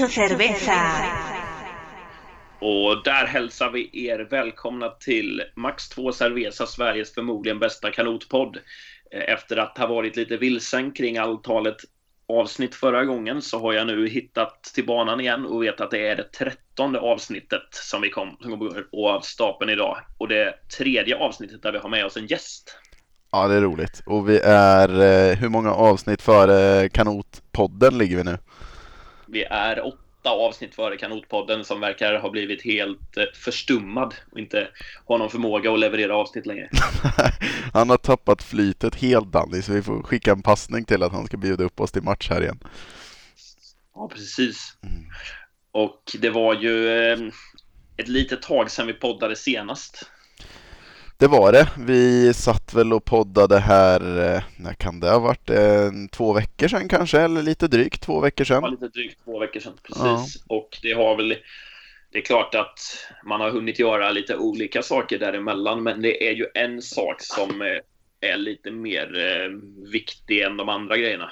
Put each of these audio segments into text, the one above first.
Mucho cerveza. Och där hälsar vi er välkomna till Max 2 Cerveza, Sveriges förmodligen bästa kanotpodd. Eh, Efter att ha varit lite vilsen kring antalet avsnitt förra gången så har jag nu hittat till banan igen och vet att det är det trettonde avsnittet som vi kom, som kommer gå av stapeln idag. Och det tredje avsnittet där vi har med oss en gäst. Ja, det är roligt. Och vi är, eh, hur många avsnitt före Kanotpodden ligger vi nu? Vi är åtta avsnitt före Kanotpodden som verkar ha blivit helt eh, förstummad och inte har någon förmåga att leverera avsnitt längre. han har tappat flytet helt Danny, så vi får skicka en passning till att han ska bjuda upp oss till match här igen. Ja, precis. Och det var ju eh, ett litet tag sedan vi poddade senast. Det var det. Vi satt väl och poddade här, eh, när kan det ha varit? Två veckor sedan kanske, eller lite drygt två veckor sedan. lite drygt två veckor sedan, precis. Och det har väl... Det är klart att man har hunnit göra lite olika saker däremellan, men det är ju en sak som eh, är lite mer eh, viktig än de andra grejerna.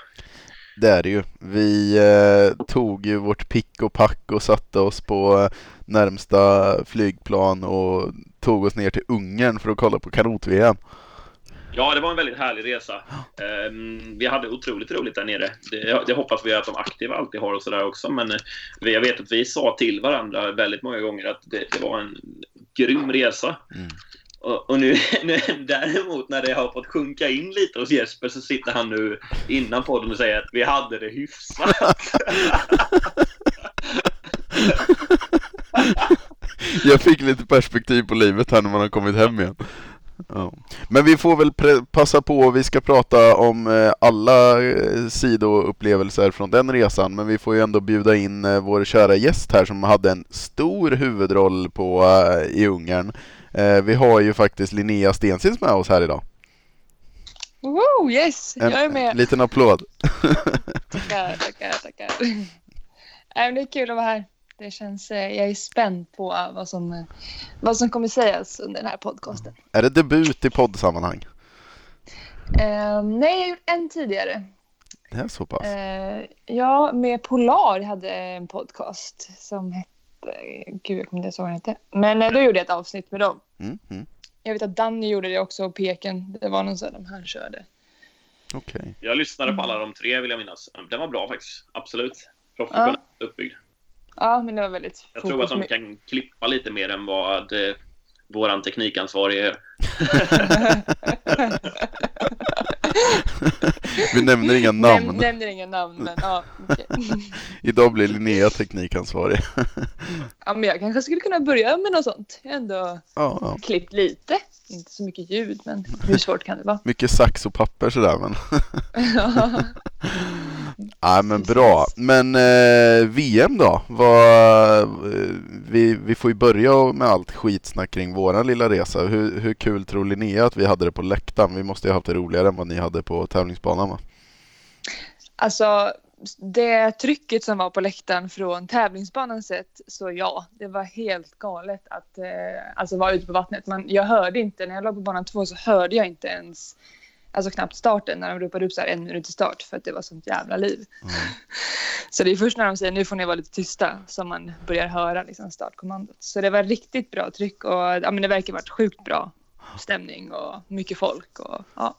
Det är det ju. Vi eh, tog ju vårt pick och pack och satte oss på eh, närmsta flygplan och tog oss ner till Ungern för att kolla på kanot-VM. Ja, det var en väldigt härlig resa. Ehm, vi hade otroligt roligt där nere. Det, det hoppas vi att de aktiva alltid har och sådär också. Men eh, jag vet att vi sa till varandra väldigt många gånger att det, det var en grym resa. Mm. Och, och nu, nu däremot när det har fått sjunka in lite hos Jesper så sitter han nu innan podden och säger att vi hade det hyfsat. Jag fick lite perspektiv på livet här när man har kommit hem igen. Ja. Men vi får väl passa på, vi ska prata om eh, alla eh, sidoupplevelser från den resan, men vi får ju ändå bjuda in eh, vår kära gäst här som hade en stor huvudroll på, i Ungern. Eh, vi har ju faktiskt Linnea Stensins med oss här idag. Woo, yes, En, jag är med. liten applåd. Tackar, tackar, tackar. Det är kul att vara här. Det känns, eh, jag är spänd på vad som, eh, vad som kommer sägas under den här podcasten. Är det debut i poddsammanhang? Eh, nej, jag har gjort en tidigare. Det är så pass? Eh, ja, med Polar hade en podcast som hette... Gud, jag kommer inte ens ihåg vad hette. Men eh, då gjorde jag ett avsnitt med dem. Mm, mm. Jag vet att Danny gjorde det också och Peken. Det var någon sån de han körde. Okej. Jag lyssnade på alla de tre vill jag minnas. Den var bra faktiskt. Absolut. Professionellt uppbyggd. Ja, men det var väldigt Jag tror att de kan klippa lite mer än vad eh, våran teknikansvarige gör. Vi nämner inga Näm, namn. nämner inga namn, men ja. okej. Idag blir Linnea teknikansvarig. ja. Men jag kanske skulle kunna börja med något sånt. Jag har ändå ja, ja. klippt lite. Inte så mycket ljud, men hur svårt kan det vara? Mycket sax och papper sådär men. Ja. Men bra. Men eh, VM då? Vad, eh, vi, vi får ju börja med allt skitsnack kring våran lilla resa. Hur, hur kul tror Linnea att vi hade det på läktaren? Vi måste ju ha haft det roligare än vad ni hade på tävlingsbanan va? Alltså, det trycket som var på läktaren från tävlingsbanan sett, så ja, det var helt galet att eh, alltså vara ute på vattnet. Men jag hörde inte, när jag låg på banan två så hörde jag inte ens, alltså knappt starten när de ropade upp så här en minut till start för att det var sånt jävla liv. Så det är först när de säger nu får ni vara lite tysta som man börjar höra liksom, startkommandot. Så det var riktigt bra tryck och ja, men det verkar ha varit sjukt bra stämning och mycket folk. Och, ja.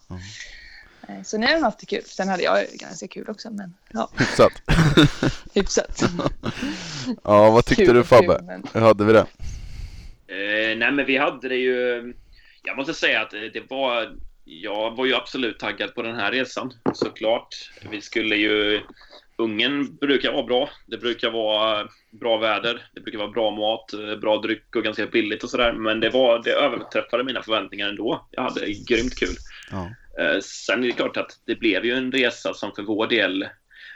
Eh, Så ni har haft det kul. Sen hade jag ganska kul också, men ja, Hyfsat. hyfsat. ja, vad tyckte Kul du Fabbe? kul, men- Hur hade vi det? Eh, nej, men vi hade det ju... Jag måste säga att det var... Jag var ju absolut taggad på den här resan, såklart. Vi skulle ju... Ungen brukar vara bra. Det brukar vara bra väder. Det brukar vara bra mat, bra dryck och ganska billigt och sådär. Men det, var, det överträffade mina förväntningar ändå. Jag hade grymt kul. Ja. Eh, Sen är det klart att det blev ju en resa som för vår del...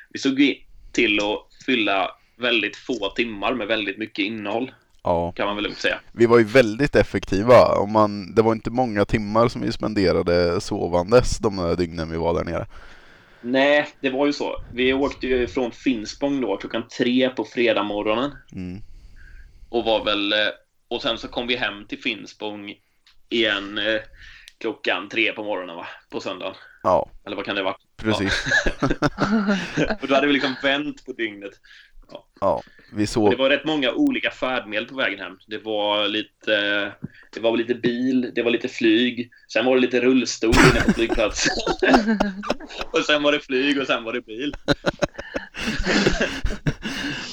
Vi såg till att fylla väldigt få timmar med väldigt mycket innehåll, ja. kan man väl säga. Vi var ju väldigt effektiva. Om man, det var inte många timmar som vi spenderade sovandes de där dygnen vi var där nere. Nej, det var ju så. Vi åkte ju från Finspång då klockan tre på fredag morgonen Mm. och var väl... eh, Och sen så kom vi hem till Finspång igen eh, klockan tre på morgonen va? På söndagen. Ja, Eller vad kan det vara? precis. Och då hade vi liksom vänt på dygnet. Ja, vi Det såg. var rätt många olika färdmedel på vägen hem. Det var lite, det var lite bil, det var lite flyg, sen var det lite rullstol inne på flygplatsen. och sen var det flyg och sen var det bil.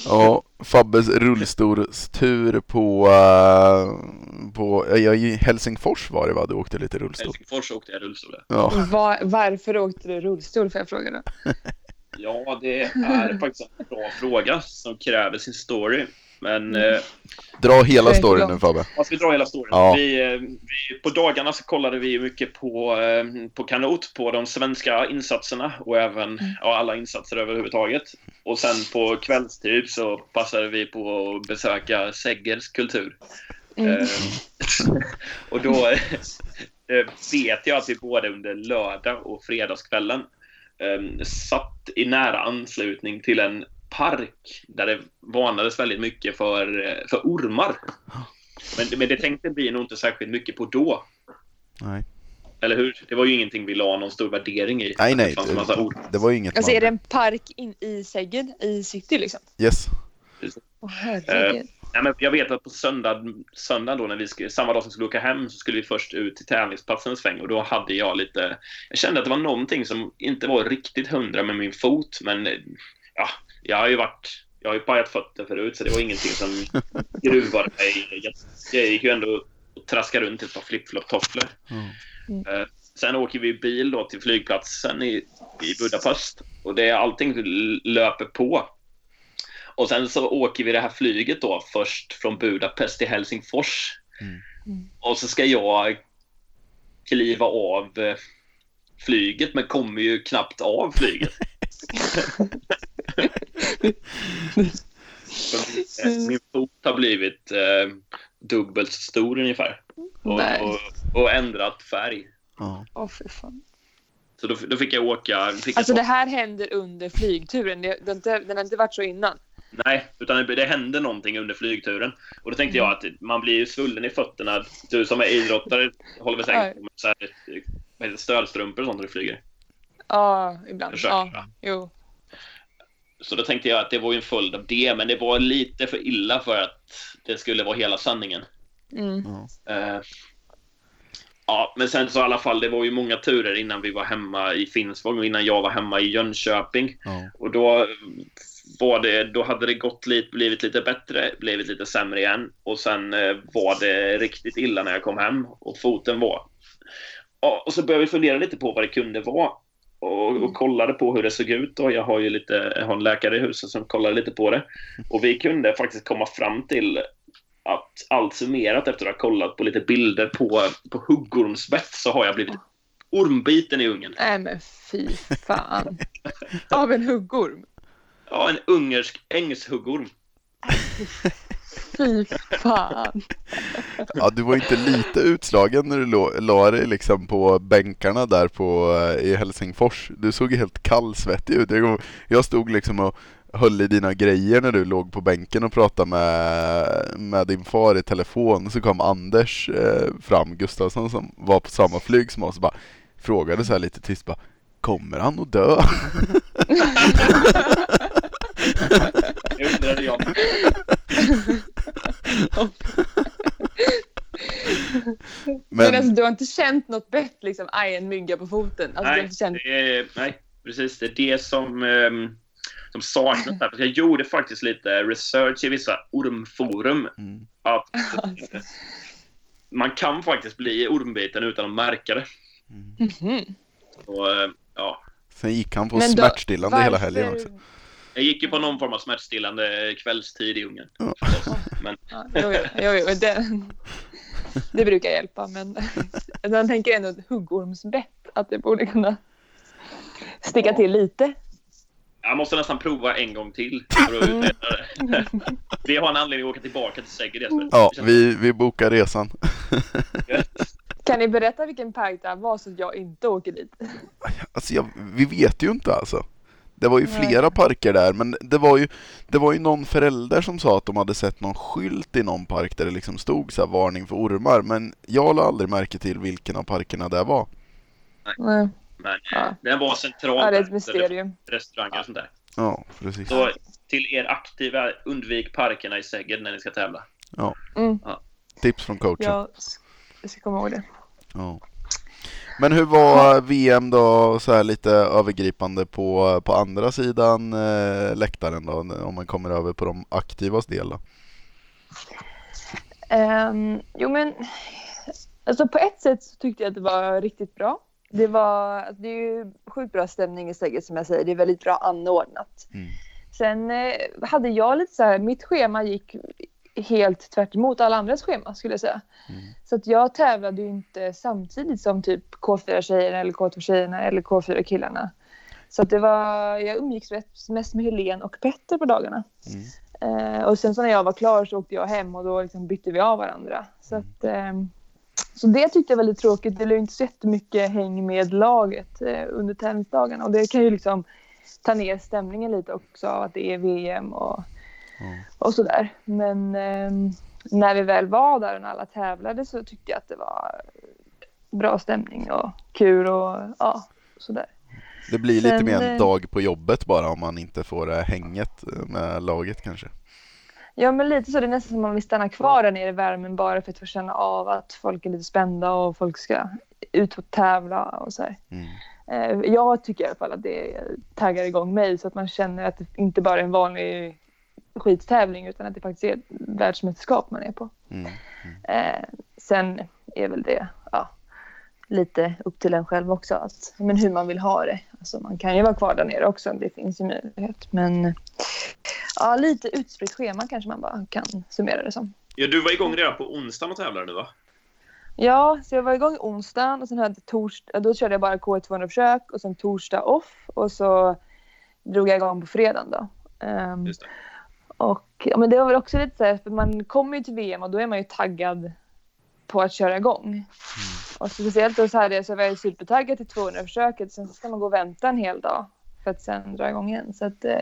Ja, Fabbes rullstolstur på, eh, på ja, i Helsingfors var det va? Du åkte lite rullstol. Helsingfors åkte jag rullstol. Ja, Var, varför åkte du rullstol får jag fråga då? Ja, det är faktiskt en bra fråga som kräver sin story. Men eh, dra hela storyn nu. Fabbe. man ska dra hela storyn. Ja. Vi, eh, vi, på dagarna så kollade vi mycket på, eh, på kanot, på de svenska insatserna och även ja, alla insatser överhuvudtaget. Och sen på kvällstid så passade vi på att besöka Seggers kultur. Mm. Eh, och då eh, vet jag att vi både under lördag och fredagskvällen eh, satt i nära anslutning till en park där det varnades väldigt mycket för, eh, för ormar. Men, men det tänkte vi nog inte särskilt mycket på då. Nej, Eller hur? Det var ju ingenting vi la någon stor värdering i. nej, nej Det massa ormar. det, var ju inget Alltså är man... det en park in i Seged, i city liksom? Yes. Åh herregud. Nej, men jag vet att på söndag, söndag då när vi skulle, samma dag som vi skulle åka hem så skulle vi först ut till tävlingsplatsen en sväng och då hade jag lite, jag kände att det var någonting som inte var riktigt hundra med min fot men ja, jag har ju varit, jag har ju pajat fötter förut så det var ingenting som gruvade mig. Jag, jag gick ju ändå och traskade runt i ett par flip-flop-tofflor. Mm. Eh, Sen åker vi bil då till flygplatsen i, i Budapest och det är allting löper på. Och sen så åker vi det här flyget då först från Budapest till Helsingfors. Mm. Och så ska jag kliva av eh, flyget men kommer ju knappt av flyget. Så min, fot har blivit eh, dubbelt så stor ungefär. Och, och, och ändrat färg. Ja. Åh fy fan. Så då, då fick jag åka... Fick Alltså jag det här händer under flygturen. Det, det, den har inte varit så innan. Nej, utan det, hände någonting under flygturen. Och då tänkte jag att man blir ju svullen i fötterna. Du som är idrottare håller väl säkert på med så här, det, stödstrumpor och sånt när du flyger. Ja, ibland. Försöker, Ja, va? jo. Så då tänkte jag att det var ju en följd av det, men det var lite för illa för att det skulle vara hela sanningen. Mm. Eh, ja, men sen så i alla fall, det var ju många turer innan vi var hemma i Finspång och innan jag var hemma i Jönköping. Ja. Och då det, då hade det gått lite, blivit lite bättre, blivit lite sämre igen. Och sen eh, var det riktigt illa när jag kom hem och foten var... Ja, och så började vi fundera lite på vad det kunde vara. Och, och kollade på hur det såg ut. Och jag har ju lite, jag har en läkare i huset som kollade lite på det. Och vi kunde faktiskt komma fram till att allt summerat efter att ha kollat på lite bilder på, på huggormsbett så har jag blivit ormbiten i ungen. Nej men fy fan. Av en huggorm. Ja, en ungersk ängshuggorm. Fy fan. ja, du var inte lite utslagen när du la dig liksom på bänkarna där på, eh, i Helsingfors. Du såg helt kallsvettig ut. Jag stod liksom och höll i dina grejer när du låg på bänken och pratade med, med din far i telefon. Så kom Anders eh, fram, Gustafsson som var på samma flyg som oss och bara frågade så här lite tyst bara Kommer han att dö? Det undrade jag. Men, Men alltså, du har inte känt något bett liksom, aj en mygga på foten? Alltså, du har Nej, inte känt... är, nej, precis. Det är det som, ehm, som saknas. För Jag gjorde faktiskt lite research i vissa ormforum. Mm. Att man kan faktiskt bli ormbiten utan att märka det. Mhm. Och, eh, ja, sen gick han på Men då- smärtstillande hela Varför- helgen också. Jag gick ju på någon form av smärtstillande kvällstid i Ungern. Ja. Men Ja, jo, jo, jo, det, det brukar hjälpa, men man tänker ändå ett huggormsbett, att det borde kunna sticka till lite. jag måste nästan prova en gång till för att utreda det. Vi har en anledning att åka tillbaka till Sägge. det. Ja, vi, vi bokar resan. Kan ni berätta vilken park det var så att jag inte åker dit? Alltså jag, vi vet ju inte alltså. Det var ju Nej. flera parker där, men det var, ju, det var ju någon förälder som sa att de hade sett någon skylt i någon park där det liksom stod så här varning för ormar, men jag la aldrig märke till vilken av parkerna det var. Nej. Men Ja. den var central. Ja, det är ett mysterium. Restauranger och sånt där. Ja, precis. Så till er aktiva, undvik parkerna i Säggen när ni ska tävla. Mm. Tips från coachen. Jag ska komma ihåg det. Ja. Men hur var VM då, så här lite övergripande på, på andra sidan eh, läktaren då, om man kommer över på de aktivas del då? Ehm, jo men, alltså på ett sätt så tyckte jag att det var riktigt bra. Det, var, alltså, det är ju sjukt bra stämning i steget som jag säger. Det är väldigt bra anordnat. Mm. Sen eh, hade jag lite så här, mitt schema gick helt tvärt emot alla andras schema skulle jag säga. Mm. Så att jag tävlade ju inte samtidigt som typ K4-tjejerna eller K2-tjejerna eller K4-killarna. Så att det var, jag umgicks mest med Helen och Petter på dagarna. Mm. Eh, och sen så när jag var klar så åkte jag hem och då liksom bytte vi av varandra. Så, att, ehm, så det tyckte jag var lite tråkigt. Det blev inte så jättemycket häng med laget eh, under tävlingsdagarna. Och det kan ju liksom ta ner stämningen lite också av att det är VM och, Ja. och sådär. Men ehm, när vi väl var där och när alla tävlade så tyckte jag att det var bra stämning och kul och ja, sådär. Det blir lite Sen, mer en eh, dag på jobbet bara om man inte får det här hänget med laget kanske. Ja, men lite så. Det är nästan som man vill stanna kvar där nere i värmen bara för att få känna av att folk är lite spända och folk ska ut och tävla och så här. Mm. Eh, Jag tycker i alla fall att det taggar igång mig så att man känner att det inte bara är en vanlig skittävling utan att det faktiskt är ett världsmästerskap man är på. Mm. Eh, sen är väl det ja, lite upp till en själv också att, men hur man vill ha det. Alltså, man kan ju vara kvar där nere också, det finns ju möjlighet. Men ja, lite utspritt schema kanske man bara kan summera det som. Ja, du var igång redan på onsdagen och tävlade nu va? Ja, så jag var igång onsdagen och sen hade torsdag, då körde jag bara K200-försök och sen torsdag off och så drog jag igång på fredagen då. Ehm, Just det. Och ja, men det var väl också lite så här, för man kommer ju till VM och då är man ju taggad på att köra igång. Och speciellt då så jag så var jag supertaggad till 200-försöket, sen ska man gå och vänta en hel dag för att sen dra igång igen. Så att, eh,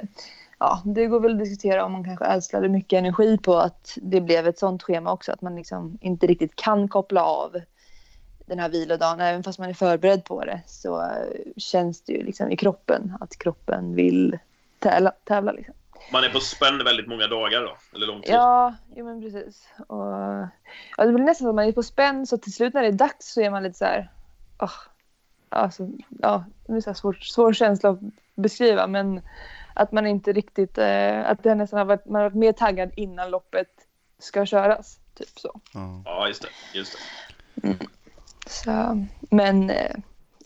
ja, det går väl att diskutera om man kanske alstrade mycket energi på att det blev ett sånt schema också, att man liksom inte riktigt kan koppla av den här vilodagen, även fast man är förberedd på det så eh, känns det ju liksom i kroppen att kroppen vill tävla. tävla liksom. Man är på spänn väldigt många dagar då, eller lång tid. Ja, jo men precis. Och, ja, det blir nästan som att man är på spänn så till slut när det är dags så är man lite så här... åh, alltså, ja, det är så här svår, svår känsla att beskriva men att man inte riktigt... Eh, att det nästan har varit, man har varit mer taggad innan loppet ska köras. Typ så. Ja. Ja, just det. Just det. så men eh,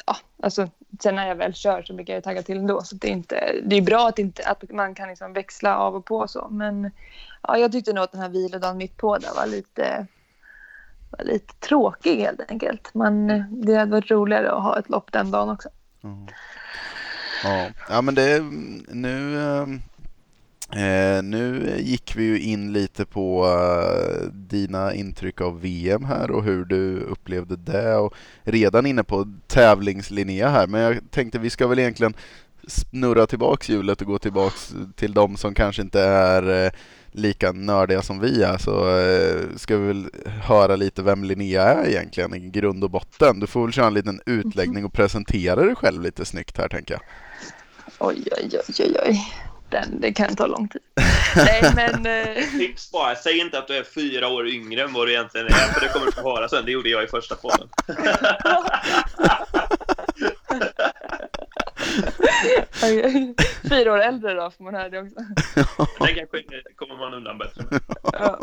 ja, alltså sen när jag väl kör så brukar jag tagga till ändå. Så det är, inte, det är bra att, inte, att man kan liksom växla av och på så. Men ja, jag tyckte nog att den här vilodagen mitt på där var lite, var lite tråkig helt enkelt. Men det hade varit roligare att ha ett lopp den dagen också. Mm. Ja. ja, men det nu, eh, eh, nu gick vi ju in lite på eh, dina intryck av VM här och hur du upplevde det och redan inne på tävlingslinje här. Men jag tänkte vi ska väl egentligen snurra tillbaks hjulet och gå tillbaks till de som kanske inte är eh, lika nördiga som vi är så eh, ska vi väl höra lite vem Linnea är egentligen i grund och botten. Du får väl köra en liten utläggning och presentera dig själv lite snyggt här tänker jag. Oj, oj, oj, oj, oj. Den, det kan ta lång tid. Nej, men... Eh, Tips bara, säg inte att du är fyra år yngre än vad du egentligen är, för det kommer du få höra sen. Det gjorde jag i första podden. Fyra år äldre då får man höra det också. Den kanske kommer man undan bättre med. Ja.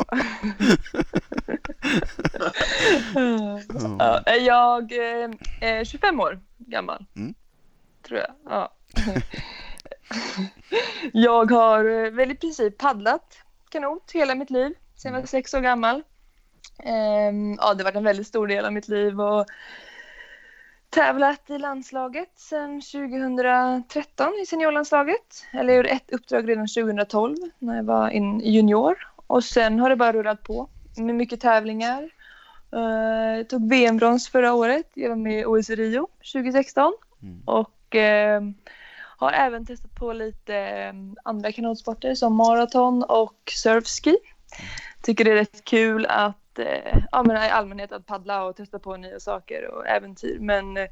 Ja, jag eh, är 25 år gammal. Mm. Tror jag. Ja. jag har eh, väl i princip paddlat kanot hela mitt liv sedan jag var sex år gammal. Ehm, ja, det har varit en väldigt stor del av mitt liv och tävlat i landslaget sedan 2013 i seniorlandslaget. Eller jag gjorde ett uppdrag redan 2012 när jag var in junior. Och sen har det bara rullat på med mycket tävlingar. Eh, Jag tog VM-brons förra året. Var med i OS Rio 2016. Mm. Och eh, har även testat på lite eh, andra kanotsporter som maraton och surfski. Tycker det är rätt kul att eh, ja, men i allmänhet att paddla och testa på nya saker och äventyr. Men eh,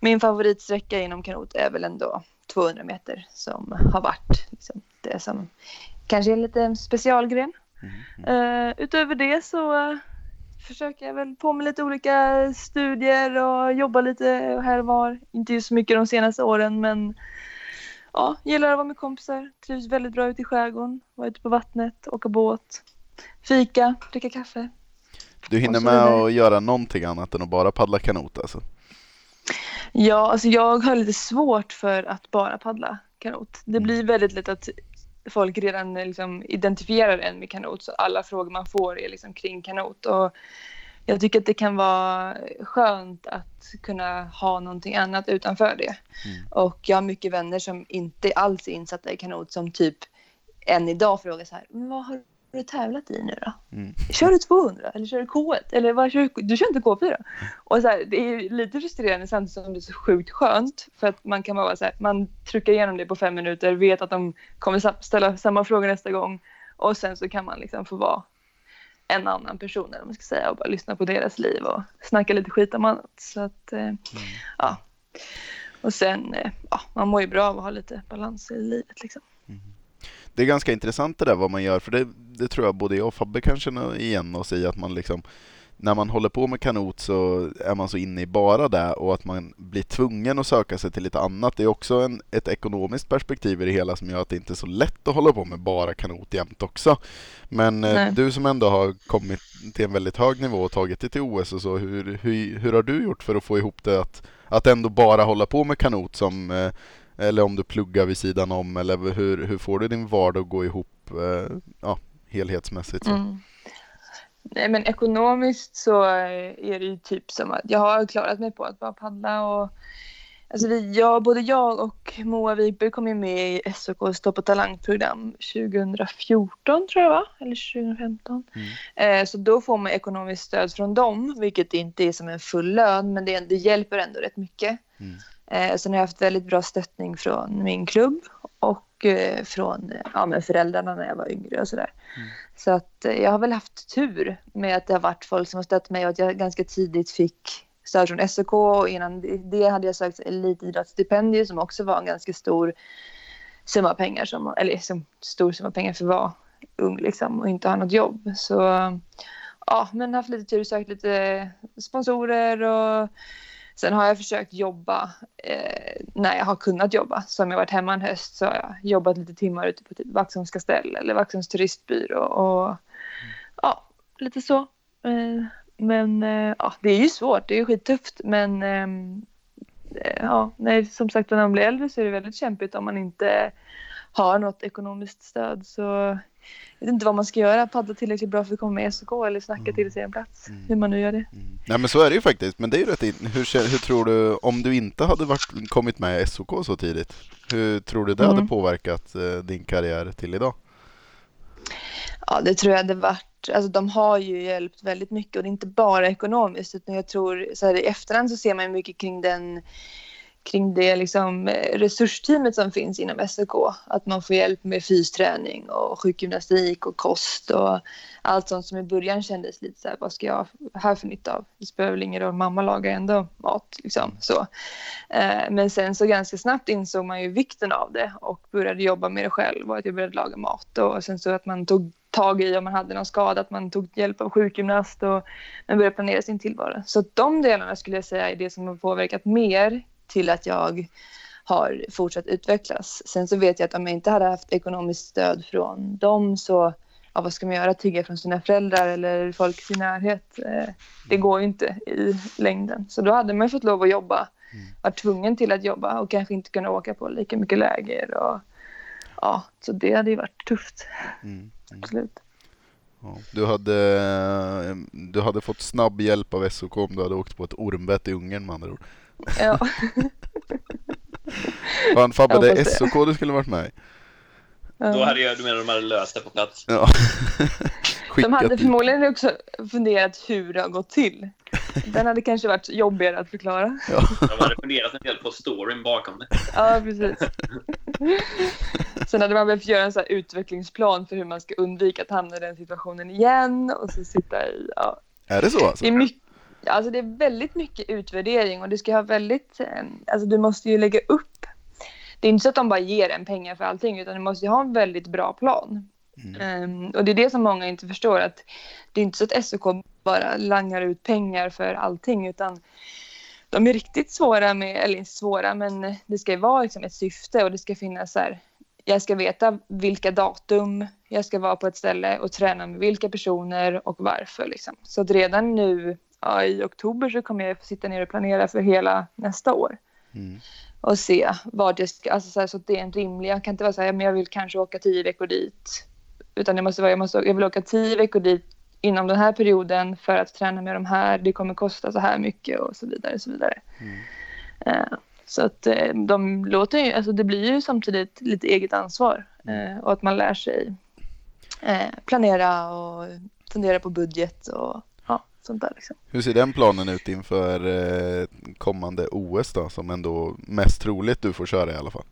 min favoritsträcka inom kanot är väl ändå 200 meter som har varit liksom, det som kanske är en lite specialgren. Uh, utöver det så uh, försöker jag väl på med lite olika studier och jobba lite här och var. Inte så mycket de senaste åren men ja, gillar att vara med kompisar. Trivs väldigt bra ute i skärgården. Vara ute på vattnet, åka båt, fika, dricka kaffe. Du hinner med att göra någonting annat än att bara paddla kanot alltså? Ja, alltså jag har lite svårt för att bara paddla kanot. Det Mm. blir väldigt lätt att folk redan liksom identifierar en med kanot så alla frågor man får är liksom kring kanot. Och jag tycker att det kan vara skönt att kunna ha någonting annat utanför det. Mm. Och jag har mycket vänner som inte alls är insatta i kanot som typ än idag frågar så här, vad har du tävlat i nu då? Mm. Kör du 200 eller kör du K1 eller vad kör du? Du kör inte K4? Och så här, det är lite frustrerande samtidigt som det är så sjukt skönt för att man kan bara så här, man trycker igenom det på fem minuter, vet att de kommer ställa samma frågor nästa gång och sen så kan man liksom få vara en annan person eller man ska säga och bara lyssna på deras liv och snacka lite skit om annat. Så att, eh, ja. Och sen, eh, ja, man mår ju bra av att ha lite balans i livet liksom. Det är ganska intressant det där vad man gör, för det, det tror jag både jag och Fabbe kan känna igen oss i att man liksom när man håller på med kanot så är man så inne i bara det och att man blir tvungen att söka sig till lite annat. Det är också en, ett ekonomiskt perspektiv i det hela som gör att det inte är så lätt att hålla på med bara kanot jämt också. Men eh, Nej. du som ändå har kommit till en väldigt hög nivå och tagit dig till OS och så, hur, hur, hur har du gjort för att få ihop det att, att ändå bara hålla på med kanot som eh, eller om du pluggar vid sidan om eller hur, hur får du din vardag att gå ihop eh, ja, helhetsmässigt? Så. Mm. Nej men ekonomiskt så är det ju typ som att jag har klarat mig på att bara paddla och Alltså vi, jag, både jag och Moa Wikberg kom ju med i SOKs Stopp och talangprogram 2014 tror jag va? Eller 2015. Mm. Eh, så då får man ekonomiskt stöd från dem, vilket inte är som en full lön, men det, det hjälper ändå rätt mycket. Mm. Eh, sen har jag haft väldigt bra stöttning från min klubb och eh, från ja, men föräldrarna när jag var yngre och sådär. Mm. Så att eh, jag har väl haft tur med att det har varit folk som har stött mig och att jag ganska tidigt fick stöd från SOK och innan det- det hade jag sökt elitidrottsstipendium som också var en ganska stor summa pengar, som, eller som stor summa pengar för att vara ung liksom och inte ha något jobb. Så ja, men haft lite tur, sökt lite sponsorer och sen har jag försökt jobba eh, när jag har kunnat jobba. Så om jag varit hemma en höst så har jag jobbat lite timmar ute på typ Vaxholms kastell eller Vaxholms turistbyrå och ja, lite så. Eh, men eh, ja, det är ju svårt, det är ju skittufft men ehm, eh, ja, nej, som sagt när man blir äldre så är det väldigt kämpigt om man inte har något ekonomiskt stöd. Så jag vet inte vad man ska göra, paddla tillräckligt bra för att komma med i SOK eller snacka till sig en plats. Mm. Hur man nu gör det. Mm. Nej men så är det ju faktiskt, men det är ju rätt in. Hur, hur tror du, om du inte hade varit, kommit med i SOK så tidigt, hur tror du det hade Mm. påverkat eh, din karriär till idag? Ja, det tror jag hade varit. Alltså, de har ju hjälpt väldigt mycket och det är inte bara ekonomiskt utan jag tror så här, i efterhand så ser man ju mycket kring den kring det liksom, eh, resursteamet som finns inom SOK. Att man får hjälp med fysträning och sjukgymnastik och kost och allt sånt som i början kändes lite så här, vad ska jag här för nytta av? Det spelar väl ingen roll, mamma lagar ändå mat. Liksom, så. Eh, men sen så ganska snabbt insåg man ju vikten av det och började jobba med det själv och att jag började laga mat och sen så att man tog tag i om man hade någon skada, att man tog hjälp av sjukgymnast och man började planera sin tillvaro. Så de delarna skulle jag säga är det som har påverkat mer till att jag har fortsatt utvecklas. Sen så vet jag att om jag inte hade haft ekonomiskt stöd från dem så ja, vad ska man göra? Tigga från sina föräldrar eller folk i sin närhet? Eh, det går ju inte i längden. Så då hade man ju fått lov att jobba, varit tvungen till att jobba och kanske inte kunna åka på lika mycket läger. Och, ja, så det hade ju varit tufft, Mm. Mm. absolut. Ja. Du, hade, eh, du hade fått snabb hjälp av SOK om du hade åkt på ett ormbett i Ungern med andra ord. Ja, Fan Fabbe, det är. SOK du skulle varit med i. Då hade jag, du menar de hade löst det på plats? Ja. De hade förmodligen också funderat hur det har gått till Den hade kanske varit jobbigare att förklara. Ja. De hade funderat en del på storyn bakom det. Ja, precis. Sen hade man behövt göra en så här utvecklingsplan för hur man ska undvika att hamna i den situationen igen och så sitta i, ja. Är det så alltså? Det är, mycket, alltså det är väldigt mycket utvärdering och det ska ha väldigt, eh, alltså du måste ju lägga upp. Det är inte så att de bara ger en pengar för allting utan du måste ju ha en väldigt bra plan. Um, och det är det som många inte förstår att det är inte så att SOK bara langar ut pengar för allting utan de är riktigt svåra med, eller inte svåra men det ska ju vara liksom ett syfte och det ska finnas så här jag ska veta vilka datum jag ska vara på ett ställe och träna med vilka personer och varför. Liksom. Så att redan nu ja, i oktober så kommer jag få sitta ner och planera för hela nästa år. Mm. Och se vad jag ska, alltså så, här, så att det är en rimlig, jag kan inte vara så här, men jag vill kanske åka tio veckor dit. Utan jag måste vara, jag, måste, jag vill åka tio veckor dit inom den här perioden för att träna med de här, det kommer kosta så här mycket och så vidare. Och så vidare. Mm. Uh, så att eh, de låter ju, alltså det blir ju samtidigt lite eget ansvar eh, och att man lär sig eh, planera och fundera på budget och sånt där. Liksom. Hur ser den planen ut inför eh, kommande OS då, som ändå mest troligt du får köra i alla fall?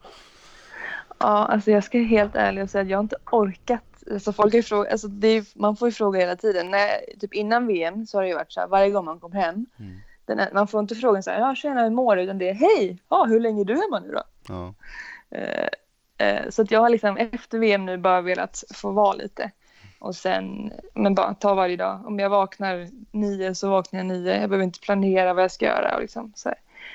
Ja, alltså jag ska helt ärligt säga att jag inte orkat. Alltså folk har fråga, alltså är, man får ju fråga hela tiden. När, typ innan VM så har det ju varit så här varje gång man kom hem. Mm. Den, man får inte frågan så här, ja tjena hur mår du? Utan det är hej, ja, hur länge är du hemma nu då? Ja. Eh, eh, så att jag har liksom efter VM nu bara velat få vara lite. Och sen, men bara ta varje dag. Om jag vaknar nio så vaknar jag nio. Jag behöver inte planera vad jag ska göra. Och, liksom, så.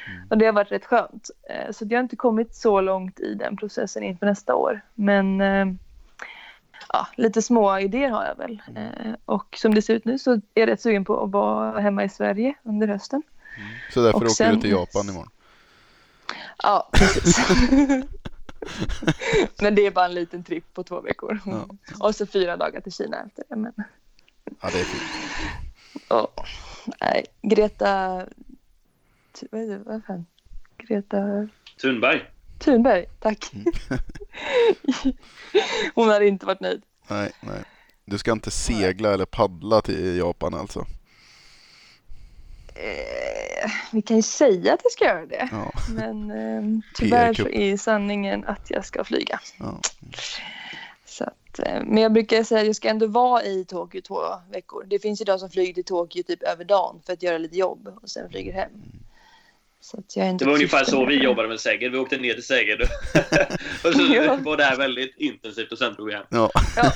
Mm. och det har varit rätt skönt. Eh, så jag har inte kommit så långt i den processen inför nästa år. Men eh, ja, lite små idéer har jag väl. Eh, och som det ser ut nu så är jag rätt sugen på att vara hemma i Sverige under hösten. Så därför Och åker sen- du till Japan imorgon? Ja, precis. Men det är bara en liten tripp på två veckor. Ja. Och så fyra dagar till Kina efter det. Men, Ja, det är fint. ja, nej, Greta... Vad är det? Vad fan? Greta Thunberg. Thunberg, tack. Hon hade inte varit nöjd. Nej, nej. Du ska inte segla eller paddla till Japan alltså? Eh, vi kan ju säga att jag ska göra det. Ja. Men eh, tyvärr så är sanningen att jag ska flyga. ja. Så att, eh, men jag brukar säga att jag ska ändå vara i Tokyo två veckor. Det finns ju de som flyger till Tokyo typ över dagen för att göra lite jobb och sen flyger hem. Så att jag inte Det var ungefär så vi jobbade med Säger. Vi åkte ner till Säger och så Ja. var det här väldigt intensivt och sen drog vi hem. Ja. Ja.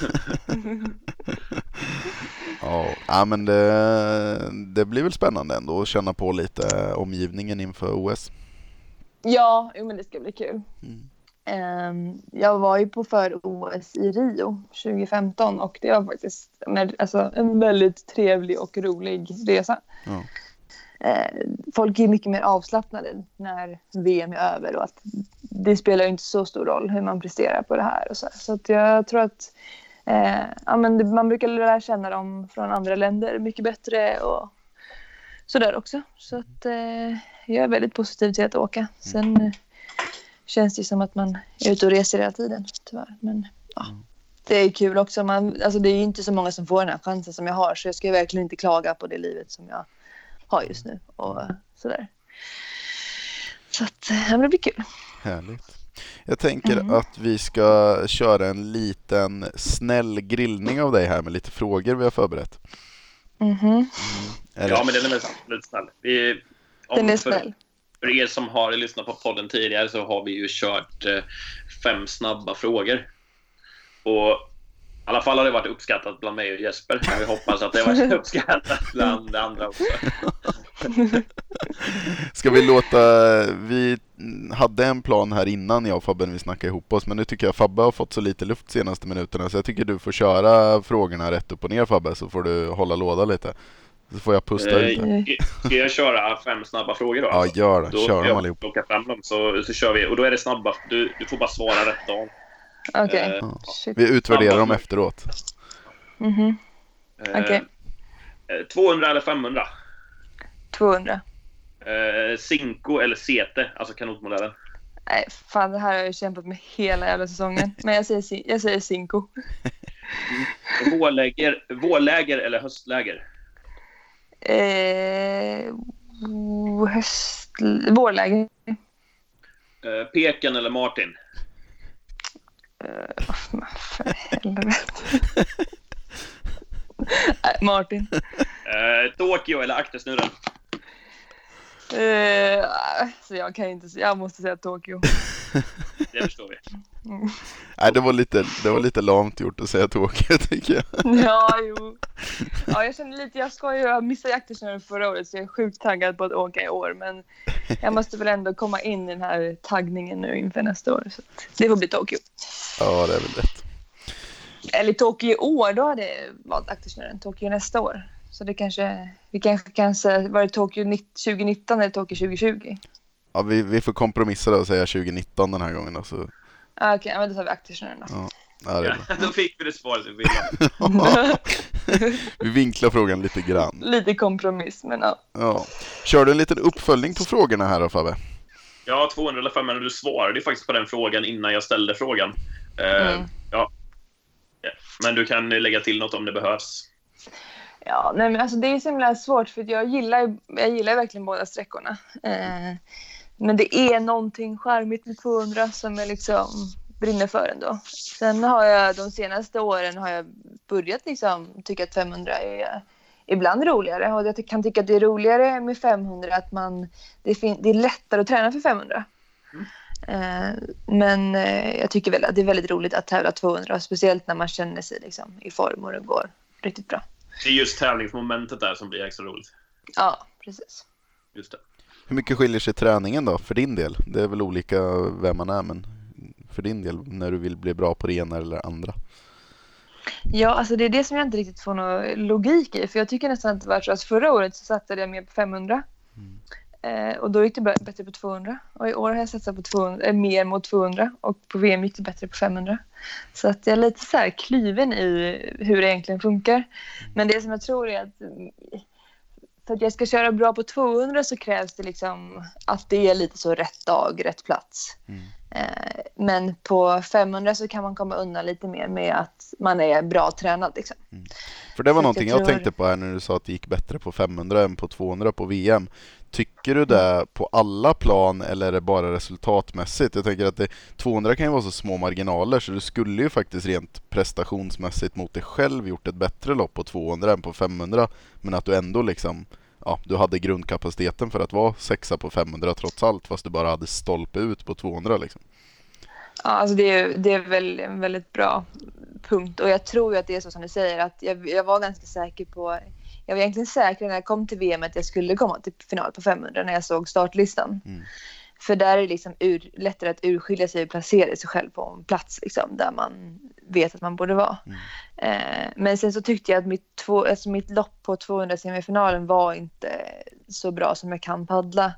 Ja, ja men det, det blir väl spännande ändå att känna på lite omgivningen inför OS. ja, jo, men det ska bli kul. Mm. Ehm, jag var ju på för-OS i Rio 2015 och det var faktiskt en, alltså, en väldigt trevlig och rolig resa. Ja. Eh, folk är mycket mer avslappnade när VM är över och att det spelar inte så stor roll hur man presterar på det här. Och så så att jag tror att eh, ja, men man brukar lära känna dem från andra länder mycket bättre och sådär också. Så att eh, jag är väldigt positiv till att åka. Sen eh, känns det som att man är ute och reser hela tiden tyvärr. Men ja, det är kul också. Man, alltså, det är ju inte så många som får den här chansen som jag har så jag ska verkligen inte klaga på det livet som jag har just nu och sådär. Så att, ja, men det blir kul. Härligt. Jag tänker Mm. att vi ska köra en liten snäll grillning av dig här med lite frågor vi har förberett. Mhm. Är Ja, men den är väl absolut snäll. Vi, om Den är för, snäll. för er som har lyssnat på podden tidigare så har vi ju kört eh, fem snabba frågor. Och i alla fall har det varit uppskattat bland mig och Jesper. Men vi hoppas att det har varit uppskattat bland andra också. Ska vi låta, vi hade en plan här innan jag och Fabbe när vi snackade ihop oss men nu tycker jag Fabbe har fått så lite luft senaste minuterna så jag tycker du får köra frågorna rätt upp och ner Fabbe så får du hålla låda lite. Så får jag pusta Eh, lite. Ska jag köra fem snabba frågor då? Ja alltså? gör det, Då kör dem jag allihop. plocka fram dem så, så kör vi. Och då är det snabba. Du, du får bara svara rätt av. Okej. Eh, Ja. Shit. Vi utvärderar Snabba dem efteråt. Mhm. Eh, Okej. eh, 200 eller 500? 200. Eh, Cinco eller Sete, alltså kanotmodellen. Nej, fan det här har jag kämpat med hela jävla säsongen. Men jag säger, jag säger Cinco. Vårläger, vårläger eller höstläger? Eh, höst, vårläge. Eh, Peken eller Martin? Eh, för helvete. Martin. Eh, Tokyo eller aktersnurren? Eh, så jag kan inte, jag måste säga Tokyo. Det förstår vi. Nej, det var lite, det var lite lamt gjort att säga Tokyo tycker jag. Ja, jo. Ja, jag känner lite, jag ska ju, jag missade jaktersnurren förra året så jag är sjukt taggad på att åka i år. Men jag måste väl ändå komma in i den här taggningen nu inför nästa år. Så det får bli Tokyo. Ja, det är väl rätt. Eller Tokyo i år, då hade jag valt aktersnurren. Tokyo nästa år. Så det kanske, vi kanske kan säga, var det Tokyo 2019 eller Tokyo 2020? Ja, vi, vi får kompromissa och säga 2019 den här gången Ah, Okej, men då tar vi aktersnurren då. ja. Ja, det Ja, då fick vi det svaret vi ville. Vi vinklar frågan lite grann. Lite kompromiss, men ja. Ja. Kör du en liten uppföljning på frågorna här då Fabbe? Ja, 200 eller 500. Du svarade ju faktiskt på den frågan innan jag ställde frågan. Eh, Mm. ja. Ja. Men du kan lägga till något om det behövs. Ja, nej, men alltså det är så himla svårt för jag gillar, jag gillar verkligen båda sträckorna. Eh, men det är någonting charmigt med 200 som jag liksom brinner för ändå. Sen har jag de senaste åren har jag börjat liksom tycka att 500 är ibland roligare och jag kan tycka att det är roligare med 500 att man det, fin- det är lättare att träna för 500. Eh, men eh, jag tycker väl att det är väldigt roligt att tävla 200 speciellt när man känner sig liksom i form och det går riktigt bra. Det är just tävlingsmomentet där som blir extra roligt. Ja, precis. Just det. Hur mycket skiljer sig träningen då för din del? Det är väl olika vem man är men för din del när du vill bli bra på det ena eller andra? Ja, alltså det är det som jag inte riktigt får någon logik i. För jag tycker nästan att det var så att förra året så satsade jag mer på 500. Eh, och då gick det bättre på 200. Och i år har jag satsat på 200, eh, mer mot 200. Och på VM gick det bättre på 500. Så att jag är lite så här kluven i hur det egentligen funkar. Men det som jag tror är att mm, för att jag ska köra bra på 200 så krävs det liksom att det är lite så rätt dag, rätt plats. Mm. Eh, Men på 500 så kan man komma undan lite mer med att man är bra tränad. Liksom. För det var Så någonting jag jag tror- tänkte på här när du sa att det gick bättre på 500 än på 200 på VM. Tycker du det på alla plan eller är det bara resultatmässigt? Jag tänker att det, 200 kan ju vara så små marginaler så du skulle ju faktiskt rent prestationsmässigt mot dig själv gjort ett bättre lopp på 200 än på 500. Men att du ändå liksom, ja, du hade grundkapaciteten för att vara sexa på 500 trots allt fast du bara hade stolpe ut på 200 liksom. Ja, alltså det, är, det är väl en väldigt bra punkt. Och jag tror ju att det är så som du säger. att Jag, jag var ganska säker på... Jag var egentligen säker när jag kom till VM att jag skulle komma till final på 500 när jag såg startlistan. Mm. För där är det liksom ur, lättare att urskilja sig och placera sig själv på en plats liksom, där man vet att man borde vara. Eh, men sen så tyckte jag att mitt, två, alltså mitt lopp på 200 semifinalen var inte så bra som jag kan paddla.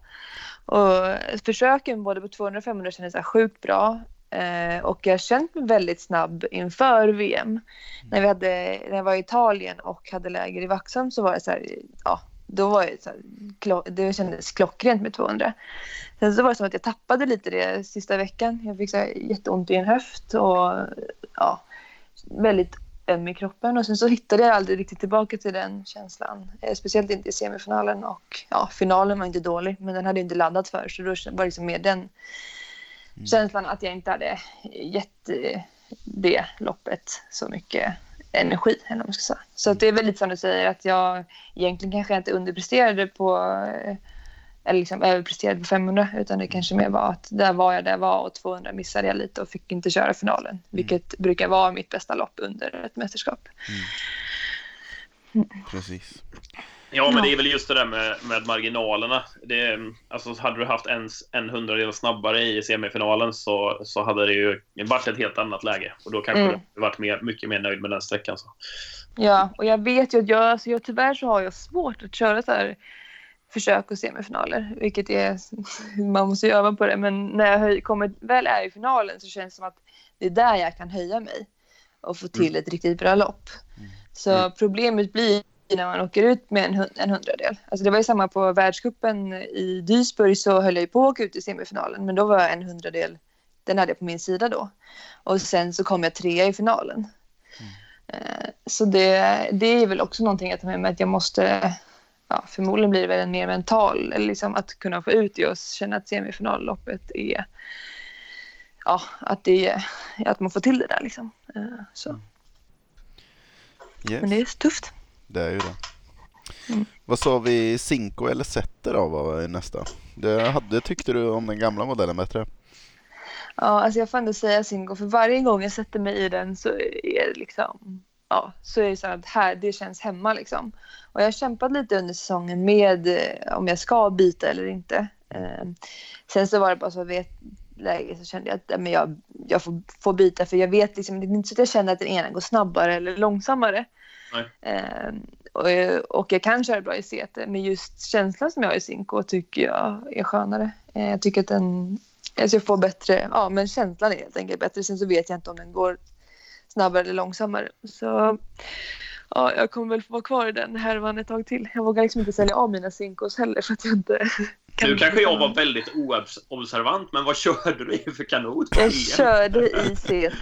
Och försöken både på 200 och 500 kändes sjukt bra. Eh, och jag har känt mig väldigt snabb inför VM. När, vi hade, när jag var i Italien och hade läger i Vaxholm så var det så här, ja, då var det så här, det kändes klockrent med 200. Sen så var det som att jag tappade lite det sista veckan. Jag fick så här jätteont i en höft och ja, väldigt öm i kroppen. Och sen så hittade jag aldrig riktigt tillbaka till den känslan. Eh, speciellt inte i semifinalen och ja, finalen var inte dålig men den hade jag inte laddat för så då var det liksom mer den känslan att jag inte hade gett eh, det loppet så mycket energi. Eller vad man ska säga. Så det är väl lite som du säger att jag egentligen kanske inte underpresterade på eh, eller liksom överpresterade på 500 utan det kanske mer var att där var jag där jag var och 200 missade jag lite och fick inte köra finalen. Vilket brukar vara mitt bästa lopp under ett mästerskap. Precis. Ja, men det är väl just det där med, med marginalerna. Det, alltså, hade du haft en, en hundradel snabbare i semifinalen så, så hade det ju varit ett helt annat läge. Och då kanske Mm. du varit mer, mycket mer nöjd med den sträckan. Så. Ja, och jag vet ju att jag, alltså jag tyvärr så har jag svårt att köra så här försök och semifinaler, vilket är, man måste ju öva på det, men när jag höj, kommer, väl är i finalen så känns det som att det är där jag kan höja mig och få till ett riktigt bra lopp. Så problemet blir när man åker ut med en, hun- en hundradel. Alltså det var ju samma på världscupen i Duisburg så höll jag ju på att åka ut i semifinalen, men då var jag en hundradel, den hade jag på min sida då. Och sen så kom jag trea i finalen. Eh, Så det, det är väl också någonting jag tar med mig att jag måste ja, förmodligen blir det väl en mer mental, eller liksom att kunna få ut det och känna att semifinalloppet är, ja, att, det, att man får till det där liksom. Eh, så. Yes. Men det är tufft. Det är ju det. Mm. Vad sa vi, Cinco eller Setter då var nästa? Det hade, tyckte du om den gamla modellen bättre? Ja, alltså jag får ändå säga Singo, för varje gång jag sätter mig i den så är det liksom, ja, så är det så att här, det känns hemma liksom. Och jag har kämpat lite under säsongen med eh, om jag ska byta eller inte. Eh, sen så var det bara så vid ett läge så kände jag att men jag, jag får, får byta för jag vet liksom, det är inte så att jag känner att den ena går snabbare eller långsammare. Eh, och, och jag kan köra bra i CT, men just känslan som jag har i Sinko tycker jag är skönare. Eh, jag tycker att den Alltså jag får bättre, ja men känslan är helt enkelt bättre. Sen så vet jag inte om den går snabbare eller långsammare. Så ja, jag kommer väl få vara kvar i den härvan ett tag till. Jag vågar liksom inte sälja av mina Sinkos heller för att jag inte kan. Nu kanske jag var väldigt oobservant, men vad körde du i för kanot? Jag körde i CT.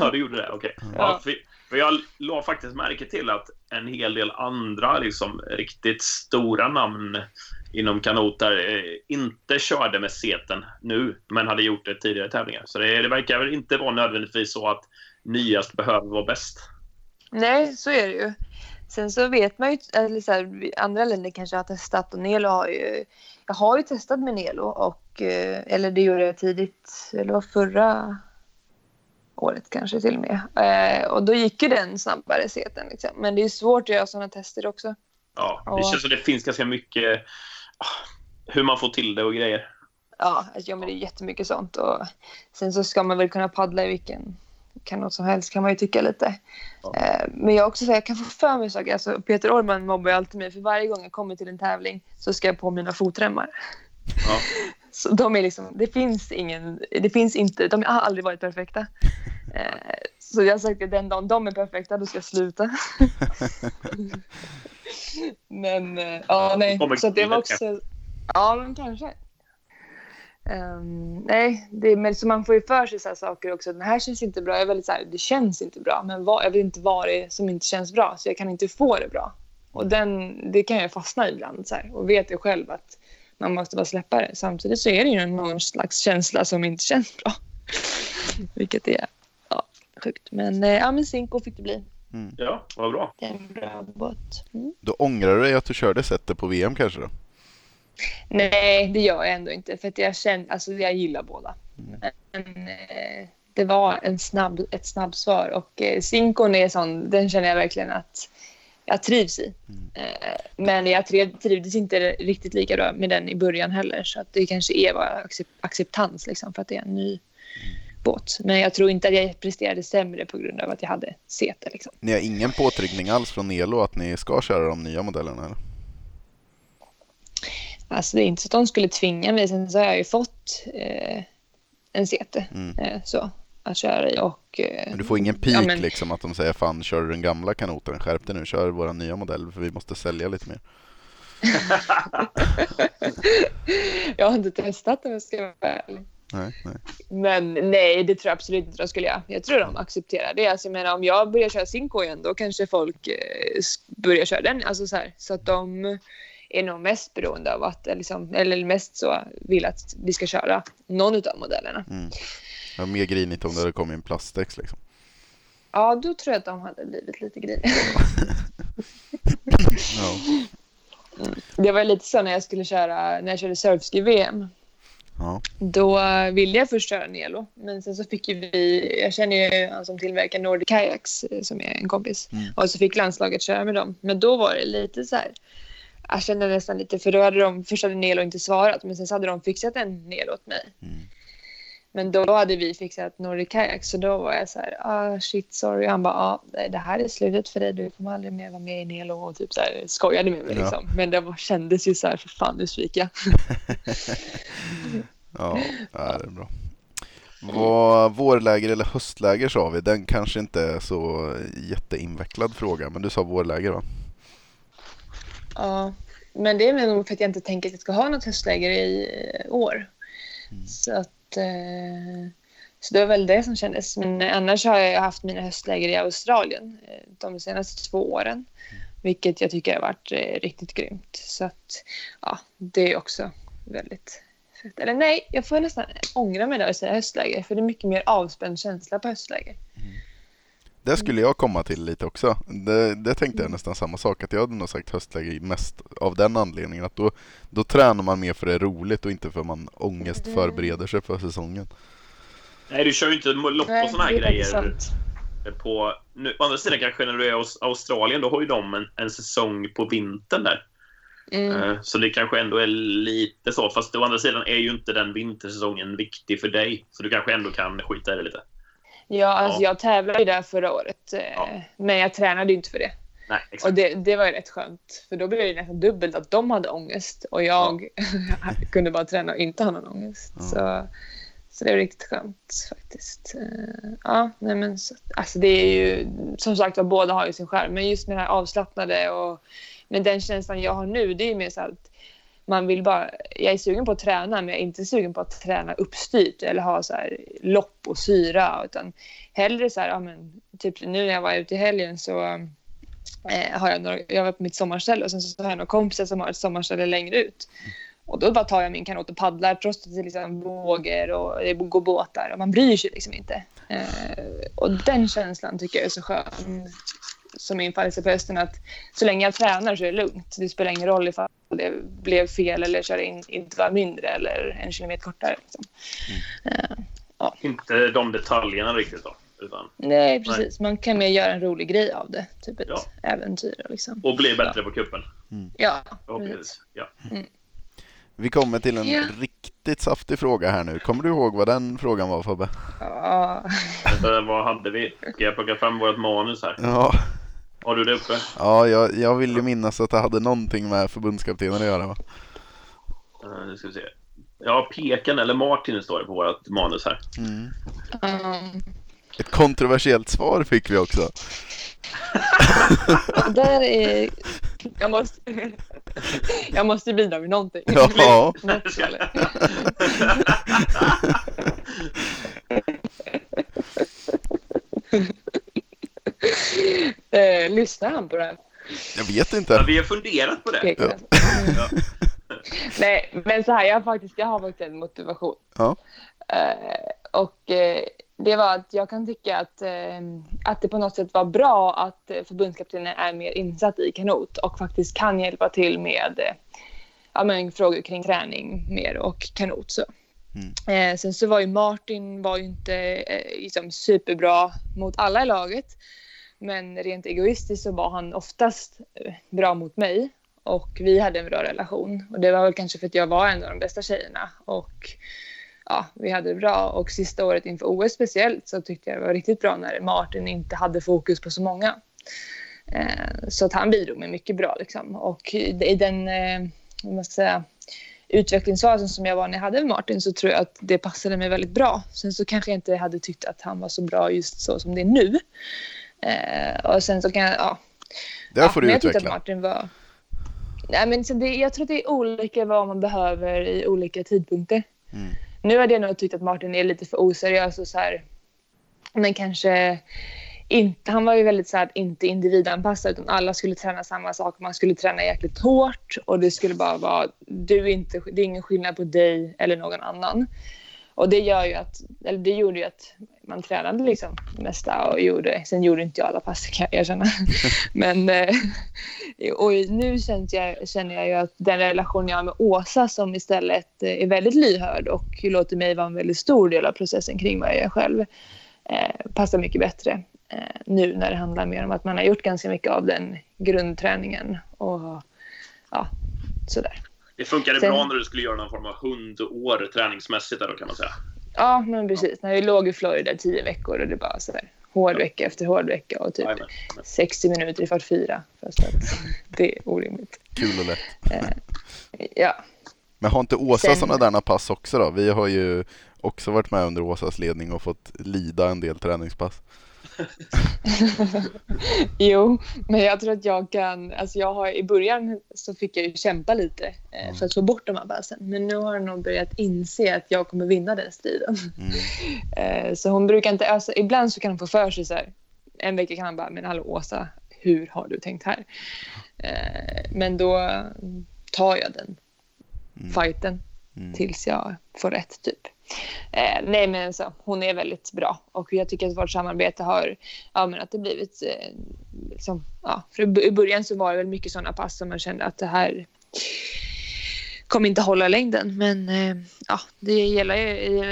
ja, du gjorde det? Okej. Okay. Ja. Ja, för jag la faktiskt märke till att en hel del andra liksom, riktigt stora namn inom kanoter eh, inte körde med seten nu, men hade gjort det tidigare tävlingar. Så det, det verkar väl inte vara nödvändigtvis så att nyast behöver vara bäst. Nej, så är det ju. Sen så vet man ju, eller så här, andra länder kanske har testat och Nelo har ju, jag har ju testat med Nelo och, eh, eller det gjorde jag tidigt, eller var förra året kanske till och med. Eh, och då gick ju den snabbare seten liksom. Men det är svårt att göra sådana tester också. Ja, det och... känns som det finns ganska mycket hur man får till det och grejer. Ja, alltså, ja men det är jättemycket sånt. Och sen så ska man väl kunna paddla i vilken kanot som helst kan man ju tycka lite. Ja. Eh, men jag också säga, jag kan få för mig saker. Alltså, Peter Orman mobbar ju alltid mig för varje gång jag kommer till en tävling så ska jag på mina fotremmar. Ja. Så de är liksom, det finns ingen, det finns inte, de har aldrig varit perfekta. Eh, så jag har sagt att den dagen de är perfekta, då ska jag sluta. men eh, ja, nej. Så det var också, ja men kanske. Um, nej, det, men så man får ju för sig så saker också. Den här känns inte bra. Jag är väldigt så här, det känns inte bra. Men vad, jag vet inte vad det är som inte känns bra. Så jag kan inte få det bra. Och den, det kan jag fastna i ibland. Så här, och vet ju själv att man måste bara släppa det. Samtidigt så är det ju någon slags känsla som inte känns bra. Vilket är ja, sjukt. Men, eh, ja, men Cinco fick det bli. Mm. Ja, vad bra. Det är en bra båt. Mm. Då ångrar du dig att du körde sättet på VM kanske då? Nej, det gör jag ändå inte. För att jag, känner, alltså, jag gillar båda. Mm. Men eh, det var en snabb, ett snabbsvar. Och eh, Sinkon är sån, den känner jag verkligen att jag trivs i. Mm. Eh, men jag trivdes inte riktigt lika bra med den i början heller. Så att det kanske är bara acceptans liksom, för att det är en ny mm. båt. Men jag tror inte att jag presterade sämre på grund av att jag hade sete. Liksom. Ni har ingen påtryckning alls från Nelo att ni ska köra de nya modellerna? Eller? Alltså det är inte så att de skulle tvinga mig. Sen så har jag ju fått eh, en sete mm. eh, så, att köra i. Och, eh, men du får ingen pik ja, men... liksom att de säger fan kör du den gamla kanoten, skärp dig nu, kör våra nya modell för vi måste sälja lite mer. jag har inte testat jag ska vara ärlig. Nej, nej. Men nej, det tror jag absolut inte de skulle göra. Jag tror de accepterar det. Alltså, jag menar, om jag börjar köra Sinko igen, då kanske folk eh, börjar köra den. Alltså, så, här, så att de är nog mest beroende av att, liksom, eller mest så vill att vi ska köra någon av modellerna. Mm. Det var mer grinigt om det hade kommit en plastdäck liksom. Ja, då tror jag att de hade blivit lite griniga. ja. Mm. Det var lite så när jag skulle köra, när jag körde surfski-VM. Ja. Då ville jag först köra Nelo, men sen så fick ju vi, jag känner ju han som tillverkar Nordic Kayaks eh, som är en kompis. Mm. Och så fick landslaget köra med dem. Men då var det lite så här, jag kände nästan lite, för då hade de, först hade Nelo inte svarat, men sen så hade de fixat en Nelo åt mig. Mm. Men då hade vi fixat Nordic så då var jag så här, ah shit sorry. Han bara, ah, det här är slutet för dig, du kommer aldrig mer vara med i Nelo och typ så här, skojade med mig ja. liksom. Men det var, kändes ju så här, för fan nu sviker jag. ja, det är bra. Vad vårläger eller höstläger sa vi, den kanske inte är så jätteinvecklad fråga, men du sa vårläger va? Ja, men det är nog för att jag inte tänker att jag ska ha något höstläger i år. Mm. Så att... Eh, så det var väl det som kändes. Men annars har jag haft mina höstläger i Australien eh, de senaste två åren. Vilket jag tycker har varit eh, riktigt grymt. Så att ja, det är också väldigt fett. Eller nej, jag får nästan ångra mig där och säga höstläger. För det är mycket mer avspänd känsla på höstläger. Mm. Det skulle jag komma till lite också. Det, det tänkte jag nästan samma sak, att jag hade nog sagt höstläge mest av den anledningen att då, då tränar man mer för det är roligt och inte för att man ångest Mm. förbereder sig för säsongen. Nej, du kör ju inte lopp och såna här grejer. På, nu, å andra sidan kanske när du är i Aus- Australien, då har ju de en, en säsong på vintern där. Mm. Eh, Så det kanske ändå är lite så. Fast å andra sidan är ju inte den vintersäsongen viktig för dig. Så du kanske ändå kan skita i det lite. Ja, alltså Ja. jag tävlade ju där förra året. eh, Ja. Men jag tränade ju inte för det. Nej, Och exakt. det, det var ju rätt skönt. För då blev det nästan dubbelt att de hade ångest. Och jag kunde bara träna och inte ha någon ångest. Ja. Så, så det var riktigt skönt faktiskt. Eh, Ja, nej men så, alltså det är ju som sagt var båda har ju sin skärm. Men just med det här avslappnade och men den känslan jag har nu det är ju mer så att man vill bara, jag är sugen på att träna men jag är inte sugen på att träna uppstyrt eller ha så här lopp och syra utan hellre så här, ja men typ nu när jag var ute i helgen så eh, har jag, några, jag var på mitt sommarställe och sen så har jag några kompisar som har ett sommarställe längre ut. Och då bara tar jag min kanot och paddlar trots att det är liksom vågor och det går båtar och man bryr sig liksom inte. Eh, och den känslan tycker jag är så skön som infaller sig på hösten att så länge jag tränar så är det lugnt. Det spelar ingen roll ifall det blev fel eller körde in inte var mindre eller en kilometer kortare. Liksom. Eh, Inte de detaljerna riktigt då. Utan, nej, precis. Man kan mer göra en rolig grej av det. Typ ett Ja. äventyr. Liksom. och bli bättre på kuppen. Ja, Förhoppningsvis. precis. Ja. Vi kommer till en Ja. riktigt saftig fråga här nu. Kommer du ihåg vad den frågan var Fabbe? Ja. Vänta, vad hade vi? Ska jag plocka fram vårt manus här? Ja, Har du det uppe? ja jag, jag vill ju minnas att det hade någonting med förbundskaptenen att göra va? Uh, nu ska vi se. Ja, Peken eller Martin står det på vårt manus här. Mm. Um, Ett kontroversiellt svar fick vi också. där är... Jag måste, jag måste bidra med någonting. Ja. Eh, lyssnar han på det här? Jag vet Ja, inte. vi har funderat på det. Han. Ja. Nej, men så här, jag har faktiskt, jag har faktiskt en motivation. Ja. Eh, och eh, det var att jag kan tycka att, eh, att det på något sätt var bra att eh, förbundskaptenen är mer insatt i kanot och faktiskt kan hjälpa till med eh, ja, men, frågor kring träning mer och kanot. Så. Eh, sen så var ju Martin var ju inte eh, liksom superbra mot alla i laget. Men rent egoistiskt så var han oftast eh, bra mot mig. Och vi hade en bra relation. Och det var väl kanske för att jag var en av de bästa tjejerna. Och ja, vi hade det bra. Och sista året inför OS speciellt så tyckte jag det var riktigt bra när Martin inte hade fokus på så många. Eh, så att han bidrog med mycket bra liksom. Och i den, eh, vad ska säga, utvecklingsfasen som jag var när jag hade med Martin så tror jag att det passade mig väldigt bra. Sen så kanske jag inte hade tyckt att han var så bra just så som det är nu. Eh, och sen så kan jag, ja. Ja, får men du jag tyckte utveckla. att Martin var... Nej, men så det, jag tror att det är olika vad man behöver i olika tidpunkter. Mm. Nu hade jag nog tyckt att Martin är lite för oseriös och så här. Men kanske inte. Han var ju väldigt så här, inte individanpassad utan alla skulle träna samma sak. Man skulle träna jäkligt hårt och det skulle bara vara du inte, det är ingen skillnad på dig eller någon annan. Och det gör ju att, eller det gjorde ju att man tränade liksom mesta och gjorde, sen gjorde inte jag alla pass kan jag erkänna. Men eh, och nu jag, känner jag ju att den relation jag har med Åsa som istället är väldigt lyhörd och låter mig vara en väldigt stor del av processen kring vad jag gör själv eh, passar mycket bättre eh, nu när det handlar mer om att man har gjort ganska mycket av den grundträningen och ja, sådär. Det funkade Sen- bra när du skulle göra någon form av hundår träningsmässigt där då kan man säga. Ja, men precis. När vi låg i Florida i tio veckor och det bara sådär hård vecka efter hård vecka och typ Jajamän. 60 minuter i 44. Fast att det är orimligt. Kul och lätt. Ja, Men har inte Åsa Sen- sådana där pass också då? Vi har ju också varit med under Åsas ledning och fått lida en del träningspass. jo, men jag tror att jag kan, alltså jag har i början så fick jag ju kämpa lite eh, för att få bort de här passen. Men nu har hon nog börjat inse att jag kommer vinna den striden. Mm. Eh, så hon brukar inte, alltså ibland så kan hon få för sig så här, en vecka kan han bara, men hallå Åsa, hur har du tänkt här? Eh, men då tar jag den Mm. fighten Mm. tills jag får rätt typ. Eh, nej men så, hon är väldigt bra. Och jag tycker att vårt samarbete har, ja men att det blivit eh, liksom, ja, för i början så var det väl mycket sådana pass som man kände att det här kommer inte hålla längden. Men eh, ja, det gäller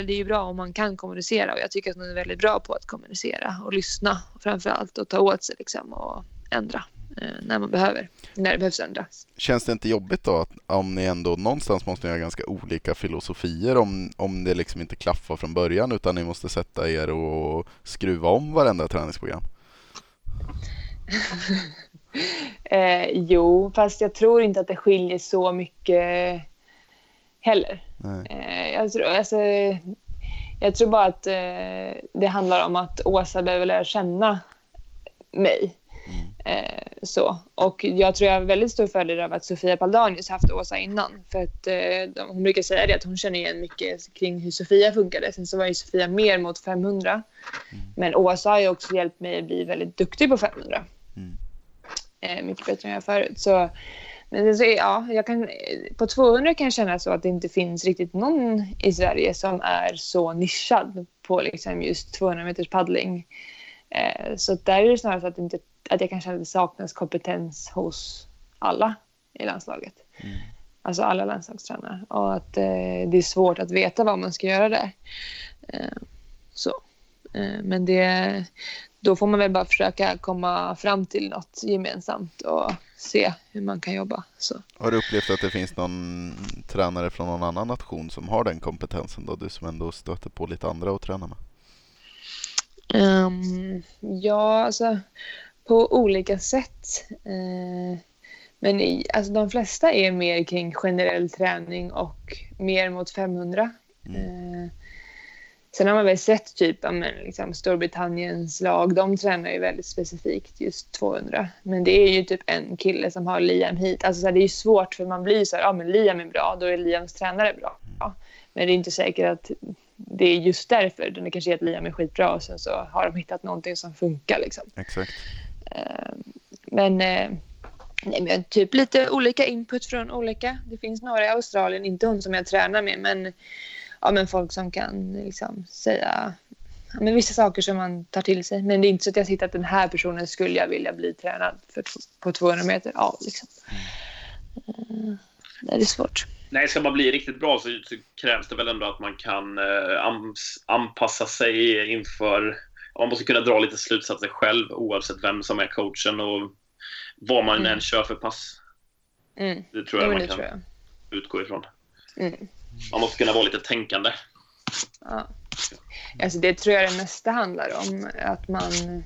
det är ju bra om man kan kommunicera. Och jag tycker att hon är väldigt bra på att kommunicera och lyssna framför allt och ta åt sig liksom och ändra när man behöver, när det behövs ändras. Känns det inte jobbigt då att om ni ändå någonstans måste ni ha ganska olika filosofier om, om det liksom inte klaffar från början utan ni måste sätta er och skruva om varenda träningsprogram? Eh, jo, fast jag tror inte att det skiljer så mycket heller. Nej. Eh, jag, tror, alltså, jag tror bara att eh, det handlar om att Åsa behöver lära känna mig. Eh, så. Och jag tror jag har väldigt stor fördel av att Sofia Paldanius haft Åsa innan. För att eh, de, hon brukar säga det att hon känner igen mycket kring hur Sofia funkade. Sen så var ju Sofia mer mot 500. Men Åsa har ju också hjälpt mig att bli väldigt duktig på 500. Mm. Eh, mycket bättre än jag förut. Så, men så, ja, jag kan, på 200 kan jag känna så att det inte finns riktigt någon i Sverige som är så nischad på liksom just 200 meters paddling. Eh, så där är det snarare så att, det inte, att jag kan känna att det saknas kompetens hos alla i landslaget. Alltså alla landslagstränare. Och att eh, det är svårt att veta vad man ska göra där. Eh, så. Eh, men det, då får man väl bara försöka komma fram till något gemensamt och se hur man kan jobba. Så. Har du upplevt att det finns någon tränare från någon annan nation som har den kompetensen då? Du som ändå stöter på lite andra att träna med. Ehm, ja, alltså på olika sätt. Eh, men i, alltså, de flesta är mer kring generell träning och mer mot 500. Eh, sen har man väl sett typ ja, men, liksom, Storbritanniens lag, de tränar ju väldigt specifikt just 200. Men det är ju typ en kille som har Liam hit. Alltså, så här, det är ju svårt för man blir så här, ja men Liam är bra, då är Liams tränare bra. Men det är inte säkert att det är just därför. Det kanske är att Liam är skitbra och sen så har de hittat någonting som funkar. Liksom. Exakt. Eh, Men, eh, nej, men typ lite olika input från olika. Det finns några i Australien, inte hon som jag tränar med, men, ja, men folk som kan liksom, säga ja, men vissa saker som man tar till sig. Men det är inte så att jag sitter att den här personen skulle jag vilja bli tränad för, på 200 meter. Ja, liksom. Eh, Det är svårt. Nej, ska man bli riktigt bra så, krävs det väl ändå att man kan eh, anpassa sig inför... Man måste kunna dra lite slutsatser själv oavsett vem som är coachen och vad man Mm. än kör för pass. Mm. Det tror Jo, jag men man kan jag. utgå ifrån. Mm. Man måste kunna vara lite tänkande. Ja. Alltså det tror jag det mesta handlar om. Att man,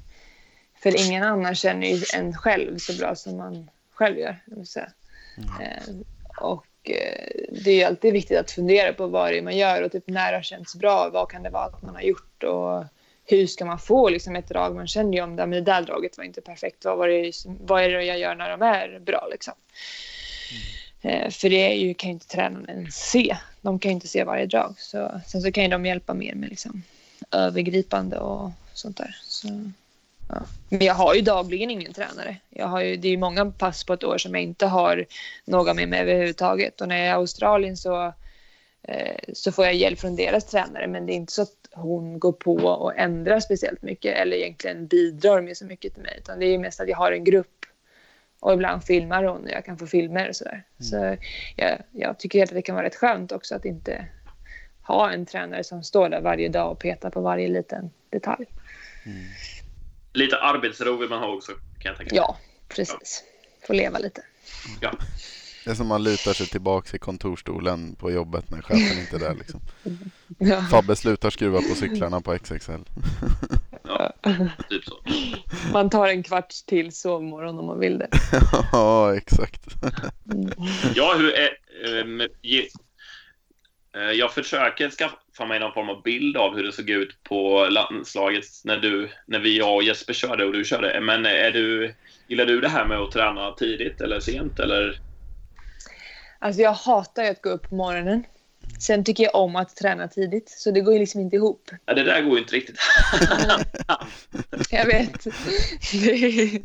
för ingen annan känner ju en själv så bra som man själv gör. säga. Eh, och eh, det är ju alltid viktigt att fundera på vad det är man gör och typ när det har känts bra. Vad kan det vara att man har gjort och hur ska man få liksom ett drag? Man känner ju om det, men det där draget var inte perfekt. Vad, var det, vad är det jag gör när de är bra liksom? Eh, För det är ju, kan ju inte tränaren ens se. De kan ju inte se varje drag. Så, sen så kan ju de hjälpa mer med liksom, övergripande och sånt där. Så, ja. Men jag har ju dagligen ingen tränare. Jag har ju, det är ju många pass på ett år som jag inte har någon med mig överhuvudtaget. Och när jag är i Australien så, så får jag hjälp från deras tränare. Men det är inte så att hon går på och ändrar speciellt mycket eller egentligen bidrar med så mycket till mig. Utan det är ju mest att jag har en grupp och ibland filmar hon och jag kan få filmer och sådär. Så jag, jag tycker att det kan vara rätt skönt också att inte ha en tränare som står där varje dag och petar på varje liten detalj. Lite arbetsro vill man ha också, kan jag tänka mig. Ja, precis. Få leva lite. Ja. Det är som man lutar sig tillbaka i kontorstolen på jobbet när chefen inte är där liksom. Ja. Fabbe slutar skruva på cyklarna på XXL. ja, typ så. Man tar en kvart till sovmorgon om man vill det. ja, exakt. Ja, hur är... ehm, ge, eh, jag försöker skaffa mig någon form av bild av hur det såg ut på landslaget när, du, när vi, jag och Jesper körde och du körde. Men är du, gillar du det här med att träna tidigt eller sent? Eller? Alltså jag hatar ju att gå upp på morgonen. Sen tycker jag om att träna tidigt, så det går ju liksom inte ihop. Ja, det där går ju inte riktigt. Jag vet. Det är,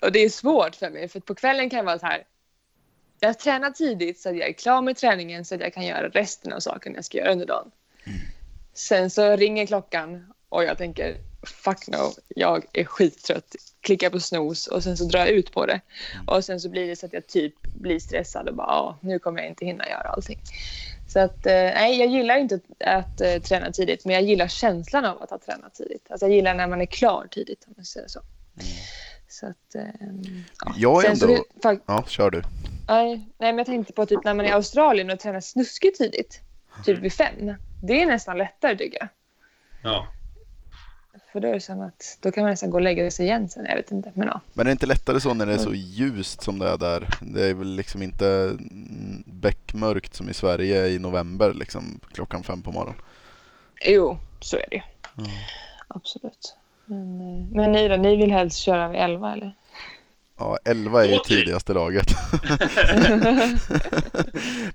och det är svårt för mig för på kvällen kan jag vara så här. Jag tränar tidigt så att jag är klar med träningen så att jag kan göra resten av sakerna jag ska göra under dagen. Sen så ringer klockan och jag tänker fuck no, jag är skittrött. Klickar på snooze och sen så drar jag ut på det. Och sen så blir det så att jag typ blir stressad och bara ja, nu kommer jag inte hinna göra allting. Så att eh, nej, jag gillar inte att, att eh, träna tidigt, men jag gillar känslan av att ha tränat tidigt. Alltså jag gillar när man är klar tidigt, om man säger så. Så att, eh, ja. Jag är Sen så ändå... det- fak- Ja, kör du. Nej, nej, men jag tänkte på typ när man är i Australien och tränar snuskigt tidigt. Typ vid fem. Det är nästan lättare tycker jag. Ja. För då är det som att då kan man nästan gå och lägga sig igen sen. Jag vet inte. Men ja. Men är det inte lättare så när det är så ljust som det är där? Det är väl liksom inte mm, beckmörkt som i Sverige i november liksom klockan fem på morgonen. Jo, så är det ju. Absolut. Men, eh, men ni då? Ni vill helst köra vid elva eller? Ja, 11 är ju tidigaste laget.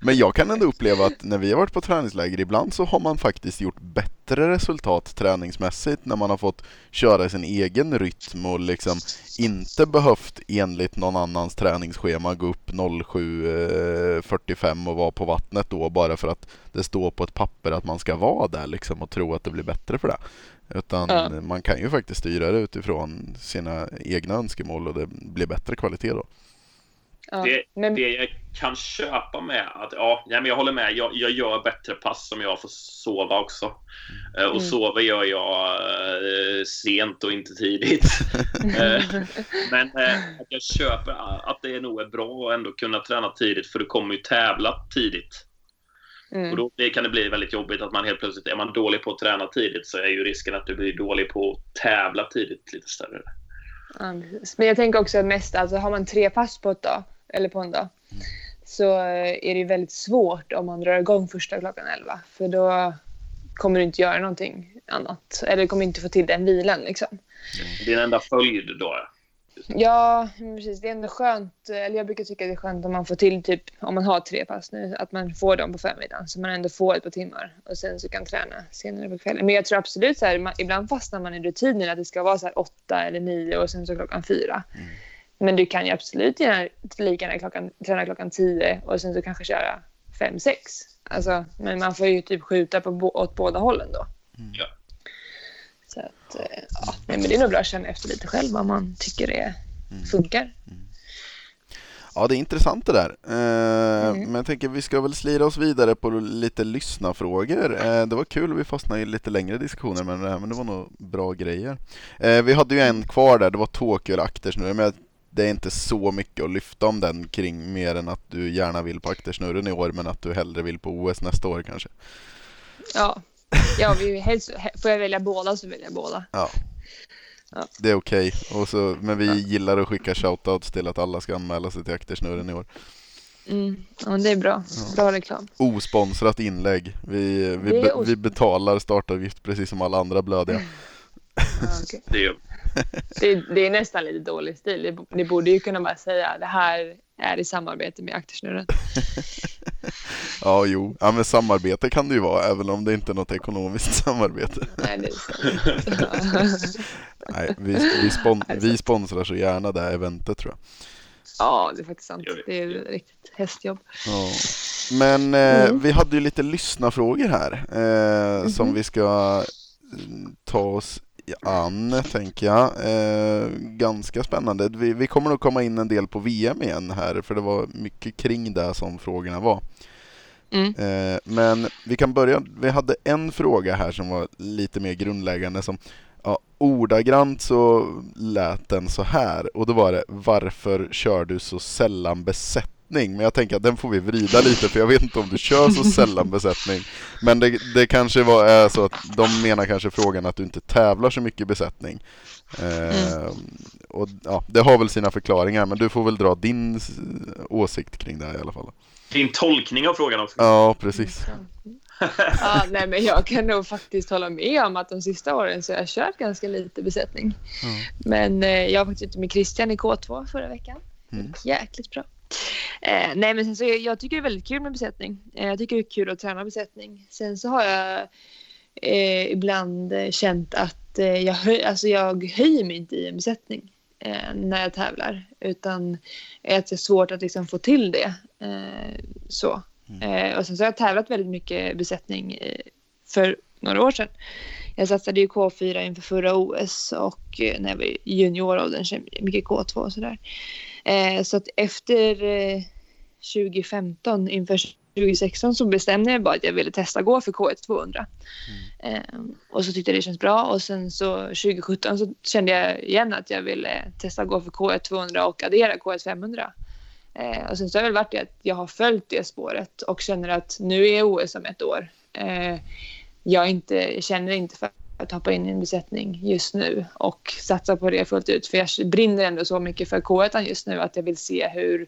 Men jag kan ändå uppleva att när vi har varit på träningsläger ibland så har man faktiskt gjort bättre resultat träningsmässigt när man har fått köra sin egen rytm och liksom inte behövt enligt någon annans träningsschema gå upp 07.45 och vara på vattnet då bara för att det står på ett papper att man ska vara där liksom och tro att det blir bättre för det. Utan Ja. man kan ju faktiskt styra det utifrån sina egna önskemål och det blir bättre kvalitet då. Det, men, det jag kan köpa med att, ja, nej, men jag håller med. Jag, jag gör bättre pass om jag får sova också. Eh, Och Mm. sova gör jag eh, sent och inte tidigt. Eh, men eh, att jag köper att det nog är bra att ändå kunna träna tidigt för du kommer ju tävla tidigt. Och mm. då blir- kan det bli väldigt jobbigt att man helt plötsligt, är man dålig på att träna tidigt så är ju risken att du blir dålig på att tävla tidigt lite större. Ja. Men jag tänker också mest, alltså har man tre pass på ett dag, eller på en dag, så eh, är det ju väldigt svårt om man drar igång första klockan 11. För då kommer du inte göra någonting annat. Eller du kommer inte få till den vilan liksom. Din enda följd då. Ja, precis. Det är ändå skönt. Eller jag brukar tycka det är skönt om man får till typ, om man har tre pass nu, att man får dem på förmiddagen. Så man ändå får ett par timmar och sen så kan träna senare på kvällen. Men jag tror absolut så här, man, ibland fastnar man i rutinen att det ska vara så här åtta eller nio och sen så klockan fyra. Men du kan ju absolut gärna lika gärna klockan, träna klockan tio och sen så kanske köra fem, sex. Alltså, men man får ju typ skjuta på, åt båda hållen då. Ja. Så att, eh, ja, nej, men det är nog bra att känna efter lite själv vad man tycker det funkar. Ja, det är intressant det där. Eh, Mm. Men jag tänker vi ska väl slira oss vidare på lite lyssnarfrågor. Eh, det var kul, vi fastnade i lite längre diskussioner med det här, men det var nog bra grejer. Eh, vi hade ju en kvar där, det var Tokyo aktersnurren, men det är inte så mycket att lyfta om den kring mer än att du gärna vill på aktersnurren i år, men att du hellre vill på OS nästa år kanske. Ja, ja vi helst, he- får jag välja båda så väljer jag båda. Det är okej, Och så- men vi gillar att skicka shoutouts till att alla ska anmäla sig till aktersnurren i år. Mm. Ja, men det är bra. Bra reklam. Osponsrat inlägg. Vi, vi, be, vi betalar startavgift precis som alla andra blödiga. Ja, okej. Det är det, det är nästan lite dålig stil. Ni borde ju kunna bara säga det här är i samarbete med Aktersnurren. Ja, jo. Ja, men samarbete kan det ju vara, även om det inte är något ekonomiskt samarbete. Nej, det är så. Nej, vi, vi, spon, vi sponsrar så gärna det här eventet tror jag. Ja, det är faktiskt sant. Det är riktigt hästjobb. Ja. Men eh, Mm. vi hade ju lite lyssnarfrågor här eh, som vi ska mm, ta oss an, tänker jag. Eh, ganska spännande. Vi, vi kommer nog komma in en del på VM igen här, för det var mycket kring det som frågorna var. Mm. Eh, men vi kan börja. Vi hade en fråga här som var lite mer grundläggande. Som, ja, ordagrant så lät den så här. Och då var det Varför kör du så sällan besättning? Men jag tänker att den får vi vrida lite för jag vet inte om du kör så sällan besättning. Men det, det kanske var är så att de menar kanske frågan att du inte tävlar så mycket besättning. Eh, och ja, Det har väl sina förklaringar men du får väl dra din åsikt kring det här i alla fall. din tolkning av frågan också. Ja, precis. Ja, nej, men jag kan nog faktiskt hålla med om att de sista åren så har jag kört ganska lite besättning. Men eh, jag var faktiskt ute med Christian i K2 förra veckan. Mm. Jäkligt bra. Eh, nej, men sen så, jag tycker det är väldigt kul med besättning. Eh, jag tycker det är kul att träna besättning. Sen så har jag eh, ibland känt att eh, jag, höj, alltså jag höjer mig inte i en besättning. eh, när jag tävlar utan att det är svårt att liksom få till det. Eh, så. Eh, och sen så har jag tävlat väldigt mycket besättning för några år sedan. Jag satsade ju K4 inför förra OS och när jag var i junioråldern så mycket K2 och sådär. Eh, så att efter eh, 2015 inför 2016 så bestämde jag bara att jag ville testa gå för K1 200. Mm. Eh, och så tyckte jag det känns bra och sen så 2017 så kände jag igen att jag ville testa gå för K1 200 och addera K1 500. Eh, och sen så har det väl varit det att jag har följt det spåret och känner att nu är OS om ett år. Eh, jag inte, känner inte för att hoppa in i en besättning just nu och satsa på det fullt ut. För jag brinner ändå så mycket för K1 just nu att jag vill se hur,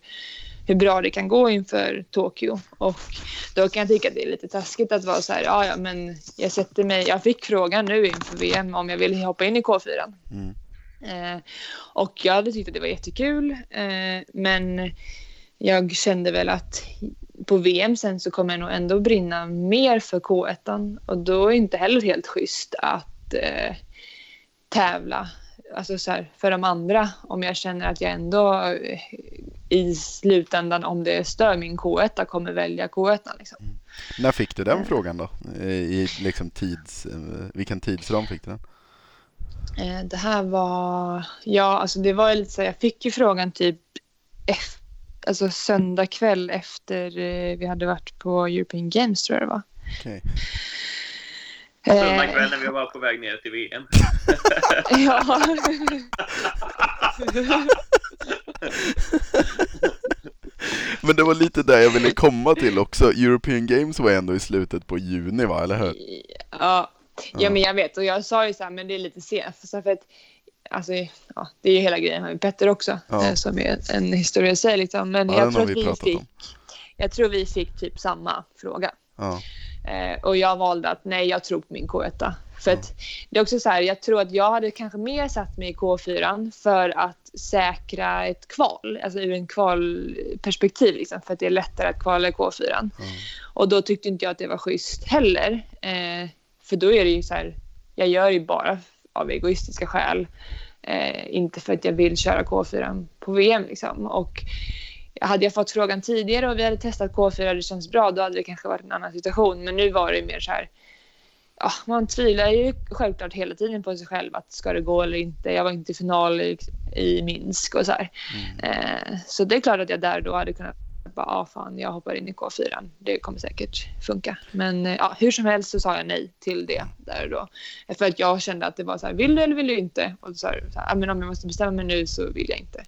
hur bra det kan gå inför Tokyo. Och då kan jag tycka att det är lite taskigt att vara så här, ja ja men jag sätter mig, jag fick frågan nu inför VM om jag vill hoppa in i K4. Mm. Eh, och jag hade tyckt att det var jättekul eh, men jag kände väl att på VM sen så kommer jag nog ändå brinna mer för K1 och då är det inte heller helt schysst att eh, tävla alltså så här, för de andra om jag känner att jag ändå eh, i slutändan om det stör min K1 kommer välja K1. Liksom. Mm. När fick du den mm. frågan då? I liksom tids, eh, vilken tidsram fick du den? Det här var, ja alltså det var lite så jag fick ju frågan typ efter alltså söndag kväll efter eh, vi hade varit på European Games tror jag det var. Okay. Söndag kväll när vi var på väg ner till VM. ja. Men det var lite där jag ville komma till också. European Games var ändå i slutet på juni va, eller hur? Ja, ja men jag vet och jag sa ju så här, men det är lite sent. För att alltså, ja, det är ju hela grejen med Petter också, ja. Eh, som är en historia i sig. Liksom. Men ja, jag, tror att vi fick, jag tror vi fick typ samma fråga. Ja. Eh, och jag valde att nej, jag tror på min K1. För att det är också så här, jag tror att jag hade kanske mer satt mig i K4 för att säkra ett kval, alltså ur en kvalperspektiv, liksom, för att det är lättare att kvala i K4. Mm. Och då tyckte inte jag att det var schysst heller. Eh, för då är det ju så här, jag gör ju bara av egoistiska skäl. Eh, inte för att jag vill köra K4 på VM. Liksom. Och hade jag fått frågan tidigare och vi hade testat K4 och det känns bra, då hade det kanske varit en annan situation. Men nu var det mer så här, ja, man tvivlar ju självklart hela tiden på sig själv att ska det gå eller inte. Jag var inte i final i, i Minsk och så här. Mm. Eh, så det är klart att jag där då hade kunnat bara, ah, fan, jag hoppar in i K4. Det kommer säkert funka. Men eh, ja, hur som helst så sa jag nej till det där och då. För att jag kände att det var så här, vill du eller vill du inte? Och så sa så här, ah, men om jag måste bestämma mig nu så vill jag inte.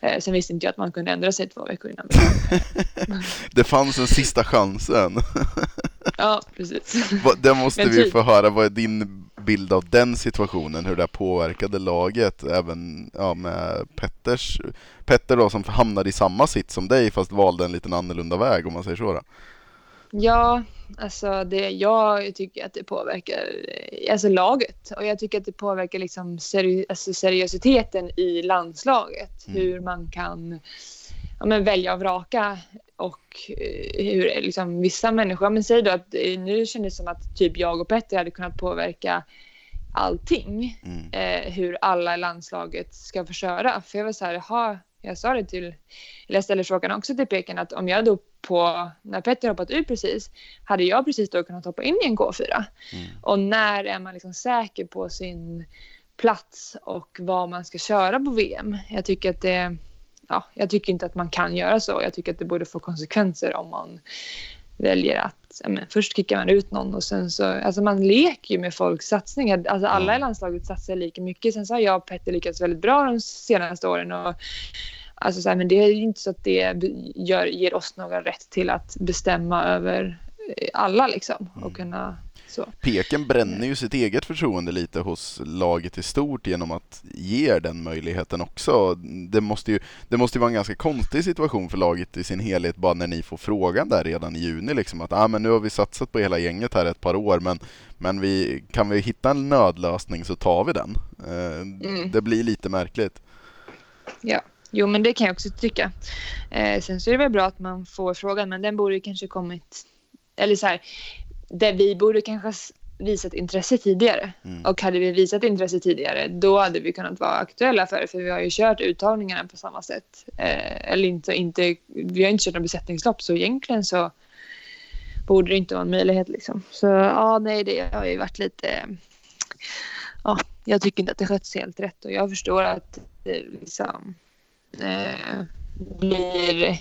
Eh, sen visste inte jag att man kunde ändra sig två veckor innan. det fanns en sista chansen. ja, precis. Det måste vi typ. få höra. Vad är din bild av den situationen? Hur det påverkade laget? Även ja, med Petters, Petter då som hamnade i samma sitt som dig fast valde en liten annorlunda väg om man säger så. Då. Ja, alltså det, jag tycker att det påverkar alltså laget och jag tycker att det påverkar liksom seri, alltså seriositeten i landslaget. Mm. Hur man kan ja, välja och vraka och eh, hur liksom, vissa människor, men säg då att eh, nu kändes det som att typ jag och Petter hade kunnat påverka allting. Mm. Eh, hur alla i landslaget ska få köra. För jag var så här, jaha, jag sa det till, eller jag ställde frågan också till Peken att om jag då på, när Petter hoppat ut precis, hade jag precis då kunnat hoppa in i en K4? Mm. Och när är man liksom säker på sin plats och vad man ska köra på VM? Jag tycker att det, ja, jag tycker inte att man kan göra så. Jag tycker att det borde få konsekvenser om man väljer att ja, men, först kickar man ut någon och sen så, alltså man leker ju med folks satsningar. Alltså alla i landslaget satsar lika mycket. Sen så har jag och Petter lyckats väldigt bra de senaste åren och alltså så här, men det är ju inte så att det gör, ger oss någon rätt till att bestämma över alla liksom och mm. kunna så. Peken bränner ju sitt eget förtroende lite hos laget i stort genom att ge den möjligheten också. Det måste ju, det måste ju vara en ganska konstig situation för laget i sin helhet bara när ni får frågan där redan i juni. Liksom, att ah, men nu har vi satsat på hela gänget här ett par år men, men vi, kan vi hitta en nödlösning så tar vi den. Eh, mm. Det blir lite märkligt. Ja. Jo, men det kan jag också tycka. Eh, sen så är det väl bra att man får frågan, men den borde kanske kommit... Eller så här, det vi borde kanske visat intresse tidigare. Mm. Och hade vi visat intresse tidigare då hade vi kunnat vara aktuella för det. För vi har ju kört uttagningarna på samma sätt. Eh, eller inte, inte, vi har inte kört någon besättningslopp så egentligen så borde det inte vara en möjlighet. Liksom. Så ja, nej, det har ju varit lite... Ja, jag tycker inte att det sköts helt rätt och jag förstår att det liksom... Eh, blir,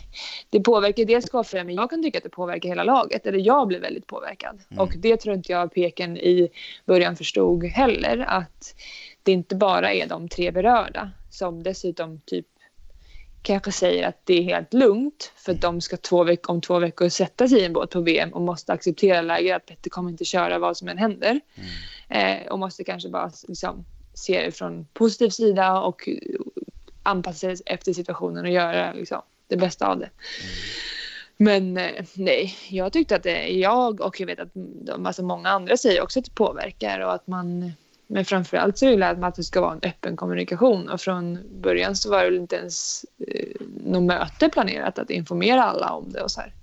det påverkar dels Skavfröja men jag kan tycka att det påverkar hela laget. Eller jag blir väldigt påverkad. Mm. Och det tror inte jag Peken i början förstod heller. Att det inte bara är de tre berörda som dessutom typ kanske säger att det är helt lugnt för att de ska två veck- om två veckor sätta sig i en båt på VM och måste acceptera läget att Petter kommer inte köra vad som än händer. Eh, och måste kanske bara liksom, se det från positiv sida och anpassa sig efter situationen och göra liksom, det bästa av det. Men eh, nej, jag tyckte att det, jag och jag vet att de, alltså många andra säger också att det påverkar och att man men framförallt så vill jag att det ska vara en öppen kommunikation och från början så var det väl inte ens eh, något möte planerat att informera alla om det och så här.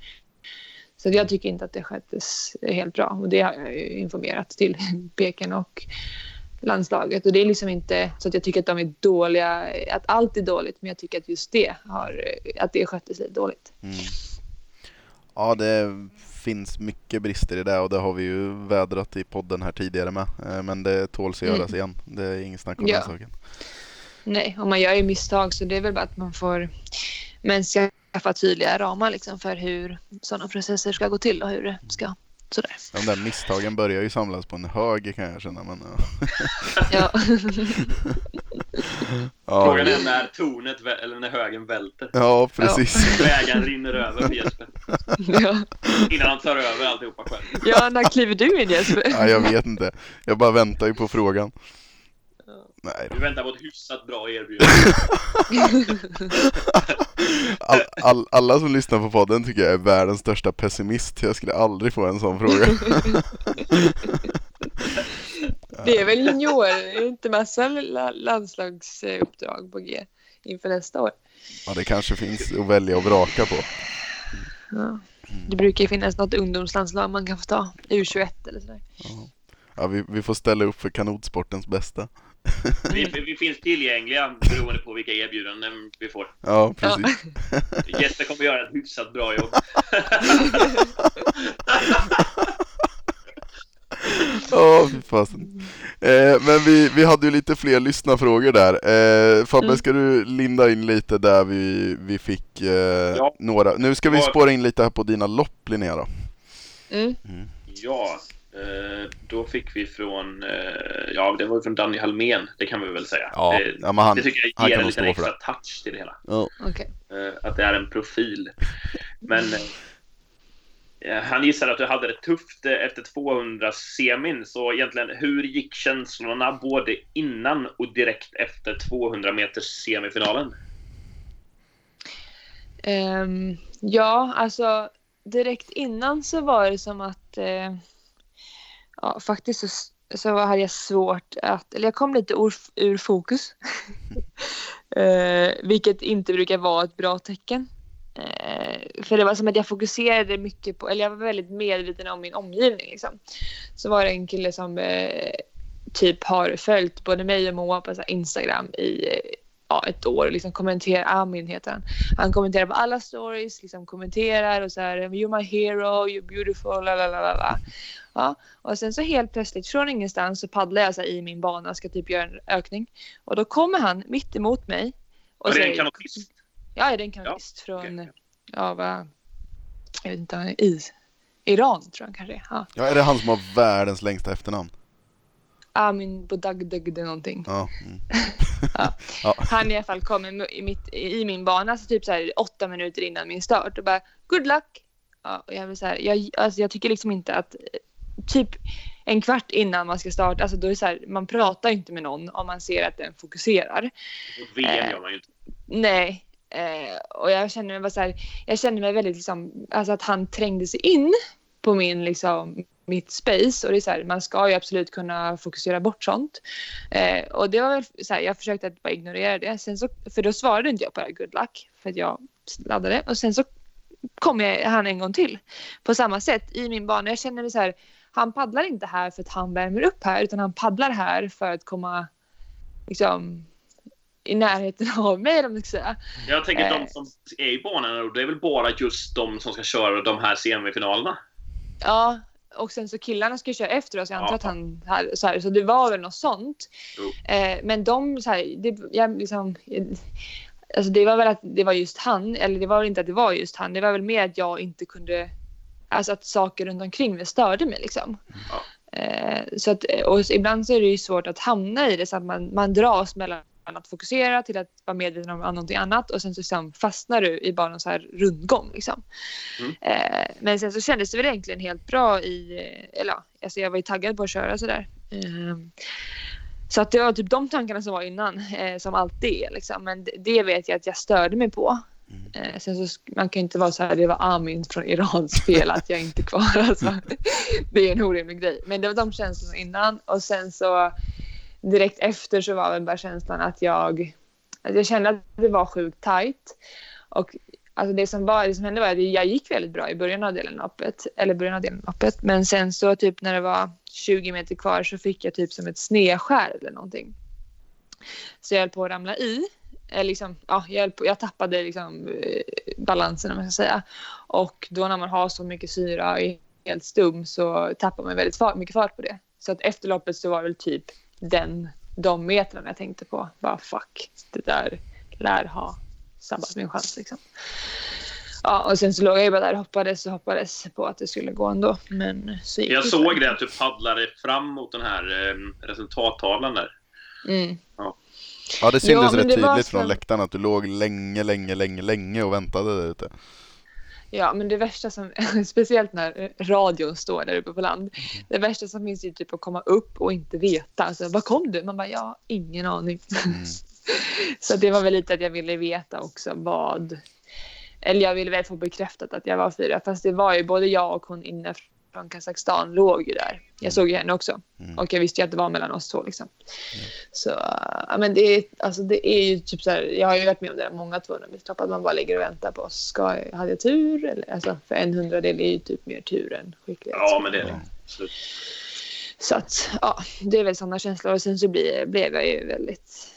Så jag tycker inte att det sköttes helt bra och det har jag ju informerat till Peken och landslaget och det är liksom inte så att jag tycker att de är dåliga, att allt är dåligt men jag tycker att just det har, att det sköttes lite dåligt. Mm. Ja, det finns mycket brister i det och det har vi ju vädrat i podden här tidigare med. Eh, Men det tåls att Mm. göras igen. Det är inget snack om Ja. den saken. Nej, och man gör ju misstag så det är väl bara att man får men skaffa tydliga ramar liksom för hur sådana processer ska gå till och hur det ska sådär. De där misstagen börjar ju samlas på en hög kan jag känna. Men, ja. Ja. ja, Frågan är när tornet, eller när högen välter. ja, precis. Vägen rinner över för Jesper. ja. Innan han tar över alltihopa själv. ja, när kliver du in Jesper? Ja, jag vet inte. Jag bara väntar ju på frågan. Nej, Vi väntar på ett hyfsat bra erbjudande. all, all, alla som lyssnar på podden tycker jag är världens största pessimist. Jag skulle aldrig få en sån fråga. Det är väl junior, är det inte massa la- landslagsuppdrag på G inför nästa år? Ja, det kanske finns att välja och vraka på. Ja. Det brukar ju finnas något ungdomslandslag man kan få ta, U21 eller sådär. Ja, vi, vi får ställa upp för kanotsportens bästa. Vi, vi finns tillgängliga beroende på vilka erbjudanden vi får. Ja, precis. Jesper kommer göra ett hyfsat bra jobb. Ja, fy fasen. Eh, men vi, vi hade ju lite fler lyssnarfrågor där. Eh, Fabbe, Mm. ska du linda in lite där vi, vi fick eh, Ja. några? Nu ska vi Ja. spåra in lite här på dina lopp, Linnea då. Mm. Ja, eh, då fick vi från, eh, ja det var från Danny Halmén, det kan vi väl säga. Ja, det, ja men han, det tycker jag ger en liten extra touch till det hela. ja. Okej. Eh, att det är en profil. Men eh, han gissade att du hade det tufft eh, efter 200 semin, så egentligen hur gick känslorna både innan och direkt efter 200 meters semifinalen? Ehm, ja, alltså direkt innan så var det som att eh, ja, faktiskt så, så hade jag svårt att, eller jag kom lite ur, ur fokus. eh, vilket inte brukar vara ett bra tecken. Eh, för det var som att jag fokuserade mycket på, eller jag var väldigt medveten om min omgivning liksom. Så var det en kille som eh, typ har följt både mig och Moa på Instagram i eh, ja, ett år och liksom kommenterar, Amin heter han. Han kommenterar på alla stories, liksom kommenterar och så här You're my hero, you're beautiful, la la la la. Ja, och sen så helt plötsligt från ingenstans så paddlar jag så i min bana och ska typ göra en ökning. Och då kommer han mitt emot mig. Och Var det en säger- kanotist? Ja, det är en kanotist från, okej. ja vad, jag vet inte, i Iran tror jag kanske det är. Ja. ja, är det han som har världens längsta efternamn? Amin Bodagdagde någonting. Ja. Mm. Ja. Ja. Han i alla fall kom i, mitt, i min bana så typ så här åtta minuter innan min start och bara good luck. Ja, och jag, vill så här, jag, alltså jag tycker liksom inte att typ en kvart innan man ska starta, alltså då är det så här, man pratar inte med någon om man ser att den fokuserar. VM gör man ju inte. Nej. Eh, och jag känner mig bara så här, jag känner mig väldigt liksom, alltså att han trängde sig in på min liksom, mitt space och det är så här, man ska ju absolut kunna fokusera bort sånt. Eh, och det var väl så här, jag försökte att bara ignorera det. Sen så, för då svarade inte jag på det här good luck för att jag laddade och sen så kom jag, han en gång till på samma sätt i min bana. Jag känner mig så här, han paddlar inte här för att han värmer upp här utan han paddlar här för att komma liksom i närheten av mig om man ska säga. Jag tänker Eh. de som är i banan, det är väl bara just de som ska köra de här semifinalerna? Ja, och sen så killarna ska ju köra efter oss. Jag antar Ja. att han här, så, här, så det var väl något sånt. Eh, men de så här, det, jag liksom, alltså det var väl att det var just han, eller det var väl inte att det var just han. Det var väl mer att jag inte kunde, alltså att saker runt omkring mig störde mig liksom. Ja. Eh, så att, och ibland så är det ju svårt att hamna i det så att man, man dras mellan att fokusera till att vara medveten om någonting annat och sen så liksom fastnar du i bara en så här rundgång. Liksom. Mm. Eh, men sen så kändes det väl egentligen helt bra i, eh, eller ja, alltså jag var ju taggad på att köra sådär. Eh, så att det var typ de tankarna som var innan, eh, som alltid är liksom. Men det, det vet jag att jag störde mig på. Eh, sen så man kan ju inte vara så här, det var Amin från Irans fel att jag inte är kvar. Alltså, det är en orimlig grej. Men det var de känslorna innan och sen så direkt efter så var väl bara känslan att jag, att jag kände att det var sjukt tajt. Och alltså det, som var, det som hände var att jag gick väldigt bra i början av delen av loppet, eller början av delen av loppet. Men sen så typ när det var 20 meter kvar så fick jag typ som ett snedskär eller någonting. Så jag höll på att ramla i. Eller liksom, ja, jag, på, jag tappade liksom, eh, balansen om man ska säga. Och då när man har så mycket syra och är helt stum så tappar man väldigt far, mycket fart på det. Så att efter loppet så var det väl typ den, de metrarna jag tänkte på. Bara fuck, det där lär ha sabbat min chans liksom. Ja, och sen så låg jag ju bara där och hoppades och hoppades på att det skulle gå ändå. Men så gick Jag det såg det att du paddlade fram mot den här eh, resultattavlan där. Mm. Ja, det syntes Ja, rätt det tydligt från läktaren att du låg länge, länge, länge, länge och väntade där ute. Ja, men det värsta som, speciellt när radion står där uppe på land. Mm. Det värsta som finns är typ att komma upp och inte veta. Alltså, var kom du? Man bara, ja, ingen aning. Mm. Så det var väl lite att jag ville veta också vad, eller jag ville väl få bekräftat att jag var fyra. Fast det var ju både jag och hon inne från Kazakstan låg ju där. Jag såg ju henne också. Mm. Och jag visste ju att det var mellan oss två liksom. Så, ja men det är, alltså det är ju typ så här, jag har ju varit med om det där många 200 meter att man bara ligger och väntar på, ska jag, hade jag tur? Eller, alltså för en hundradel är ju typ mer tur än skicklighet. Ja, men det är det. Absolut. Så att, ja, det är väl sådana känslor. Och sen så blir, blev jag ju väldigt...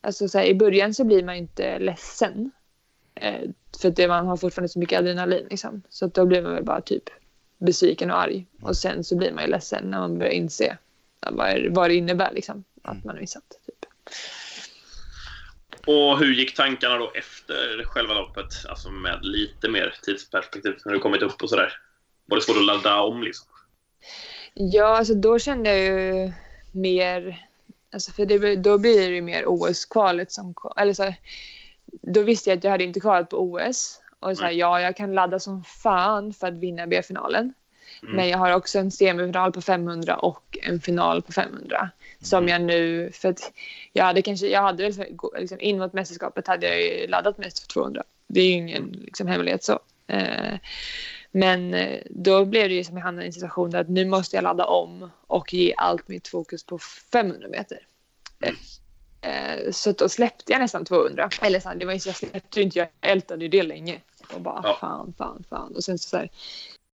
Alltså så här, i början så blir man ju inte ledsen. Eh, för att det, man har fortfarande så mycket adrenalin liksom. Så att då blir man väl bara typ besviken och arg. Och sen så blir man ju ledsen när man börjar inse vad, det innebär liksom. Att man har missat. Typ. Och hur gick tankarna då efter själva loppet? Alltså med lite mer tidsperspektiv när du kommit upp och sådär. Var det svårt att ladda om liksom? Ja, alltså då kände jag ju mer... Alltså för det, då blir det ju mer OS-kvalet som. Eller så, då visste jag att jag hade inte kvalat på OS. Och så här, Mm. ja, jag kan ladda som fan för att vinna B-finalen. Mm. Men jag har också en semifinal på 500 och en final på 500. Som Mm. jag nu... För att jag hade kanske... Jag hade liksom, in mot mästerskapet hade jag ju laddat mest för 200. Det är ju ingen liksom, hemlighet så. Eh, men eh, då blev det ju som jag hamnade i en situation där att nu måste jag ladda om och ge allt mitt fokus på 500 meter. Mm. Eh, Så då släppte jag nästan 200. Eller så det var jag släppte inte, jag ältade ju det länge. Och bara Ja. fan, fan, fan. Och sen så, så här,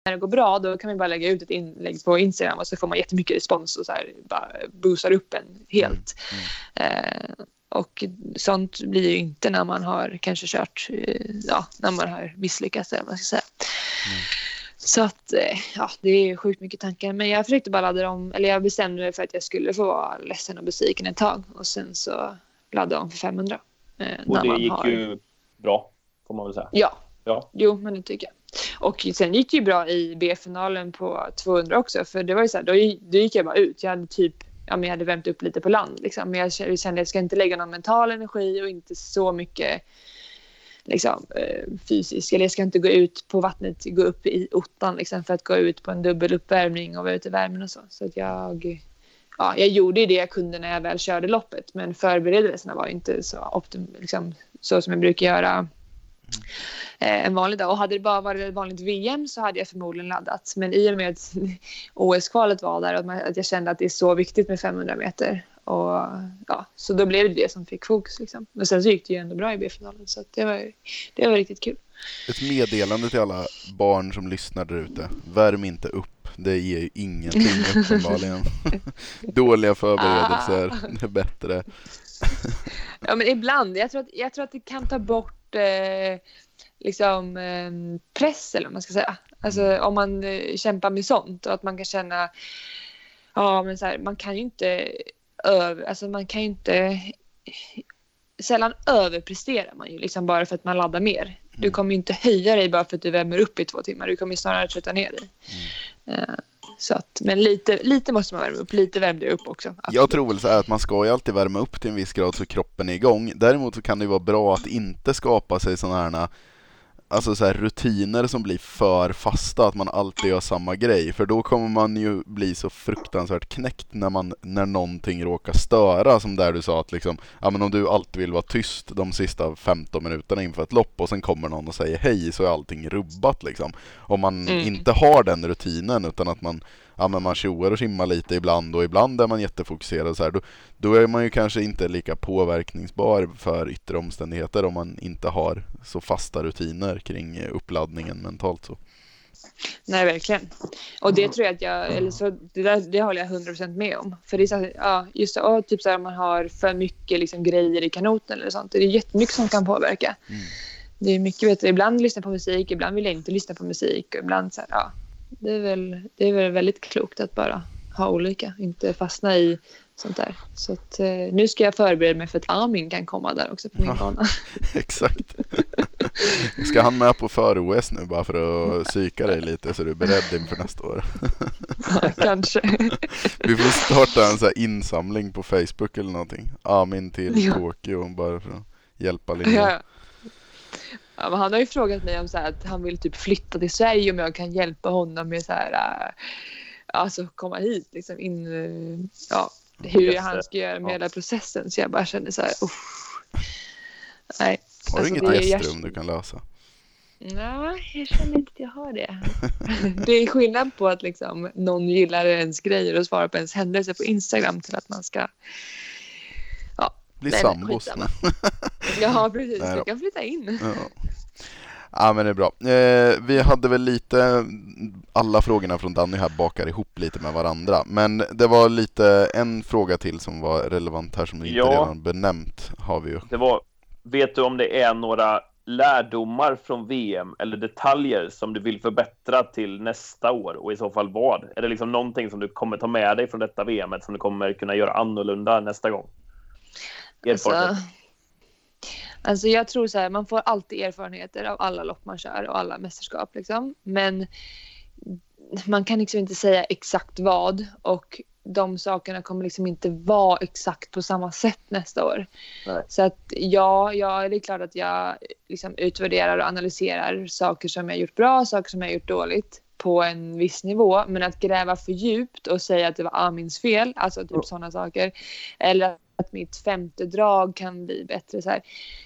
när det går bra då kan man bara lägga ut ett inlägg på Instagram och så får man jättemycket respons och så här, bara boostar upp en helt. Eh, och sånt blir ju inte när man har kanske kört, eh, ja, när man har misslyckats eller vad man ska säga. Så att, eh, ja, det är sjukt mycket tankar. Men jag försökte bara ladda om, eller jag bestämde mig för att jag skulle få vara ledsen och besviken ett tag. Och sen så laddade jag om för 500. Eh, Och det gick har- ju bra, får man väl säga. Ja, Ja. jo men det tycker jag. Och sen gick det ju bra i B-finalen på 200 också. För det var ju så här, då, gick, då gick jag bara ut. Jag hade typ, ja men jag hade värmt upp lite på land liksom. Men jag kände att jag ska inte lägga någon mental energi och inte så mycket liksom eh, fysisk. Eller jag ska inte gå ut på vattnet, gå upp i ottan liksom för att gå ut på en dubbel uppvärmning och vara ute i värmen och så. Så att jag, ja, jag gjorde ju det jag kunde när jag väl körde loppet. Men förberedelserna var inte så optim, liksom, så som jag brukar göra en vanlig dag. Och hade det bara varit ett vanligt VM så hade jag förmodligen laddat. Men i och med att OS-kvalet var där och att, jag kände att det är så viktigt med 500 meter. Och, ja, så då blev det det som fick fokus. Liksom. Men sen så gick det ju ändå bra i B-finalen så det, var, det var riktigt kul. Ett meddelande till alla barn som lyssnar där ute. Värm inte upp. det ger ju ingenting uppenbarligen. Dåliga förberedelser, ah. det är bättre. ja men ibland, jag tror att, jag tror att det kan ta bort eh, liksom eh, press eller vad man ska säga. Alltså mm. om man eh, kämpar med sånt och att man kan känna, ja men så här, man kan ju inte över, alltså man kan ju inte sällan överpresterar man ju liksom bara för att man laddar mer. Du mm. kommer ju inte höja dig bara för att du värmer upp i två timmar. Du kommer snarare trötta ner dig. Mm. Så att, men lite, lite måste man värma upp, lite värmde jag upp också. Absolut. Jag tror väl så här att man ska ju alltid värma upp till en viss grad så kroppen är igång. Däremot så kan det ju vara bra att inte skapa sig sådana här alltså så här, rutiner som blir för fasta, att man alltid gör samma grej. För då kommer man ju bli så fruktansvärt knäckt när, man, när någonting råkar störa. Som där du sa att liksom, ja men om du alltid vill vara tyst de sista 15 minuterna inför ett lopp och sen kommer någon och säger hej så är allting rubbat liksom. Om man mm. inte har den rutinen utan att man ja, men man tjoar och simmar lite ibland och ibland är man jättefokuserad så här, då, då är man ju kanske inte lika påverkningsbar för yttre omständigheter om man inte har så fasta rutiner kring uppladdningen mentalt. Så. Nej, verkligen. Och det tror jag att jag, eller så, det, där, det håller jag 100% med om. För det är så, ja, just så, typ så här, om man har för mycket liksom, grejer i kanoten eller sånt, det är jättemycket som kan påverka. Mm. Det är mycket, vet du, ibland lyssna på musik, ibland vill jag inte lyssna på musik. Och ibland så här, ja, det är väl, det är väl väldigt klokt att bara ha olika, inte fastna i sånt där. Så att, eh, nu ska jag förbereda mig för att Armin kan komma där också på min ja, bana. Exakt. Ska han med på för-OS nu bara för att psyka dig lite så du är beredd inför nästa år? ja, kanske. Vi får starta en så insamling på Facebook eller någonting. Armin till ja. Tokyo bara för att hjälpa Linnea. Ja. Ja, men han har ju frågat mig om så här, att han vill typ flytta till Sverige om jag kan hjälpa honom med så här, äh, alltså komma hit liksom in, äh, ja, hur han ska göra med ja. hela processen. Så jag bara känner så här, Nej. Har du alltså, inget gästrum jag... du kan lösa? Nej, jag känner inte att jag har det. det är skillnad på att liksom, någon gillar ens grejer och svarar på ens händelse på Instagram till att man ska bli sambos. ja, precis. Du kan flytta in. Ja. Ja men det är bra. Eh, vi hade väl lite, alla frågorna från Danny här bakar ihop lite med varandra. Men det var lite en fråga till som var relevant här som vi inte ja, redan benämnt har vi ju. Det var, vet du om det är några lärdomar från VM eller detaljer som du vill förbättra till nästa år och i så fall vad? Är det liksom någonting som du kommer ta med dig från detta VM som du kommer kunna göra annorlunda nästa gång? Alltså, alltså jag tror så här, man får alltid erfarenheter av alla lopp man kör och alla mästerskap liksom. Men man kan liksom inte säga exakt vad och de sakerna kommer liksom inte vara exakt på samma sätt nästa år. Nej. Så att ja, ja, det är klart att jag liksom utvärderar och analyserar saker som jag gjort bra, saker som jag gjort dåligt på en viss nivå. Men att gräva för djupt och säga att det var Amins fel, alltså typ mm. sådana saker. Eller att mitt femte drag kan bli bättre. Så här.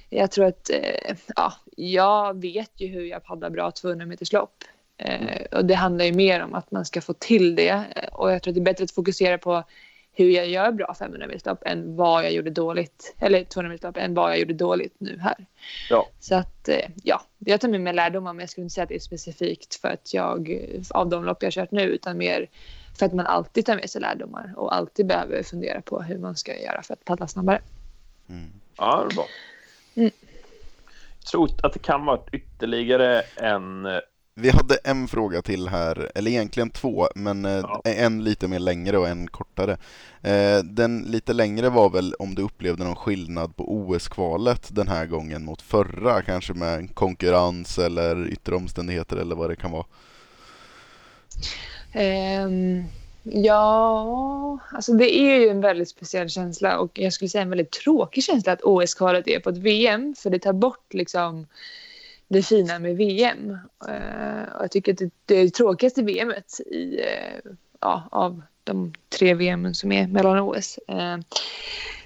Jag tror att, eh, ja, jag vet ju hur jag paddlar bra 200 meters lopp. Eh, och det handlar ju mer om att man ska få till det. Och jag tror att det är bättre att fokusera på hur jag gör bra 500 meterslopp än vad jag gjorde dåligt, eller 200 meterslopp än vad jag gjorde dåligt nu här. Ja. Så att eh, ja, jag tar med mig lärdomar men jag skulle inte säga att det är specifikt för att jag av de lopp jag kört nu utan mer för att man alltid tar med sig lärdomar och alltid behöver fundera på hur man ska göra för att paddla snabbare. Mm. Ja, det är bra. Mm. Jag tror att det kan vara ytterligare en eh, vi hade en fråga till här, eller egentligen två, men eh, ja. en lite mer längre och en kortare. Eh, den lite längre var väl om du upplevde någon skillnad på OS-kvalet den här gången mot förra, kanske med konkurrens eller yttre omständigheter eller vad det kan vara? Um, ja, alltså det är ju en väldigt speciell känsla och jag skulle säga en väldigt tråkig känsla att OS-kvalet är på ett VM för det tar bort liksom det fina med VM. Uh, eh, och jag tycker att det, det är det tråkigaste VMet i, uh, ja, av de tre VM som är mellan OS. Uh,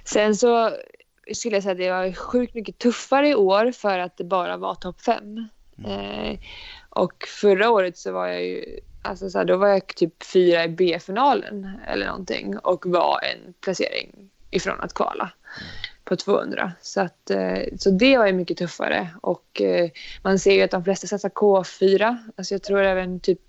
sen så skulle jag säga att det var sjukt mycket tuffare i år för att det bara var topp fem. Mm. och förra året så var jag ju Alltså så här, då var jag typ fyra i B-finalen eller någonting och var en placering ifrån att kvala på 200. Så, att, eh, så det var ju mycket tuffare och eh, man ser ju att de flesta satsar K4. Alltså jag tror även typ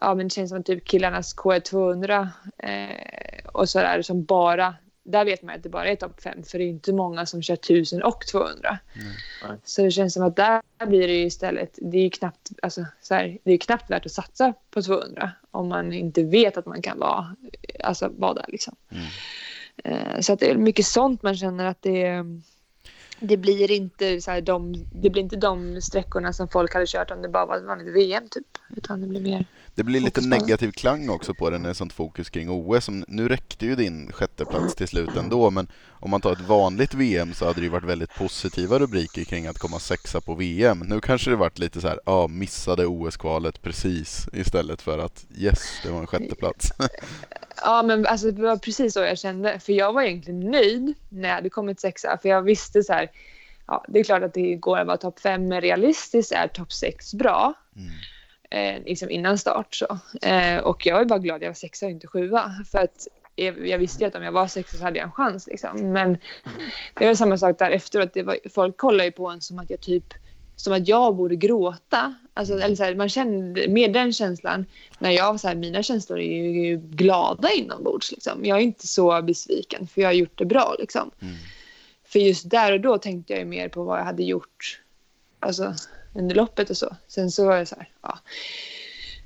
ja, men det känns som typ killarnas K200 eh, och sådär som bara där vet man att det bara är topp 5 för det är inte många som kör 1000 och 200. Mm. Så det känns som att där blir det istället, det är ju knappt, alltså, så här, det är knappt värt att satsa på 200 om man inte vet att man kan vara, alltså, vara där. Liksom. Mm. Eh, så att det är mycket sånt man känner att det det blir inte så här, de, det blir inte de sträckorna som folk hade kört om det bara var ett vanligt VM typ. Utan det blir mer Det blir lite negativ klang också på är sånt fokus kring OS. Nu räckte ju din sjätteplats till slut ändå, men om man tar ett vanligt VM så hade det ju varit väldigt positiva rubriker kring att komma sexa på VM. Nu kanske det varit lite så här, ja, missade OS-kvalet precis istället för att yes, det var en sjätteplats. Ja, men alltså, det var precis så jag kände. För jag var egentligen nöjd när jag hade kommit sexa. För jag visste så här, ja, det är klart att det går att vara topp fem, men realistiskt är topp sex bra. Mm. Eh, liksom innan start så. Eh, och jag var bara glad att jag var sexa och inte sjua. För att jag, jag visste ju att om jag var sexa så hade jag en chans liksom. Men det var samma sak där efteråt. Det var, folk kollade ju på en som att jag typ som att jag borde gråta. Alltså, eller så här, man kände med den känslan. När jag så här, mina känslor är ju glada inombords. Liksom. Jag är inte så besviken för jag har gjort det bra. Liksom. Mm. För just där och då tänkte jag mer på vad jag hade gjort alltså, under loppet och så. Sen så var jag så här, ja.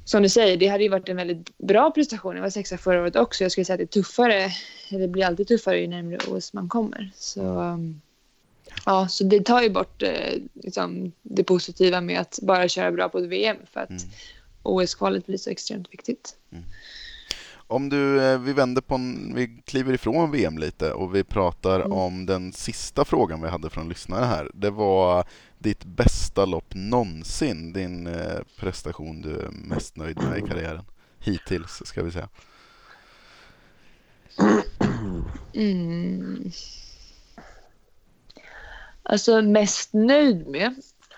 Som du säger, det hade ju varit en väldigt bra prestation. Jag var sexa förra året också. Jag skulle säga att det är tuffare. Det blir alltid tuffare ju närmare OS man kommer. Så, um, ja, så det tar ju bort eh, liksom, det positiva med att bara köra bra på ett VM. För att Mm. OS-kvalet blir så extremt viktigt. Om du, eh, vi vänder på en, vi kliver ifrån VM lite och vi pratar Mm. om den sista frågan vi hade från lyssnare här. Det var ditt bästa lopp någonsin, din eh, prestation du är mest nöjd med i karriären. Hittills, ska vi säga. Mm. Alltså mest nöjd med?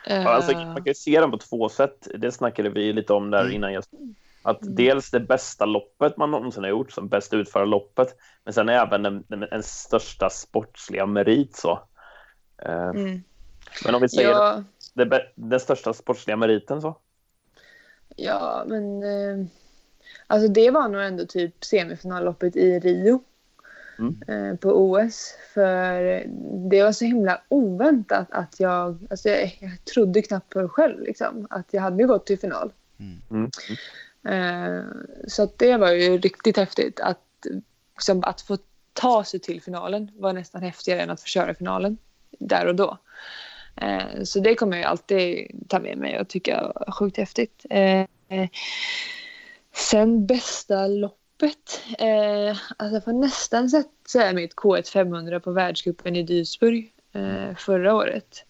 Alltså, Eh, man kan ju se den på två sätt. Det snackade vi lite om där Mm. innan. Jag, att dels det bästa loppet man någonsin har gjort, som bäst utföra loppet, men sen även den, den, den största sportsliga merit. Så. Eh, mm. Men om vi säger ja, det, bä- den största sportsliga meriten så? ja, men... Eh, alltså det var nog ändå typ semifinalloppet i Rio. Mm. eh, på OS. För det var så himla oväntat att jag... Alltså jag, jag trodde knappt på det själv, liksom, att jag hade gått till final. Mm. Eh, så att det var ju riktigt häftigt. Att, liksom, att få ta sig till finalen var nästan häftigare än att få köra finalen där och då. Eh, så det kommer jag alltid ta med mig och tycka var sjukt häftigt. Sen bästa loppet. Eh, alltså på nästan sätt så är mitt K1 500 på världscupen i Duisburg eh, förra året.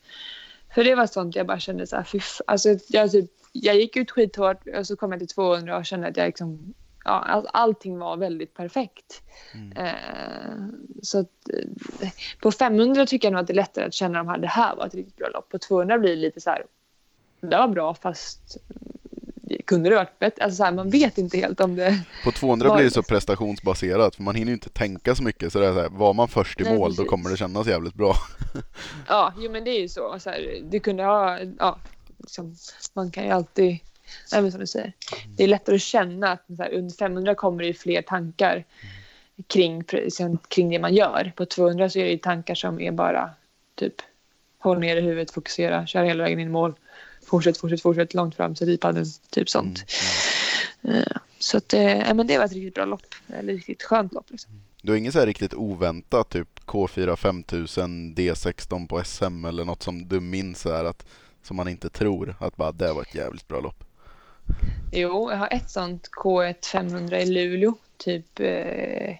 För det var sånt jag bara kände så här, fy alltså jag, typ, jag gick ut skithårt och så kom jag till 200 och kände att jag liksom, ja, all, allting var väldigt perfekt. Mm. Eh, så att, eh, på 500 tycker jag nog att det är lättare att känna de här, det här var ett riktigt bra lopp. På 200 blir det lite så här, det var bra fast kunde det varit bättre? Alltså så här, man vet inte helt om det... På 200 Var blir det så liksom? prestationsbaserat, för man hinner ju inte tänka så mycket. Så det är så här, var man först i Nej, mål, då precis. kommer det kännas jävligt bra. Ja, jo, men det är ju så. så här, du kunde ha... Ja, liksom, man kan ju alltid... Nej, men som du säger. Det är lättare att känna att så här, under 500 kommer det ju fler tankar kring, liksom, kring det man gör. På 200 så är det ju tankar som är bara typ håll ner i huvudet, fokusera, kör hela vägen in i mål. Fortsätt, fortsätt, fortsätt långt fram, sätt i paddeln, typ sånt. Eh, Så att, eh, ja, men det var ett riktigt bra lopp. Eller riktigt skönt lopp. Liksom. Du har inget så här riktigt oväntat, typ K4 5000 D16 på SM eller något som du minns är att som man inte tror att bara det var ett jävligt bra lopp. Jo, jag har ett sånt K1 500 i Luleå. Typ, eh,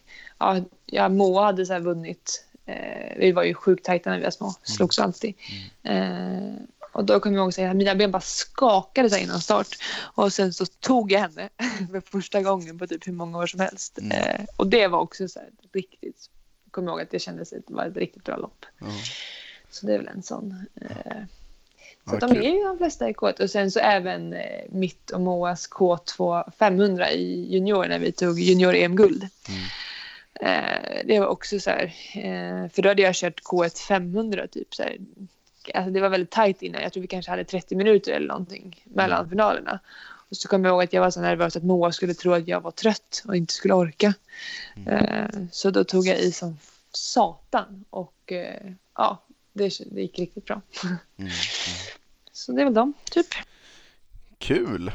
ja, Moa hade så vunnit. Eh, vi var ju sjukt tajta när vi var små, slogs alltid. Eh, och då kommer jag ihåg att mina ben bara skakade så här innan start. Och sen så tog jag henne för första gången på typ hur många år som helst. Mm. Eh, och det var också så här riktigt, jag kommer ihåg att det kändes att det var ett riktigt bra lopp. Ja. Så det är väl en sån. Eh, så Ja, de är ju de flesta i K1. Och sen så även eh, mitt och Moas K2 500 i junior när vi tog junior-EM-guld. Mm. Eh, det var också så här, eh, för då hade jag kört K1 500 typ så här. Alltså det var väldigt tajt innan. Jag tror vi kanske hade 30 minuter eller någonting mellan finalerna. Och så kommer jag ihåg att jag var så nervös att Moa skulle tro att jag var trött och inte skulle orka. Eh, så då tog jag i som satan och eh, ja, det, det gick riktigt bra. Mm. Så det är väl dem, typ. Kul!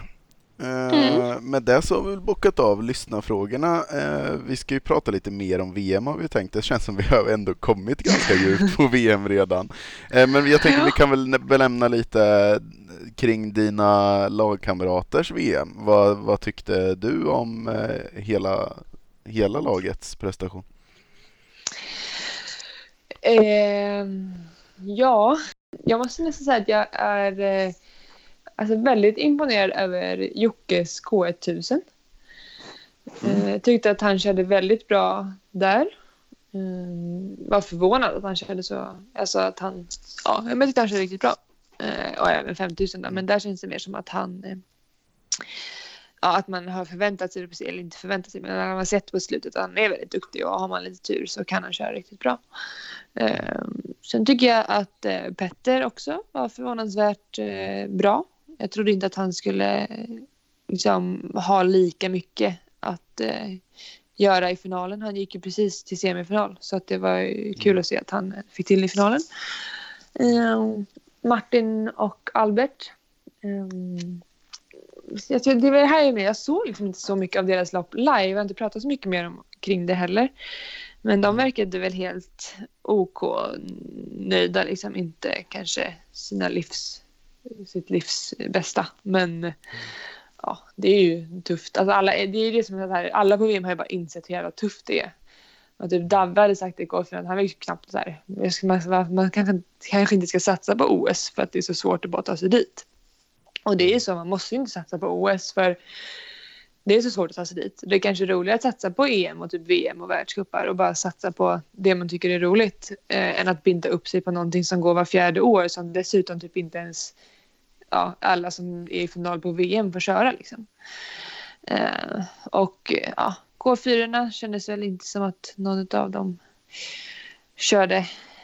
Eh, Med det så har vi väl bockat av lyssnarfrågorna. Eh, vi ska ju prata lite mer om VM har vi tänkt. Det känns som vi har ändå kommit ganska djupt på VM redan. Eh, men jag tänker vi kan väl belämna lite kring dina lagkamraters VM. Vad, vad tyckte du om eh, hela, hela lagets prestation? Eh, ja, jag måste nästan säga att jag är eh, alltså väldigt imponerad över Jockes K1000. Eh, jag tyckte att han körde väldigt bra där. Mm, var förvånad att han körde så. Alltså att han, ja, jag tyckte han körde riktigt bra. Eh, och även 5000 då, men där känns det mer som att han eh, ja, att man har förväntat sig, eller inte förväntat sig, men när man har sett på slutet att han är väldigt duktig och har man lite tur så kan han köra riktigt bra. Eh, sen tycker jag att eh, Petter också var förvånansvärt eh, bra. Jag trodde inte att han skulle liksom, ha lika mycket att eh, göra i finalen. Han gick ju precis till semifinal så att det var ju kul att se att han fick till i finalen. Eh, Martin och Albert. Jag, tror, det var det här med. Jag såg liksom inte så mycket av deras lopp live. Jag har inte pratat så mycket mer om, kring det heller. Men de verkade väl helt OK nöjda. Liksom inte kanske sina livs, sitt livs bästa. Men ja, det är ju tufft. Alltså alla, det är det som är här, alla på VM har ju bara insett hur jävla tufft det är. Och typ Davve hade sagt det igår för att han var ju knappt så här. Man, man kanske, kanske inte ska satsa på OS för att det är så svårt att bara ta sig dit. Och det är ju så, man måste ju inte satsa på OS för det är så svårt att ta sig dit. Det är kanske roligare att satsa på EM och typ VM och världscupar och bara satsa på det man tycker är roligt eh, än att binda upp sig på någonting som går var fjärde år som dessutom typ inte ens ja, alla som är i final på VM får köra liksom. Eh, och ja, K4 kändes väl inte som att någon av dem körde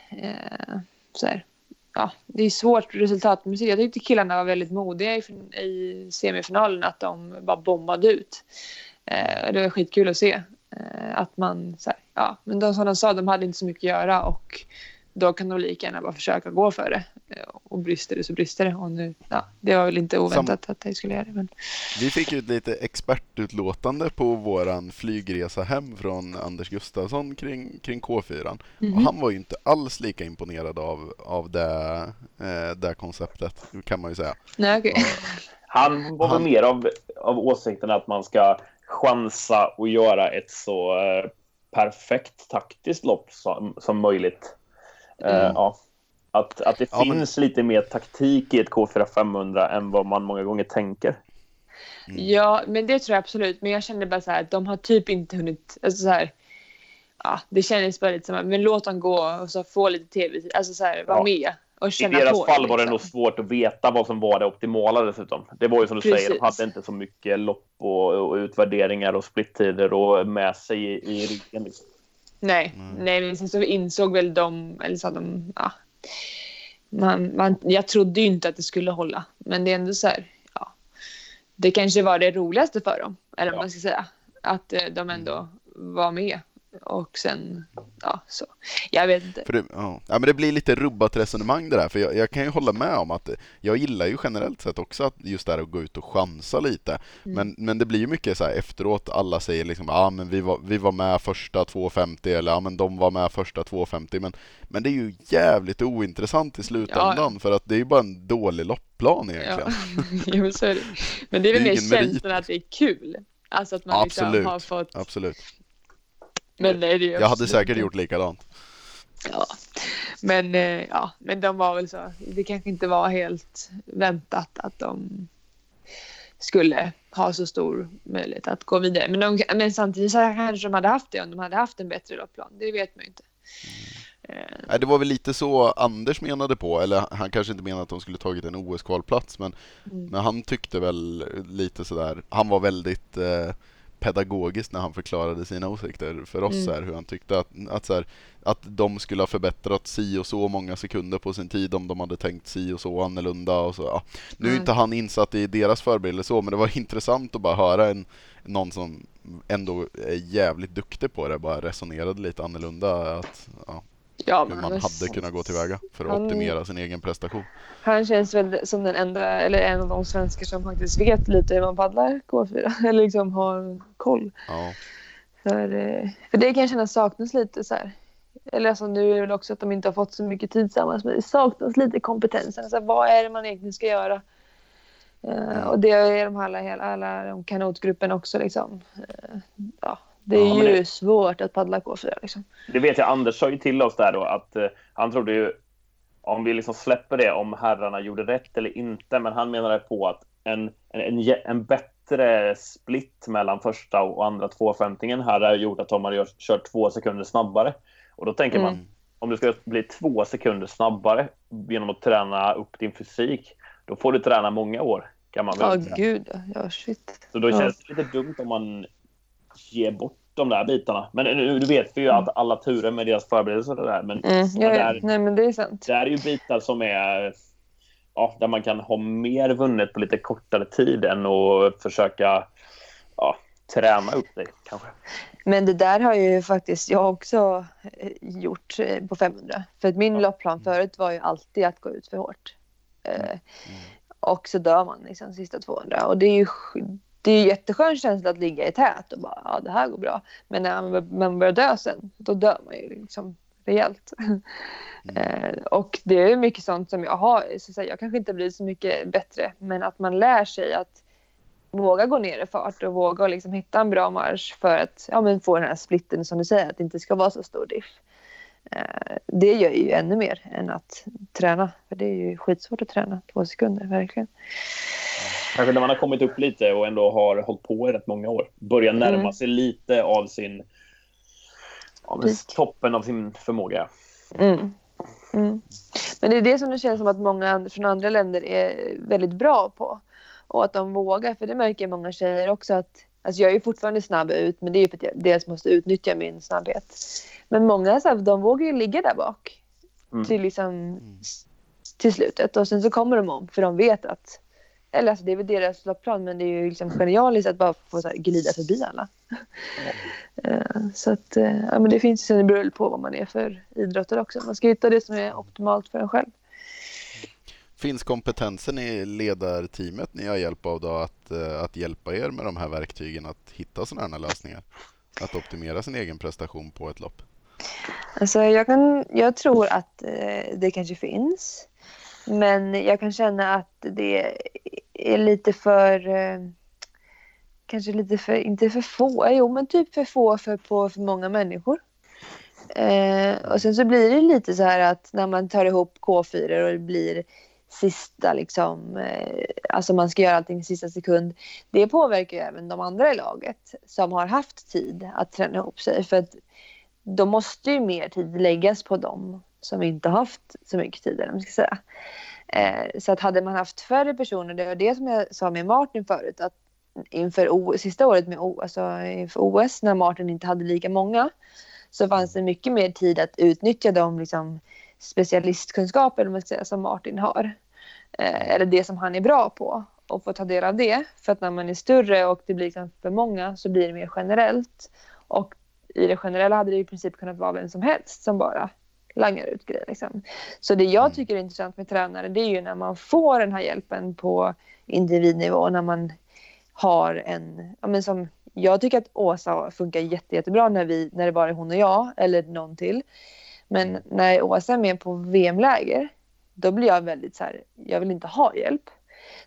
eh, så här, ja, det är svårt resultatmässigt. Jag tyckte killarna var väldigt modiga i, i semifinalen, att de bara bombade ut. Eh, det var skitkul att se. Eh, att man, så här, ja, men de, som de sa, de hade inte så mycket att göra och då kan de lika gärna bara försöka gå för det. Eh, och brister det så brister det. Och nu, ja, det var väl inte oväntat Sam... att de skulle göra det. Men... Vi fick ju ett lite expertutlåtande på våran flygresa hem från Anders Gustafsson kring, kring K4. Mm. Och han var ju inte alls lika imponerad av, av det, eh, det konceptet, kan man ju säga. Nej, okay. Han var väl mer av, av åsikten att man ska chansa och göra ett så eh, perfekt taktiskt lopp som, som möjligt. Eh, mm. Ja. Att, att det ja, finns men... lite mer taktik i ett K4 500 än vad man många gånger tänker. Mm. Ja, men det tror jag absolut. Men jag kände bara så här att de har typ inte hunnit, alltså så här, ja, det kändes bara lite som att, men låt dem gå och så få lite tv alltså så här, vara ja. med. Och känna I deras på fall var det liksom. nog svårt att veta vad som var det optimala dessutom. Det var ju som du Precis. säger, de hade inte så mycket lopp och, och utvärderingar och splittider och med sig i, i ryggen. Liksom. Nej, mm. nej, men sen så insåg väl de, eller så de, ja. Man, man, jag trodde ju inte att det skulle hålla, men det är ändå så här, ja. Det kanske var det roligaste för dem, eller vad man ska säga. Att eh, de ändå mm. var med och sen, ja så. Jag vet inte. Det, ja. ja. men det blir lite rubbat resonemang det där, för jag, jag, kan ju hålla med om att jag gillar ju generellt sett också att just det här att gå ut och chansa lite. Mm. Men, men det blir ju mycket så här efteråt, alla säger liksom ja ah, men vi var, vi var med första 2.50 eller ja men de var med första 2.50 men, men det är ju jävligt ointressant i slutändan ja. för att det är ju bara en dålig loppplan egentligen. Ja, jo, så är det. Men det är väl mer känslan att det är kul. Alltså att man liksom har fått Absolut men nej, det Jag hade säkert gjort likadant. Ja, men, eh, ja, men de var väl så. Det kanske inte var helt väntat att de skulle ha så stor möjlighet att gå vidare. Men, de, men samtidigt så kanske de hade haft det om de hade haft en bättre loppplan. Det vet man ju inte. Mm. Det var väl lite så Anders menade på, eller han kanske inte menade att de skulle tagit en OS-kvalplats, men, mm. men han tyckte väl lite sådär, han var väldigt eh, pedagogiskt när han förklarade sina åsikter för oss Mm. här, hur han tyckte att, att, så här, att de skulle ha förbättrat si och så många sekunder på sin tid om de hade tänkt si och så annorlunda och så. Ja. Nu är Mm. inte han insatt i deras förberedelse så, men det var intressant att bara höra en, någon som ändå är jävligt duktig på det, bara resonerade lite annorlunda att, ja, Ja, hur man hade kunnat gå tillväga för att han- optimera sin egen prestation. Han känns väl som den enda, eller en av de svenskar som faktiskt vet lite hur man paddlar K4. Eller liksom har koll. Ja. För, eh, för det kan jag känna saknas lite så här. Eller alltså nu är det väl också att de inte har fått så mycket tid tillsammans. Men det saknas lite kompetensen. Alltså, vad är det man egentligen ska göra? Eh, och det är de alla, hela, alla de kanotgruppen också liksom. Eh, ja, det är Ja, ju det- svårt att paddla K4 liksom. Det vet jag, Anders sa ju till oss där då att eh, han trodde ju, om vi liksom släpper det, om herrarna gjorde rätt eller inte, men han menade på att en, en, en, en bättre split mellan första och andra 250 här har gjort att de har kört två sekunder snabbare. Och då tänker man, Mm. om du ska bli två sekunder snabbare genom att träna upp din fysik, då får du träna många år. Kan man Ja, väl säga. gud ja. ja. Shit. Så då Ja. känns det lite dumt om man ger bort de där bitarna. Men nu, vet vi ju att alla turer med deras förberedelser och det där. Men Mm, ja, där- Nej, men det är sant. det är ju bitar som är ja, där man kan ha mer vunnet på lite kortare tid än att försöka ja, träna upp dig kanske. Men det där har ju faktiskt jag också eh, gjort eh, på 500. För att min Ja. loppplan förut var ju alltid att gå ut för hårt. Eh, Och så dör man liksom sista 200. Och det är ju det är ju jätteskön känsla att ligga i tät och bara ja det här går bra. Men när man, bör- man börjar dö sen då dör man ju liksom rejält. Eh, och det är mycket sånt som jag har. Så att säga, jag kanske inte blir så mycket bättre men att man lär sig att våga gå ner i fart och våga liksom hitta en bra marsch för att ja, men få den här splitten som du säger, att det inte ska vara så stor diff. Eh, det gör ju ännu mer än att träna. För det är ju skitsvårt att träna två sekunder, verkligen. Kanske när man har kommit upp lite och ändå har hållit på i rätt många år. Börjar närma Mm. sig lite av sin ja, toppen av sin förmåga. Mm. Mm. Men det är det som det känns som att många från andra länder är väldigt bra på. Och att de vågar, för det märker många tjejer också att Alltså jag är ju fortfarande snabb ut men det är ju för att jag dels måste utnyttja min snabbhet. Men många så här, de vågar ju ligga där bak Mm. till, liksom, s- till slutet och sen så kommer de om för de vet att eller alltså det är väl deras loppplan men det är ju liksom genialiskt att bara få så glida förbi alla. Eh, så att eh, ja, men det finns ju sen det beror på vad man är för idrottare också. Man ska hitta det som är optimalt för en själv. Finns kompetensen i ledarteamet ni har hjälp av då att, eh, att hjälpa er med de här verktygen att hitta sådana här lösningar? Att optimera sin egen prestation på ett lopp? Alltså jag, kan, jag tror att det kanske finns. Men jag kan känna att det är lite för... Eh, kanske lite för, inte för få, jo men typ för få för, på för många människor. Eh, och sen så blir det lite så här att när man tar ihop K4 och det blir sista liksom, eh, alltså man ska göra allting i sista sekund. Det påverkar ju även de andra i laget som har haft tid att träna ihop sig. För att då måste ju mer tid läggas på dem som inte har haft så mycket tid. Eller vad man ska säga. Eh, så att hade man haft färre personer, det var det som jag sa med Martin förut, att inför o, sista året med o, alltså inför OS när Martin inte hade lika många så fanns det mycket mer tid att utnyttja de liksom, specialistkunskaper man ska säga, som Martin har. Eh, eller det som han är bra på och få ta del av det. För att när man är större och det blir liksom för många så blir det mer generellt. Och i det generella hade det i princip kunnat vara vem som helst som bara langar ut grejer. Liksom. Så det jag tycker är intressant med tränare det är ju när man får den här hjälpen på individnivå. När man har en, ja men som jag tycker att Åsa funkar jätte, jättebra när, vi, när det bara är hon och jag eller någon till. Men när Åsa är med på VM-läger då blir jag väldigt så här, jag vill inte ha hjälp.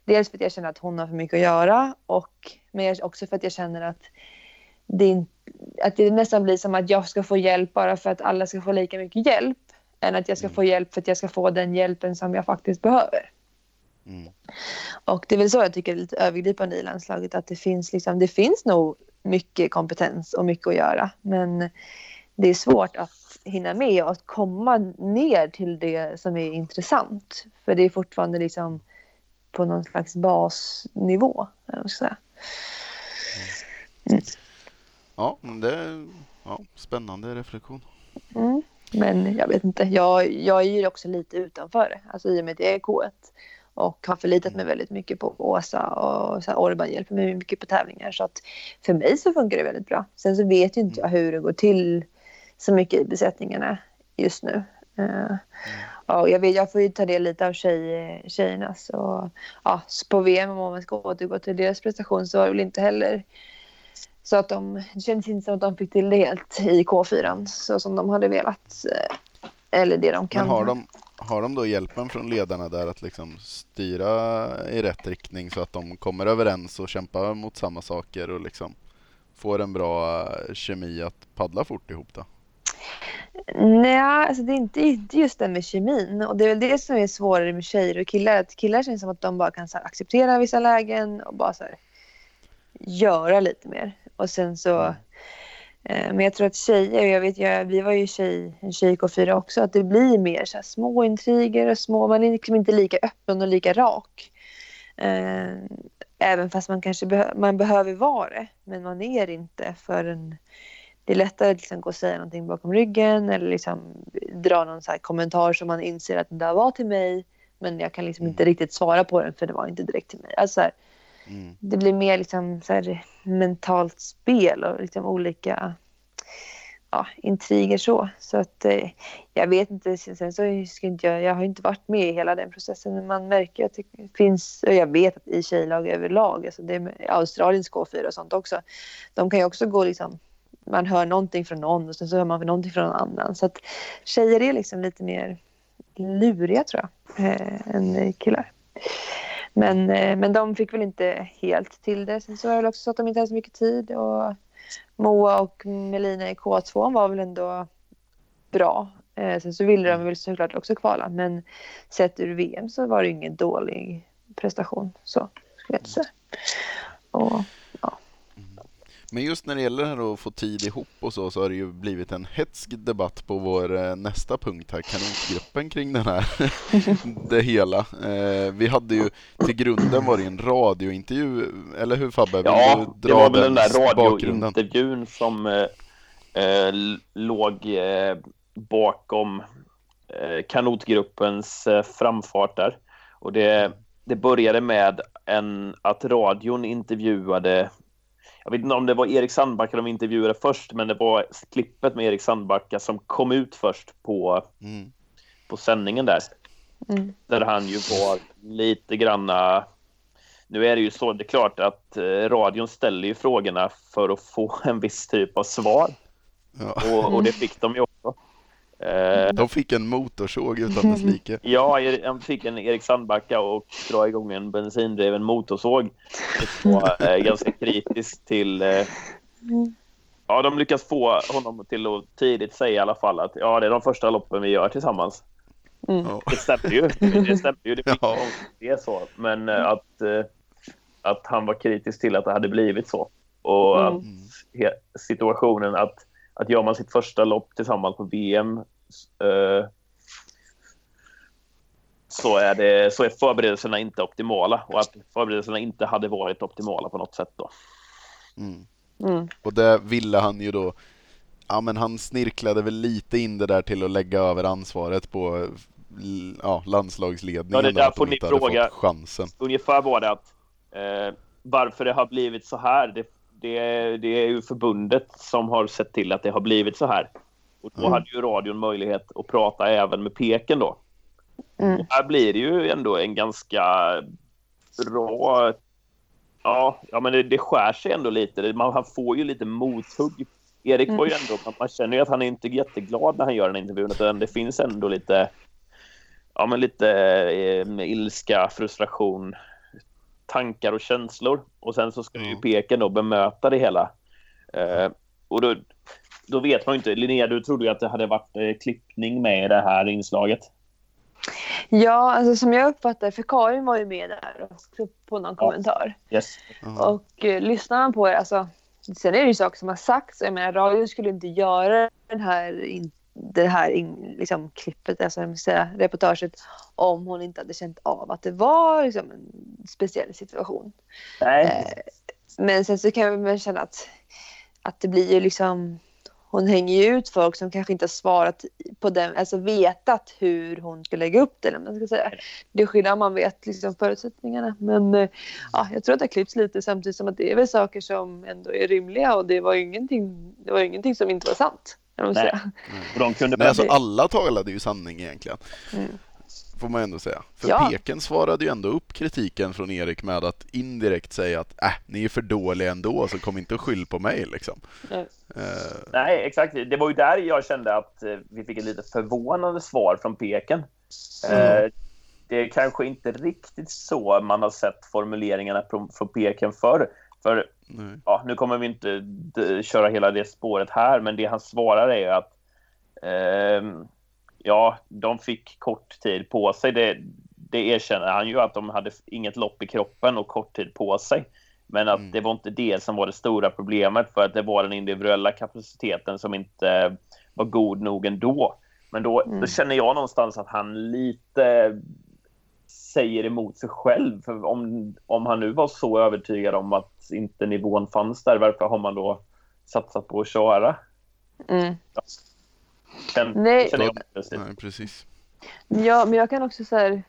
Dels för att jag känner att hon har för mycket att göra och men också för att jag känner att det, att det nästan blir som att jag ska få hjälp bara för att alla ska få lika mycket hjälp än att jag ska få hjälp för att jag ska få den hjälpen som jag faktiskt behöver. Mm. Och det är väl så jag tycker är lite övergripande i landslaget att det finns, liksom, det finns nog mycket kompetens och mycket att göra men det är svårt att hinna med och att komma ner till det som är intressant. För det är fortfarande liksom på någon slags basnivå. eller vad ska säga. Mm. Ja, det är ja, spännande reflektion. Mm. Men jag vet inte, jag, jag är ju också lite utanför alltså i och med att jag är K1 och har förlitat mig väldigt mycket på Åsa och så här, Orban hjälper mig mycket på tävlingar så att för mig så funkar det väldigt bra. Sen så vet ju inte jag hur det går till så mycket i besättningarna just nu. Uh, och jag, vet, jag får ju ta del lite av tjej, tjejernas och ja, på VM om man ska återgå till deras prestation så var det väl inte heller så att de, det kändes inte som att de fick till det helt i K4 så som de hade velat. Eh, eller det de kan. Men har de, har de då hjälpen från ledarna där att liksom styra i rätt riktning så att de kommer överens och kämpar mot samma saker och liksom får en bra kemi att paddla fort ihop då? Nej, alltså det är inte, inte just det med kemin. Och det är väl det som är svårare med tjejer och killar. Att killar känns som att de bara kan så acceptera vissa lägen och bara så här, göra lite mer. Och sen så... Eh, men jag tror att tjejer, jag vet, jag, vi var ju tjej, en tjej K4 också, att det blir mer så små intriger och små, man är liksom inte lika öppen och lika rak. Eh, även fast man kanske be, man behöver vara det, men man är inte förrän det är lättare att liksom gå och säga någonting bakom ryggen eller liksom dra någon så kommentar som man inser att det där var till mig men jag kan liksom inte mm. riktigt svara på den för det var inte direkt till mig. Alltså här, mm. Det blir mer liksom så här, mentalt spel och liksom olika ja, intriger så. Så att eh, jag vet inte, sen så ska inte jag, jag har inte varit med i hela den processen men man märker att det finns, och jag vet att i tjejlag överlag, alltså det är Australiens K4 och sånt också, de kan ju också gå liksom man hör någonting från någon och sen så hör man någonting från någon annan. Så att tjejer är liksom lite mer luriga tror jag, eh, än killar. Men, eh, men de fick väl inte helt till det. Sen så var det också så att de inte hade så mycket tid och Moa och Melina i K2 var väl ändå bra. Eh, sen så ville de väl såklart också kvala men sett ur VM så var det ingen dålig prestation så skulle jag inte säga. Och men just när det gäller det här att få tid ihop och så, så har det ju blivit en hetsk debatt på vår eh, nästa punkt här, kanotgruppen kring den här, det hela. Eh, vi hade ju, till grunden var det en radiointervju, eller hur Fabbe? Vill ja, det var väl den där radiointervjun som eh, eh, låg eh, bakom eh, kanotgruppens framfart där. Och det, det började med en, att radion intervjuade jag vet inte om det var Erik Sandbacka de intervjuade först, men det var klippet med Erik Sandbacka som kom ut först på, mm. på sändningen där. Mm. Där han ju var lite granna... Nu är det ju så, det är klart att eh, radion ställer ju frågorna för att få en viss typ av svar. Ja. Och, och, det fick de ju också. Eh, de fick en motorsåg utan dess like. Ja, de fick en Erik Sandbacka och dra igång en bensindriven motorsåg. Det var eh, ganska kritiskt till... Eh, ja, de lyckas få honom till att tidigt säga i alla fall att ja, det är de första loppen vi gör tillsammans. Mm. Det stämmer ju. Det stämmer ju. Det, ja. det är så. Men att, att han var kritisk till att det hade blivit så. Och mm. att situationen att att gör man sitt första lopp tillsammans på VM eh, så, är det, så är förberedelserna inte optimala och att förberedelserna inte hade varit optimala på något sätt. Då. Mm. Mm. Och det ville han ju då Ja men han snirklade väl lite in det där till att lägga över ansvaret på ja, landslagsledningen. Ja, det där får ni fråga. Chansen. Ungefär var det att eh, varför det har blivit så här. Det, det, det är ju förbundet som har sett till att det har blivit så här. Och då mm. hade ju radion möjlighet att prata även med Peken då. Mm. Och här blir det ju ändå en ganska bra... Ja, ja men det, det skär sig ändå lite. Man, han får ju lite mothugg. Erik mm. var ju ändå... Man känner ju att han är inte jätteglad när han gör den intervjun. Utan det finns ändå lite... Ja, men lite eh, ilska, frustration, tankar och känslor. Och sen så ska mm. ju Peken då bemöta det hela. Eh, och då, då vet man ju inte. Linnea, du trodde ju att det hade varit eh, klippning med i det här inslaget. Ja, alltså som jag uppfattade för Karin var ju med där också på någon ja. kommentar. Yes. Mm. Och eh, lyssnar man på det, alltså sen är det ju saker som har sagts. Jag menar, radion skulle inte göra den här, in, det här in, liksom, klippet, alltså säga, reportaget om hon inte hade känt av att det var liksom, en speciell situation. Nej. Eh, men sen så kan man känna att, att det blir ju liksom hon hänger ju ut folk som kanske inte har svarat på den, alltså vetat hur hon ska lägga upp det. Eller man ska säga. Det är skillnad om man vet liksom förutsättningarna. Men eh, ja, jag tror att det har klippts lite samtidigt som att det är väl saker som ändå är rimliga och det var ingenting, det var ingenting som inte var sant. Nej. Och de kunde Nej, alltså alla talade ju sanning egentligen. Mm får man ändå säga. För ja. Peken svarade ju ändå upp kritiken från Erik med att indirekt säga att äh, ni är för dåliga ändå, så kom inte och skyll på mig liksom. Nej. Uh... Nej, exakt. Det var ju där jag kände att eh, vi fick ett lite förvånande svar från Peken. Mm. Uh, det är kanske inte riktigt så man har sett formuleringarna från, från Peken förr. För ja, nu kommer vi inte köra hela det spåret här, men det han svarar är att eh, ja, de fick kort tid på sig. Det, det erkänner han ju att de hade inget lopp i kroppen och kort tid på sig. Men att mm. det var inte det som var det stora problemet för att det var den individuella kapaciteten som inte var god nog ändå. Men då, mm. då känner jag någonstans att han lite säger emot sig själv. För om, om han nu var så övertygad om att inte nivån fanns där, varför har man då satsat på att köra? Mm. Ja. Nej. Känner jag Nej, precis. Ja, men jag kan också så här,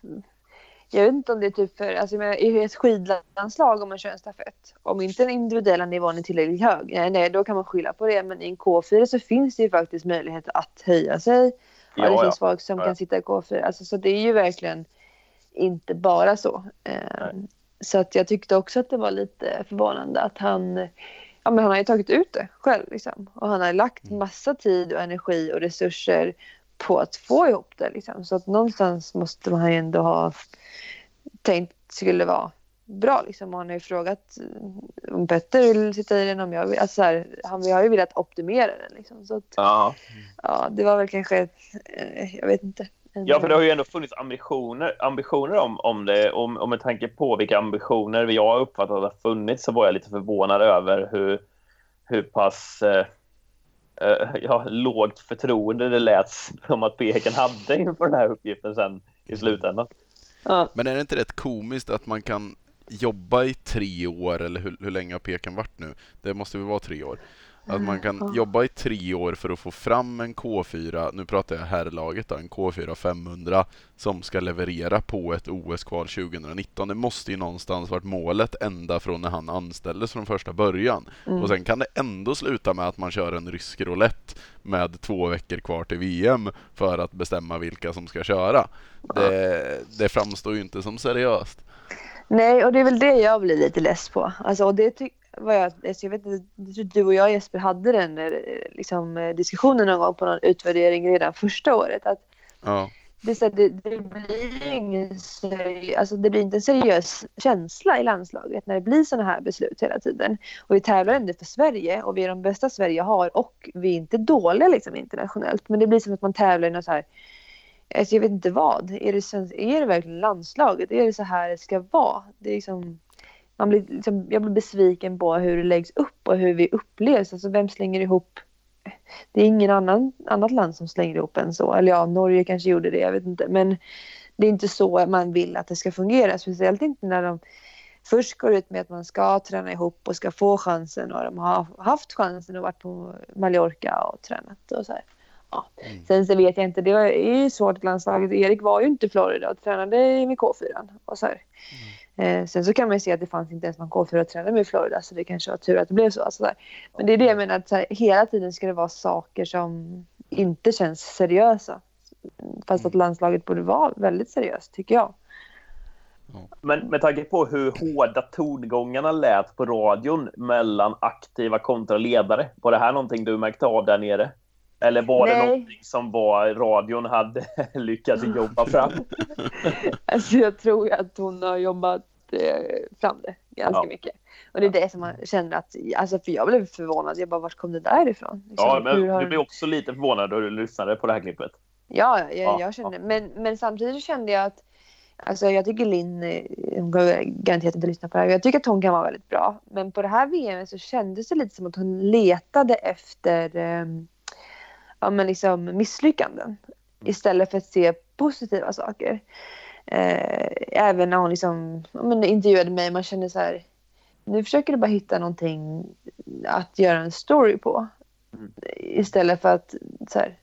jag vet inte om det är typ för, alltså i ett skidlandslag om man kör en stafett. Om inte den individuella nivån är tillräckligt hög, nej, nej då kan man skylla på det. Men i en K4 så finns det ju faktiskt möjlighet att höja sig. Ja, det finns ja. folk som ja. kan sitta i K4. Alltså, så det är ju verkligen inte bara så. Eh, så att jag tyckte också att det var lite förvånande att han ja, men han har ju tagit ut det själv. Liksom. Och han har lagt mm. massa tid och energi och resurser på att få ihop det. Liksom. Så att någonstans måste man ju ändå ha tänkt skulle vara bra. Liksom. Och han har ju frågat eh, om Petter vill sitta i den. Om jag vill. Alltså, så här, han har ju velat optimera den. Liksom. Så att, ja. ja, det var väl kanske, eh, jag vet inte. Ja, för det har ju ändå funnits ambitioner, ambitioner om, om det. Om, om med tanke på vilka ambitioner vi har uppfattat har funnits så var jag lite förvånad över hur, hur pass eh, eh, ja, lågt förtroende det lät som att Peken hade inför den här uppgiften sen i slutändan. Ja. Men är det inte rätt komiskt att man kan jobba i tre år, eller hur, hur länge har Peken varit nu? Det måste väl vara tre år. Att man kan mm. jobba i tre år för att få fram en K4, nu pratar jag herrlaget då, en K4 500 som ska leverera på ett OS-kval 2019. Det måste ju någonstans varit målet ända från när han anställdes från första början. Mm. Och sen kan det ändå sluta med att man kör en rysk roulette med två veckor kvar till VM för att bestämma vilka som ska köra. Det, det framstår ju inte som seriöst. Nej, och det är väl det jag blir lite less på. Alltså, och det vad jag, alltså jag vet inte, du och jag Jesper hade den eh, liksom, eh, diskussionen någon gång på någon utvärdering redan första året. Att ja. det, så det, det, blir ingen seriös, alltså det blir inte en seriös känsla i landslaget när det blir sådana här beslut hela tiden. Och vi tävlar ändå för Sverige och vi är de bästa Sverige har och vi är inte dåliga liksom internationellt. Men det blir som att man tävlar i något så här Alltså jag vet inte vad. Är det, är det verkligen landslaget? Är det så här det ska vara? Det är liksom, man blir, liksom, jag blir besviken på hur det läggs upp och hur vi upplevs. Alltså vem slänger ihop? Det är ingen annan, annat land som slänger ihop än så. Eller ja, Norge kanske gjorde det, jag vet inte. Men det är inte så man vill att det ska fungera. Speciellt inte när de först går ut med att man ska träna ihop och ska få chansen och de har haft chansen och varit på Mallorca och tränat och så här. Ja. Mm. Sen så vet jag inte, det är ju svårt landslaget. Erik var ju inte i Florida och tränade med K4. Och så här. Mm. Eh, sen så kan man ju se att det fanns inte ens någon K4-tränare med i Florida så det kanske var tur att det blev så. Alltså Men det är det jag menar, att här, hela tiden ska det vara saker som inte känns seriösa. Fast att landslaget borde vara väldigt seriöst, tycker jag. Men med tanke på hur hårda tongångarna lät på radion mellan aktiva kontra ledare, var det här någonting du märkte av där nere? Eller var Nej. det någonting som var radion hade lyckats jobba fram? alltså jag tror att hon har jobbat eh, fram det ganska ja. mycket. Och det är det som man känner att, alltså för jag blev förvånad. Jag bara, vart kom det där ifrån? Liksom, ja, men har... du blev också lite förvånad då du lyssnade på det här klippet. Ja, jag, ja, jag kände, ja. men, men samtidigt kände jag att Alltså jag tycker Linn, eh, hon kommer garanterat inte lyssna på det här, jag tycker att hon kan vara väldigt bra. Men på det här VM så kändes det lite som att hon letade efter um, ja, men liksom misslyckanden mm. istället för att se positiva saker. Eh, även när hon liksom, ja, men intervjuade mig, man kände så här, nu försöker du bara hitta någonting att göra en story på. Mm. Istället för att så här,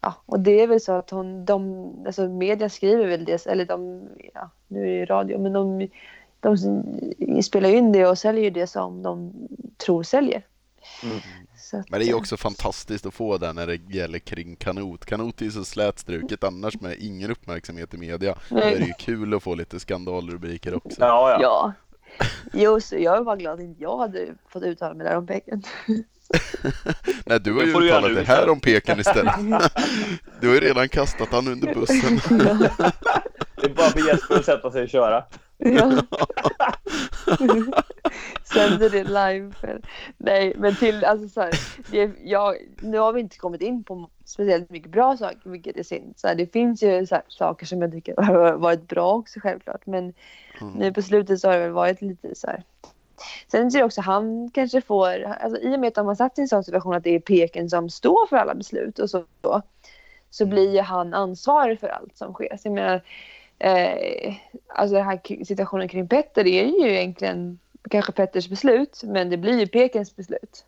ja, och det är väl så att hon, de, alltså media skriver väl det, eller de, ja, nu är det radio, men de, de spelar ju in det och säljer det som de tror säljer. Mm. Att, Men det är eh, också fantastiskt att få det när det gäller kring kanot. Kanot är ju så slätstruket annars med ingen uppmärksamhet i media. Är det ju kul att få lite skandalrubriker också. Ja, ja. Ja. Jo, så jag är bara glad att jag hade fått uttala mig där om Pecken. Nej, du har ju uttalat det här om Peken istället. Du har ju redan kastat han under bussen. Det är bara för Jesper att sätta sig och köra. Ja. Sänder det live. För... Nej, men till alltså så här, det, jag, nu har vi inte kommit in på speciellt mycket bra saker, vilket är synd. Så här, det finns ju så här, saker som jag tycker har varit bra också självklart, men Mm. nu på slutet så har det väl varit lite så här. Sen är det också han kanske får, alltså i och med att de har satt i en sån situation att det är Peken som står för alla beslut och så, så blir ju han ansvarig för allt som sker. Så jag menar, eh, alltså den här situationen kring Petter det är ju egentligen kanske Petters beslut, men det blir ju Pekens beslut.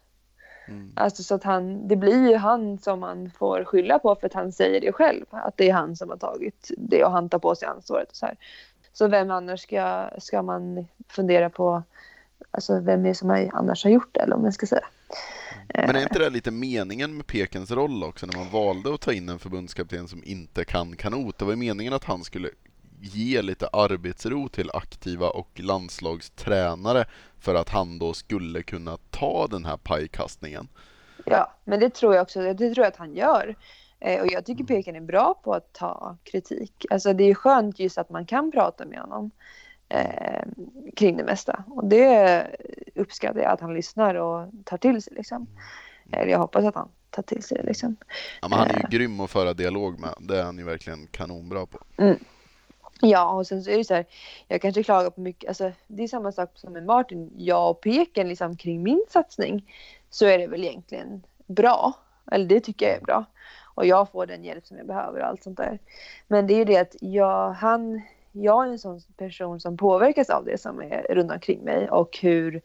Mm. Alltså så att han, det blir ju han som man får skylla på för att han säger det själv. Att det är han som har tagit det och han tar på sig ansvaret. Och så, här. så vem annars ska, ska man fundera på, alltså vem är det som annars har gjort det eller om man ska säga. Men är inte det lite meningen med Pekens roll också när man valde att ta in en förbundskapten som inte kan kanot? Det var ju meningen att han skulle ge lite arbetsro till aktiva och landslagstränare för att han då skulle kunna ta den här pajkastningen. Ja, men det tror jag också, det tror jag att han gör. Eh, och jag tycker Peken är bra på att ta kritik. Alltså det är skönt just att man kan prata med honom eh, kring det mesta. Och det uppskattar jag att han lyssnar och tar till sig liksom. Eller jag hoppas att han tar till sig det liksom. Ja, men han är ju grym att föra dialog med. Det är han ju verkligen kanonbra på. Ja, och sen så är det så här, jag kanske klagar på mycket, alltså det är samma sak som med Martin, jag och Peken liksom kring min satsning så är det väl egentligen bra, eller det tycker jag är bra. Och jag får den hjälp som jag behöver och allt sånt där. Men det är ju det att jag, han, jag är en sån person som påverkas av det som är runt omkring mig och hur,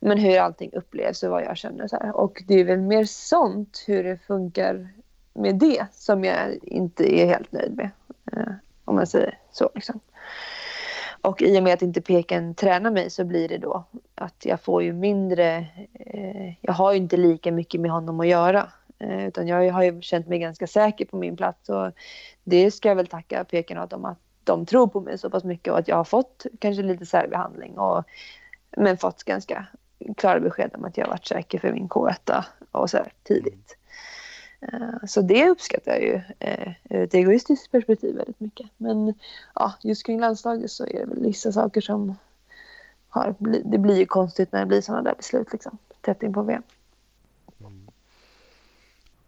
men hur allting upplevs och vad jag känner så här. Och det är väl mer sånt, hur det funkar med det som jag inte är helt nöjd med. Eh, om man säger så. Liksom. Och i och med att inte Peken tränar mig så blir det då att jag får ju mindre, eh, jag har ju inte lika mycket med honom att göra. Eh, utan jag har ju känt mig ganska säker på min plats och det ska jag väl tacka Peken åt om att de tror på mig så pass mycket och att jag har fått kanske lite särbehandling och men fått ganska klara besked om att jag har varit säker för min K1 och så här tidigt. Eh, Så det uppskattar jag ju eh, ur ett egoistiskt perspektiv väldigt mycket. Men ja, just kring landslaget så är det väl vissa saker som har, det blir ju konstigt när det blir sådana där beslut liksom. Tätt in på VM.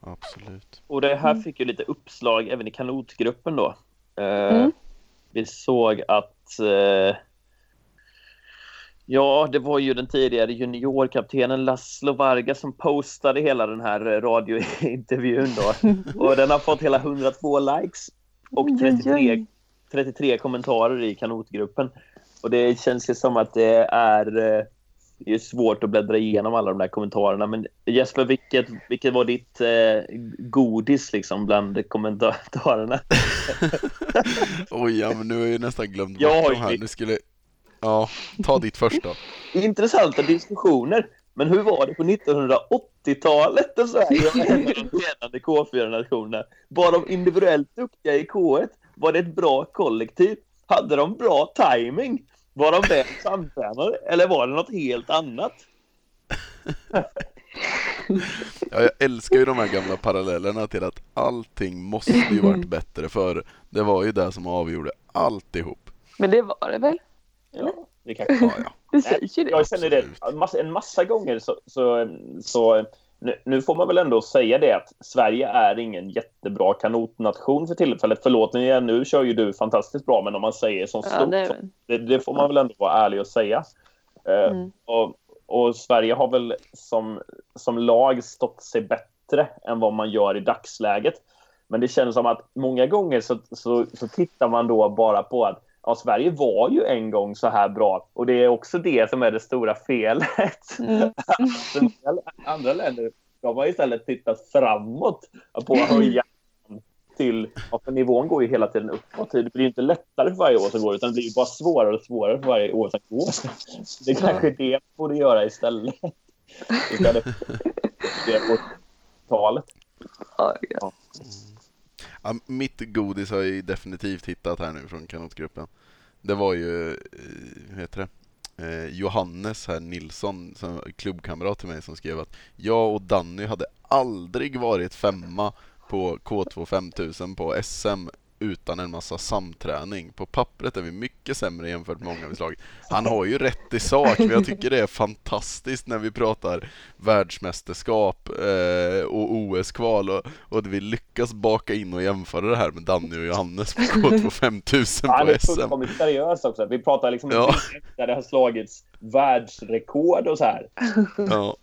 Absolut. Och det här fick ju lite uppslag även i kanotgruppen då. Eh, Mm. Vi såg att eh, Ja, det var ju den tidigare juniorkaptenen Laszlo Varga som postade hela den här eh, radiointervjun då. Och den har fått hela 102 likes och Oj, oj, 33, oj. 33 kommentarer i kanotgruppen. Och det känns ju som att det är, eh, det är svårt att bläddra igenom alla de där kommentarerna. Men Jesper, vilket, vilket var ditt eh, godis liksom bland kommentarerna? Oj, ja, men nu har jag ju nästan glömt Jag bort har de här. Nu skulle... Ja, ta ditt först då. Intressanta diskussioner. Men hur var det på 1980-talet då Sverige var en av de ledande K4-nationerna? Var de individuellt duktiga i K1? Var det ett bra kollektiv? Hade de bra timing? Var de väl samtränade? Eller var det något helt annat? Ja, jag älskar ju de här gamla parallellerna till att allting måste ju varit bättre för det var ju det som avgjorde alltihop. Men det var det väl? Ja, det kanske Ja, ja. Ju det. Jag känner det en massa, gånger så, så, så nu, får man väl ändå säga det att Sverige är ingen jättebra kanotnation för tillfället. Förlåt mig nu kör ju du fantastiskt bra, men om man säger som Ja, stort, det det, det får man väl ändå vara ärlig och säga. Eh, Mm. och, och Sverige har väl som, som lag stått sig bättre än vad man gör i dagsläget. Men det känns som att många gånger så, så, så tittar man då bara på att ja, Sverige var ju en gång så här bra och det är också det som är det stora felet. Mm. Andra länder de har istället tittat framåt på att höja till, ja, för nivån går ju hela tiden uppåt. Det blir inte lättare för varje år som går utan det blir bara svårare och svårare för varje år som går. Det är kanske det man borde göra istället. Istället för det på talet. Ja, ja. Mitt godis har jag ju definitivt hittat här nu från kanotgruppen. Det var ju, eh, hur heter det? Eh, Johannes här Nilsson, som klubbkamrat till mig, som skrev att jag och Danny hade aldrig varit femma på K2 5000 på SM utan en massa samträning. På pappret är vi mycket sämre jämfört med många vi slagit. Han har ju rätt i sak, men jag tycker det är fantastiskt när vi pratar världsmästerskap eh, och OS-kval och, och vi lyckas baka in och jämföra det här med Danny och Johannes på K2 5000 Han på är SM. fullkomligt seriös också. Vi pratar liksom Ja. där det har slagits världsrekord och så här. Ja.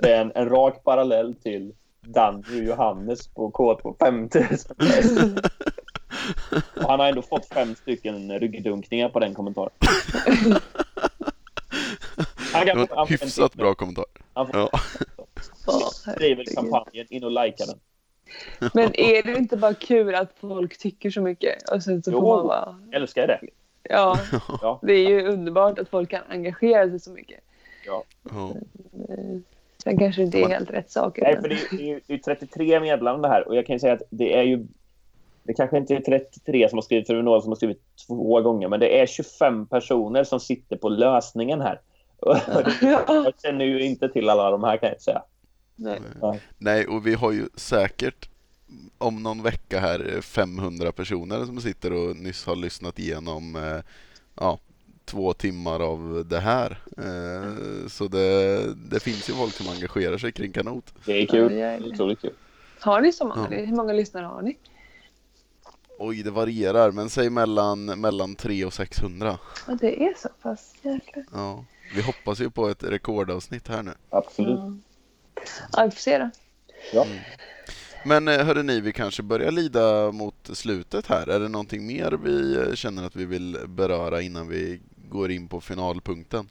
Det en, en rak parallell till Danny och Johannes på K2 5000. Och han har ändå fått fem stycken ryggdunkningar på den kommentaren. Han Det kan var få en hyfsat bra kommentar. Han får Ja. Herregud. kampanjen, in och likea den. Men är det inte bara kul att folk tycker så mycket? Och sen så Jo. får man bara... Älskar det. Ja, Ja. det är ju underbart att folk kan engagera sig så mycket. Ja. Sen kanske det inte är helt rätt saker. Nej, men- för det är, det ju det är 33 medlemmar här och jag kan ju säga att det är ju det kanske inte är 33 som har skrivit, för det är några som har skrivit två gånger, men det är 25 personer som sitter på lösningen här. Jag känner ju inte till alla de här kan jag inte säga. Nej. Nej, och vi har ju säkert om någon vecka här 500 personer som sitter och nyss har lyssnat igenom eh, ja, två timmar av det här. Eh, så det, det finns ju folk som engagerar sig kring kanot. Det är kul. Ja, det är Det det. är otroligt kul. Har ni så många? Ja. Hur många lyssnare har ni? Oj, det varierar, men säg mellan, mellan 300 och 600. Ja, det är så pass. Jäklar. Ja. Vi hoppas ju på ett rekordavsnitt här nu. Absolut. Ja. Ja, vi får se då. Ja. Men eh, hörde ni, vi kanske börjar lida mot slutet här. Är det någonting mer vi eh, känner att vi vill beröra innan vi går in på finalpunkten?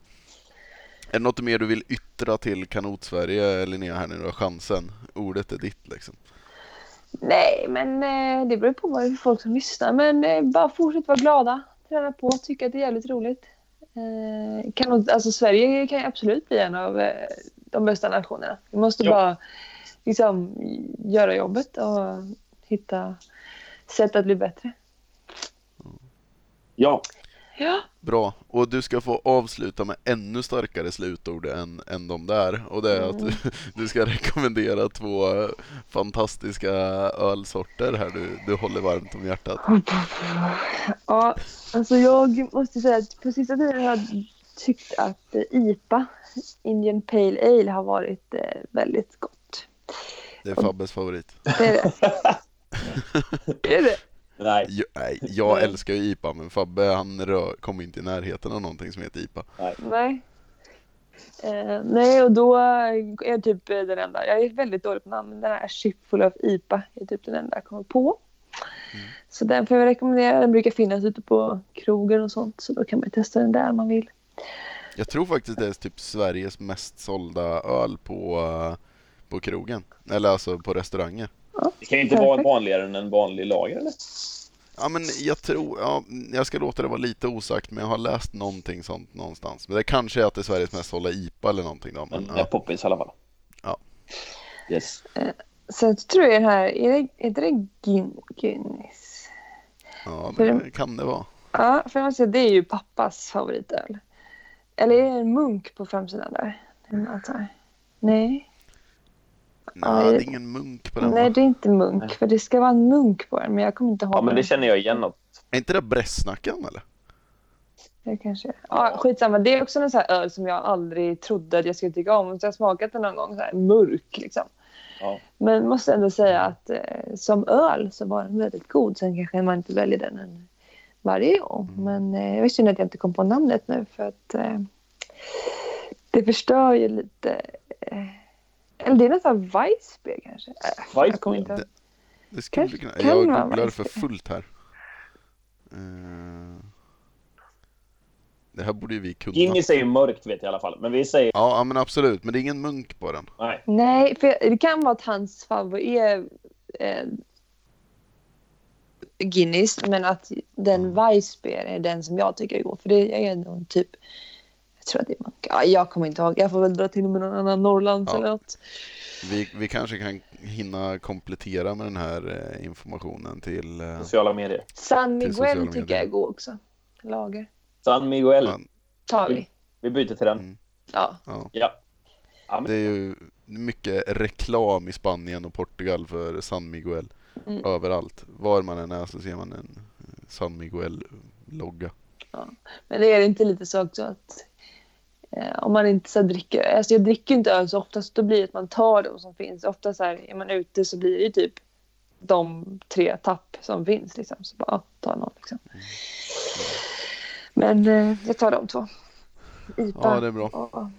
Är det något mer du vill yttra till Kanot-Sverige, Linnea, här nu? Du har chansen. Ordet är ditt liksom. Nej, men eh, det beror på vad det är för folk som lyssnar. Men eh, bara fortsätt vara glada. Träna på. Tycka att det är jävligt roligt. Eh, kan, alltså, Sverige kan ju absolut bli en av eh, de bästa nationerna. Vi måste Ja. bara liksom, göra jobbet och hitta sätt att bli bättre. Ja, Ja, Bra. Och du ska få avsluta med ännu starkare slutord än, än de där. Och det är att du, du ska rekommendera två fantastiska ölsorter här du, du håller varmt om hjärtat. ja alltså jag måste säga att på sista tiden har jag tyckt att IPA, Indian Pale Ale, har varit eh, väldigt gott. Det är Fabbes favorit. Det är det. är det? Nej. Jag, nej, jag älskar ju IPA, men Fabbe han rör, kommer inte i närheten av någonting som heter IPA. Nej. Eh, nej, och då är jag typ eh, den enda. Jag är väldigt dålig på namn, men den här Ship Full of IPA är typ den enda jag kommer på. Så den får jag rekommendera. Den brukar finnas ute på krogen och sånt, så då kan man testa den där om man vill. Jag tror faktiskt det är typ Sveriges mest sålda öl på, eh, på krogen. Eller alltså på restauranger. Det kan ju inte vara vanligare än en vanlig lager, eller? Ja men jag tror, ja, jag ska låta det vara lite osagt men jag har läst någonting sånt någonstans. Men det kanske är att det är Sveriges mest sålda IPA eller någonting då. Men, Men ja. ja. poppis i alla fall. Ja. Yes. Sen så tror jag den här, är det, är det Gin, Guinness? ja, För det kan det vara. Ja, för jag säga, det är ju pappas favoritöl. Eller är det en munk på framsidan där? Det är något så här. Nej. Nej, det är ingen munk på den Nej, va? det är inte munk. För det ska vara en munk på den, men jag kommer inte ihåg. Ja, men det känner jag igen något. Är inte det Brässnacken eller? Det kanske Ja, skitsamma. Det är också en sån här öl som jag aldrig trodde att jag skulle tycka om. Så jag har smakat den någon gång. Så här, mörk liksom. Ja. Men måste ändå säga att eh, som öl så var den väldigt god. Sen kanske man inte väljer den en varje gång. Men eh, jag visste synd att jag inte kom på namnet nu. För att eh, det förstör ju lite. Eh, eller det är nästan Weissbier kanske. Äh? Jag kommer inte ihåg. Det skulle Kanske kunna... kan Jag googlar för fullt här. Eh, Det här borde ju vi kunna. Guinness är ju mörkt vet jag i alla fall. Men vi säger Ja, ja, men absolut. Men det är ingen munk på den. nej. Nej, för det kan vara att hans favorit är eh, Guinness, men att den Weissbier är den som jag tycker är god. För det är någon typ, jag tror att det är Munk. Ja, jag kommer inte ihåg. Jag får väl dra till med någon annan Norrlands Ja. eller något. Vi, vi kanske kan hinna komplettera med den här eh, informationen till... Eh, Sociala medier. San Miguel tycker jag är god också. Lager. San Miguel. Ja. Tar vi. Vi byter till den. Mm. Ja. ja. Ja. ja Det är ju mycket reklam i Spanien och Portugal för San Miguel. Mm. Överallt. Var man än är så ser man en eh, San Miguel-logga. Men det är inte lite så också att om man inte så dricker, alltså jag dricker inte öl så ofta så då blir det att man tar de som finns. Ofta så här, är man ute så blir det ju typ de tre tapp som finns liksom. Så bara, ta någon liksom. Men eh, jag tar de två. IPA Ja, det är bra. och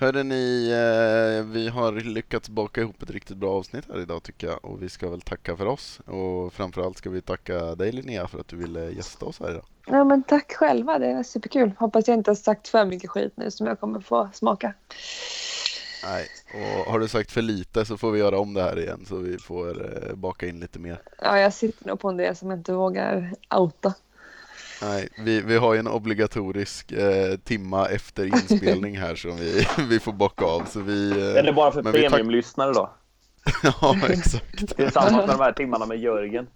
Hörde ni, eh, vi har lyckats baka ihop ett riktigt bra avsnitt här idag tycker jag och vi ska väl tacka för oss och framförallt ska vi tacka dig Linnea för att du ville gästa oss här idag. Ja, men tack själva, det är superkul. Hoppas jag inte har sagt för mycket skit nu som jag kommer få smaka. Nej, och har du sagt för lite så får vi göra om det här igen så vi får eh, baka in lite mer. Ja, jag sitter nog på en del som jag inte vågar outa. Nej, vi, vi har ju en obligatorisk eh, timma efter inspelning här som vi, vi får bocka av så vi... Eh, är bara för premiumlyssnare då. ja, exakt. Tillsammans med de här timmarna med Jörgen.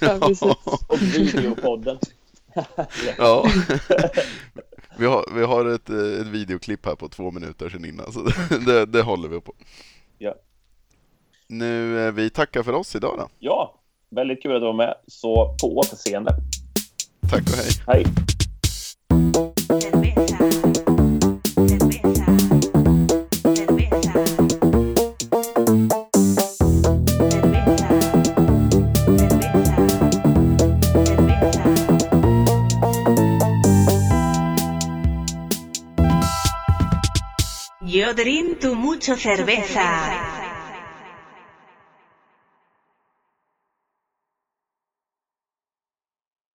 Ja, precis. Och videopodden. Ja. Vi har, vi har ett, eh, ett videoklipp här på två minuter sedan innan, så det, det håller vi på. Ja. Nu, eh, vi tackar för oss idag då. Ja, väldigt kul att du var med. Så på återseende. Tack och hej. Hej! Cerveza. Cerveza. Cerveza. Cerveza. Cerveza. Cerveza. Yo drink tu mucho cerveza.